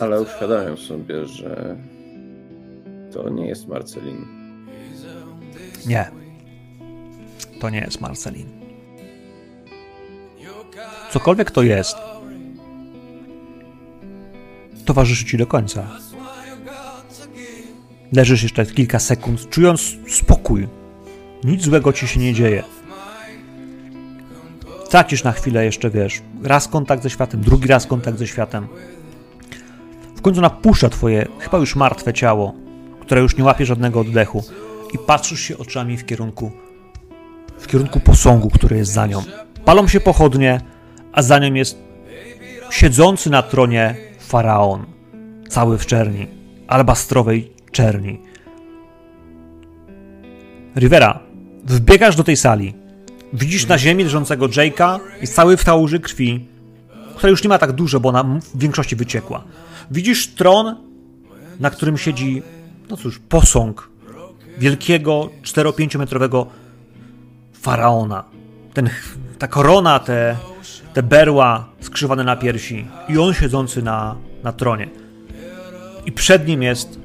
Ale uświadamiam sobie, że to nie jest Marcelin. Nie. To nie jest Marcelin. Cokolwiek to jest, towarzyszy ci do końca. Leżysz jeszcze kilka sekund, czując spokój. Nic złego ci się nie dzieje. Tracisz na chwilę jeszcze, wiesz, raz kontakt ze światem, drugi raz kontakt ze światem. W końcu napuszcza twoje, chyba już martwe ciało, które już nie łapie żadnego oddechu i patrzysz się oczami w kierunku w kierunku posągu, który jest za nią. Palą się pochodnie, a za nią jest siedzący na tronie faraon, cały w czerni, albastrowej czerni. Rivera, wbiegasz do tej sali. Widzisz na ziemi leżącego Jake'a, jest cały w kałuży krwi, która już nie ma tak dużo, bo ona w większości wyciekła. Widzisz tron, na którym siedzi, no cóż, posąg wielkiego 4-5 metrowego faraona. Ten, ta korona, te, te berła skrzywane na piersi i on siedzący na, na tronie. I przed nim jest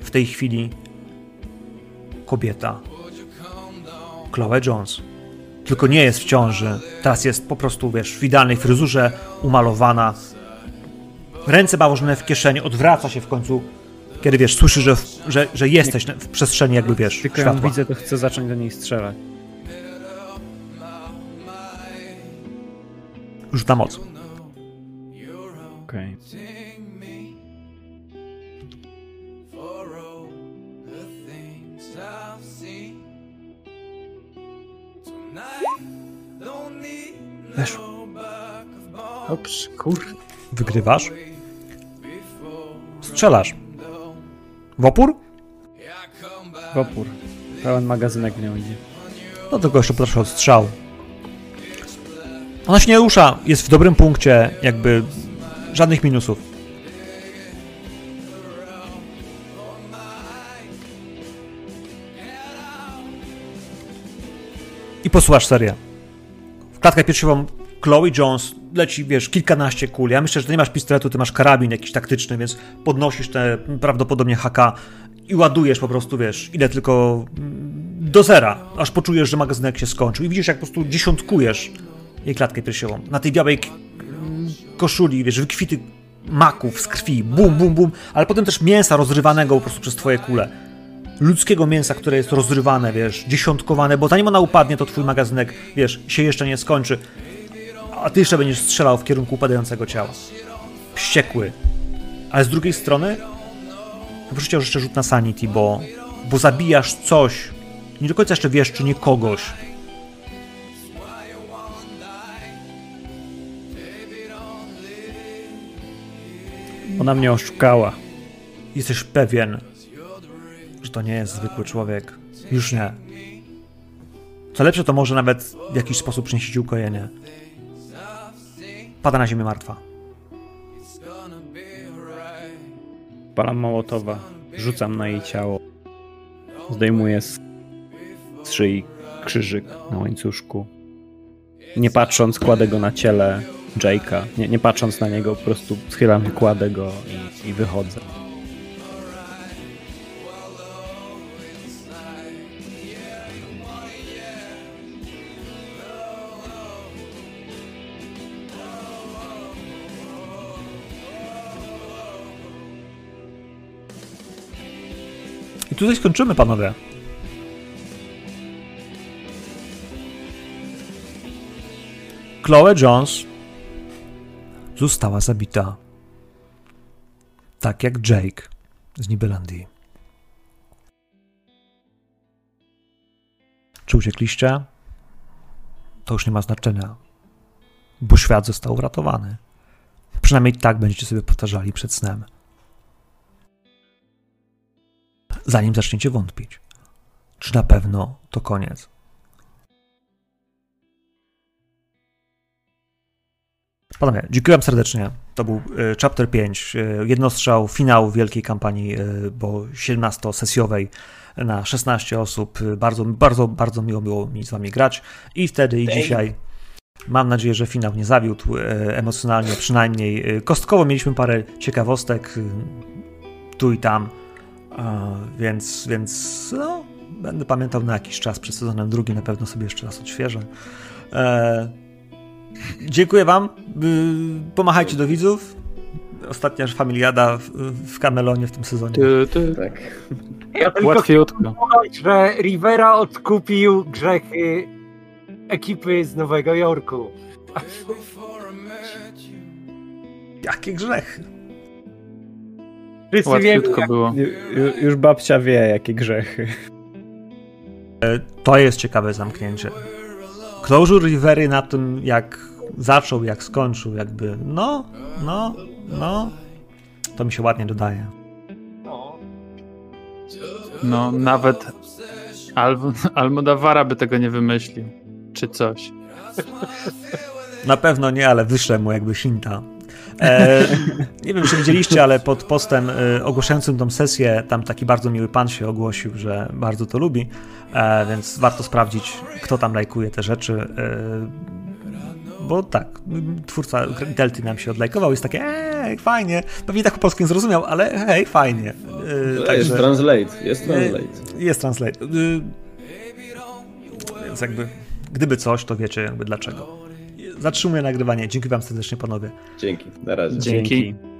w tej chwili kobieta. Chloe Jones. Tylko nie jest w ciąży. Teraz jest po prostu, wiesz, w idealnej fryzurze, umalowana. Ręce bałożone w kieszeni, odwraca się w końcu, kiedy wiesz, słyszy, że, że, że jesteś w przestrzeni, jakby wiesz, Tylko ją światła. widzę, to chcę zacząć do niej strzelać. Rzuta moc. Okej. Weszło. Dobrze, kur... Wygrywasz. Strzelasz. W opór? W opór. Pełen magazynek w nią idzie. No tylko jeszcze proszę od strzał. Ona się nie rusza, jest w dobrym punkcie, jakby żadnych minusów. I posłuchasz serię. W klatkę piersiową Chloe Jones leci, wiesz, kilkanaście kul. Ja myślę, że ty nie masz pistoletu, ty masz karabin jakiś taktyczny, więc podnosisz te prawdopodobnie HK i ładujesz po prostu, wiesz, ile tylko mm, do zera, aż poczujesz, że magazynek się skończył. I widzisz, jak po prostu dziesiątkujesz jej klatkę piersiową. Na tej białej koszuli, wiesz, wykwity maków z krwi, bum, bum, bum, ale potem też mięsa rozrywanego po prostu przez twoje kule. Ludzkiego mięsa, które jest rozrywane, wiesz, dziesiątkowane, bo zanim ona upadnie, to twój magazynek, wiesz, się jeszcze nie skończy. A ty jeszcze będziesz strzelał w kierunku upadającego ciała. Wściekły. Ale z drugiej strony, poproszę jeszcze rzut na sanity, bo, bo zabijasz coś. Nie do końca jeszcze wiesz, czy nie kogoś. Ona mnie oszukała. Jesteś pewien, że to nie jest zwykły człowiek. Już nie. Co lepsze, to może nawet w jakiś sposób przynieść ci ukojenie. Pada na ziemię martwa. Palam Mołotowa. Rzucam na jej ciało. Zdejmuję z, z szyi krzyżyk na łańcuszku. Nie patrząc, kładę go na ciele Jake'a. Nie, nie patrząc na niego, po prostu schylam kładę go i, i wychodzę. I tutaj skończymy, panowie. Chloe Jones została zabita. Tak jak Jake z Nibelandii. Czy uciekliście? To już nie ma znaczenia, bo świat został uratowany. Przynajmniej tak będziecie sobie powtarzali przed snem. Zanim zaczniecie wątpić, czy na pewno to koniec. Panowie, dziękuję serdecznie. To był e, chapter 5, e, jednostrzał, finał wielkiej kampanii, e, bo 17-sesjowej na 16 osób. Bardzo, bardzo, bardzo miło było mi z wami grać. I wtedy i dzisiaj mam nadzieję, że finał nie zawiódł emocjonalnie, przynajmniej kostkowo mieliśmy parę ciekawostek tu i tam, więc, więc no, będę pamiętał na jakiś czas przed sezonem drugim, na pewno sobie jeszcze raz odświeżę. E, Dziękuję wam. Y, Pomachajcie do widzów. Ostatnia familiada w, w Kamelonie w tym sezonie. Ty, ty. Tak. Ja Łatwiejutko. że Rivera odkupił grzechy ekipy z Nowego Jorku. Jakie grzechy. Wszyscy Łatwiutko było. Ju- ju- Już babcia wie, jakie grzechy. To jest ciekawe zamknięcie. Closure Rivery na tym, jak zaczął, jak skończył, jakby no, no, no. To mi się ładnie dodaje. no, No, nawet Al Almodavara by tego nie wymyślił. Czy coś. Na pewno nie, ale wyszle mu jakby Shinta. E, nie wiem, czy widzieliście, ale pod postem e, ogłaszającym tą sesję tam taki bardzo miły pan się ogłosił, że bardzo to lubi, e, więc warto sprawdzić, kto tam lajkuje te rzeczy. E, bo tak, twórca Delty nam się odlajkował, jest takie, ej, fajnie, pewnie tak po polsku nie zrozumiał, ale hej, fajnie. E, Jest translate, jest translate. jest translate. Więc jakby, gdyby coś, to wiecie jakby dlaczego. Zatrzymuję nagrywanie. Dziękuję wam serdecznie, panowie. Dzięki, na razie. Dzięki. Dzięki.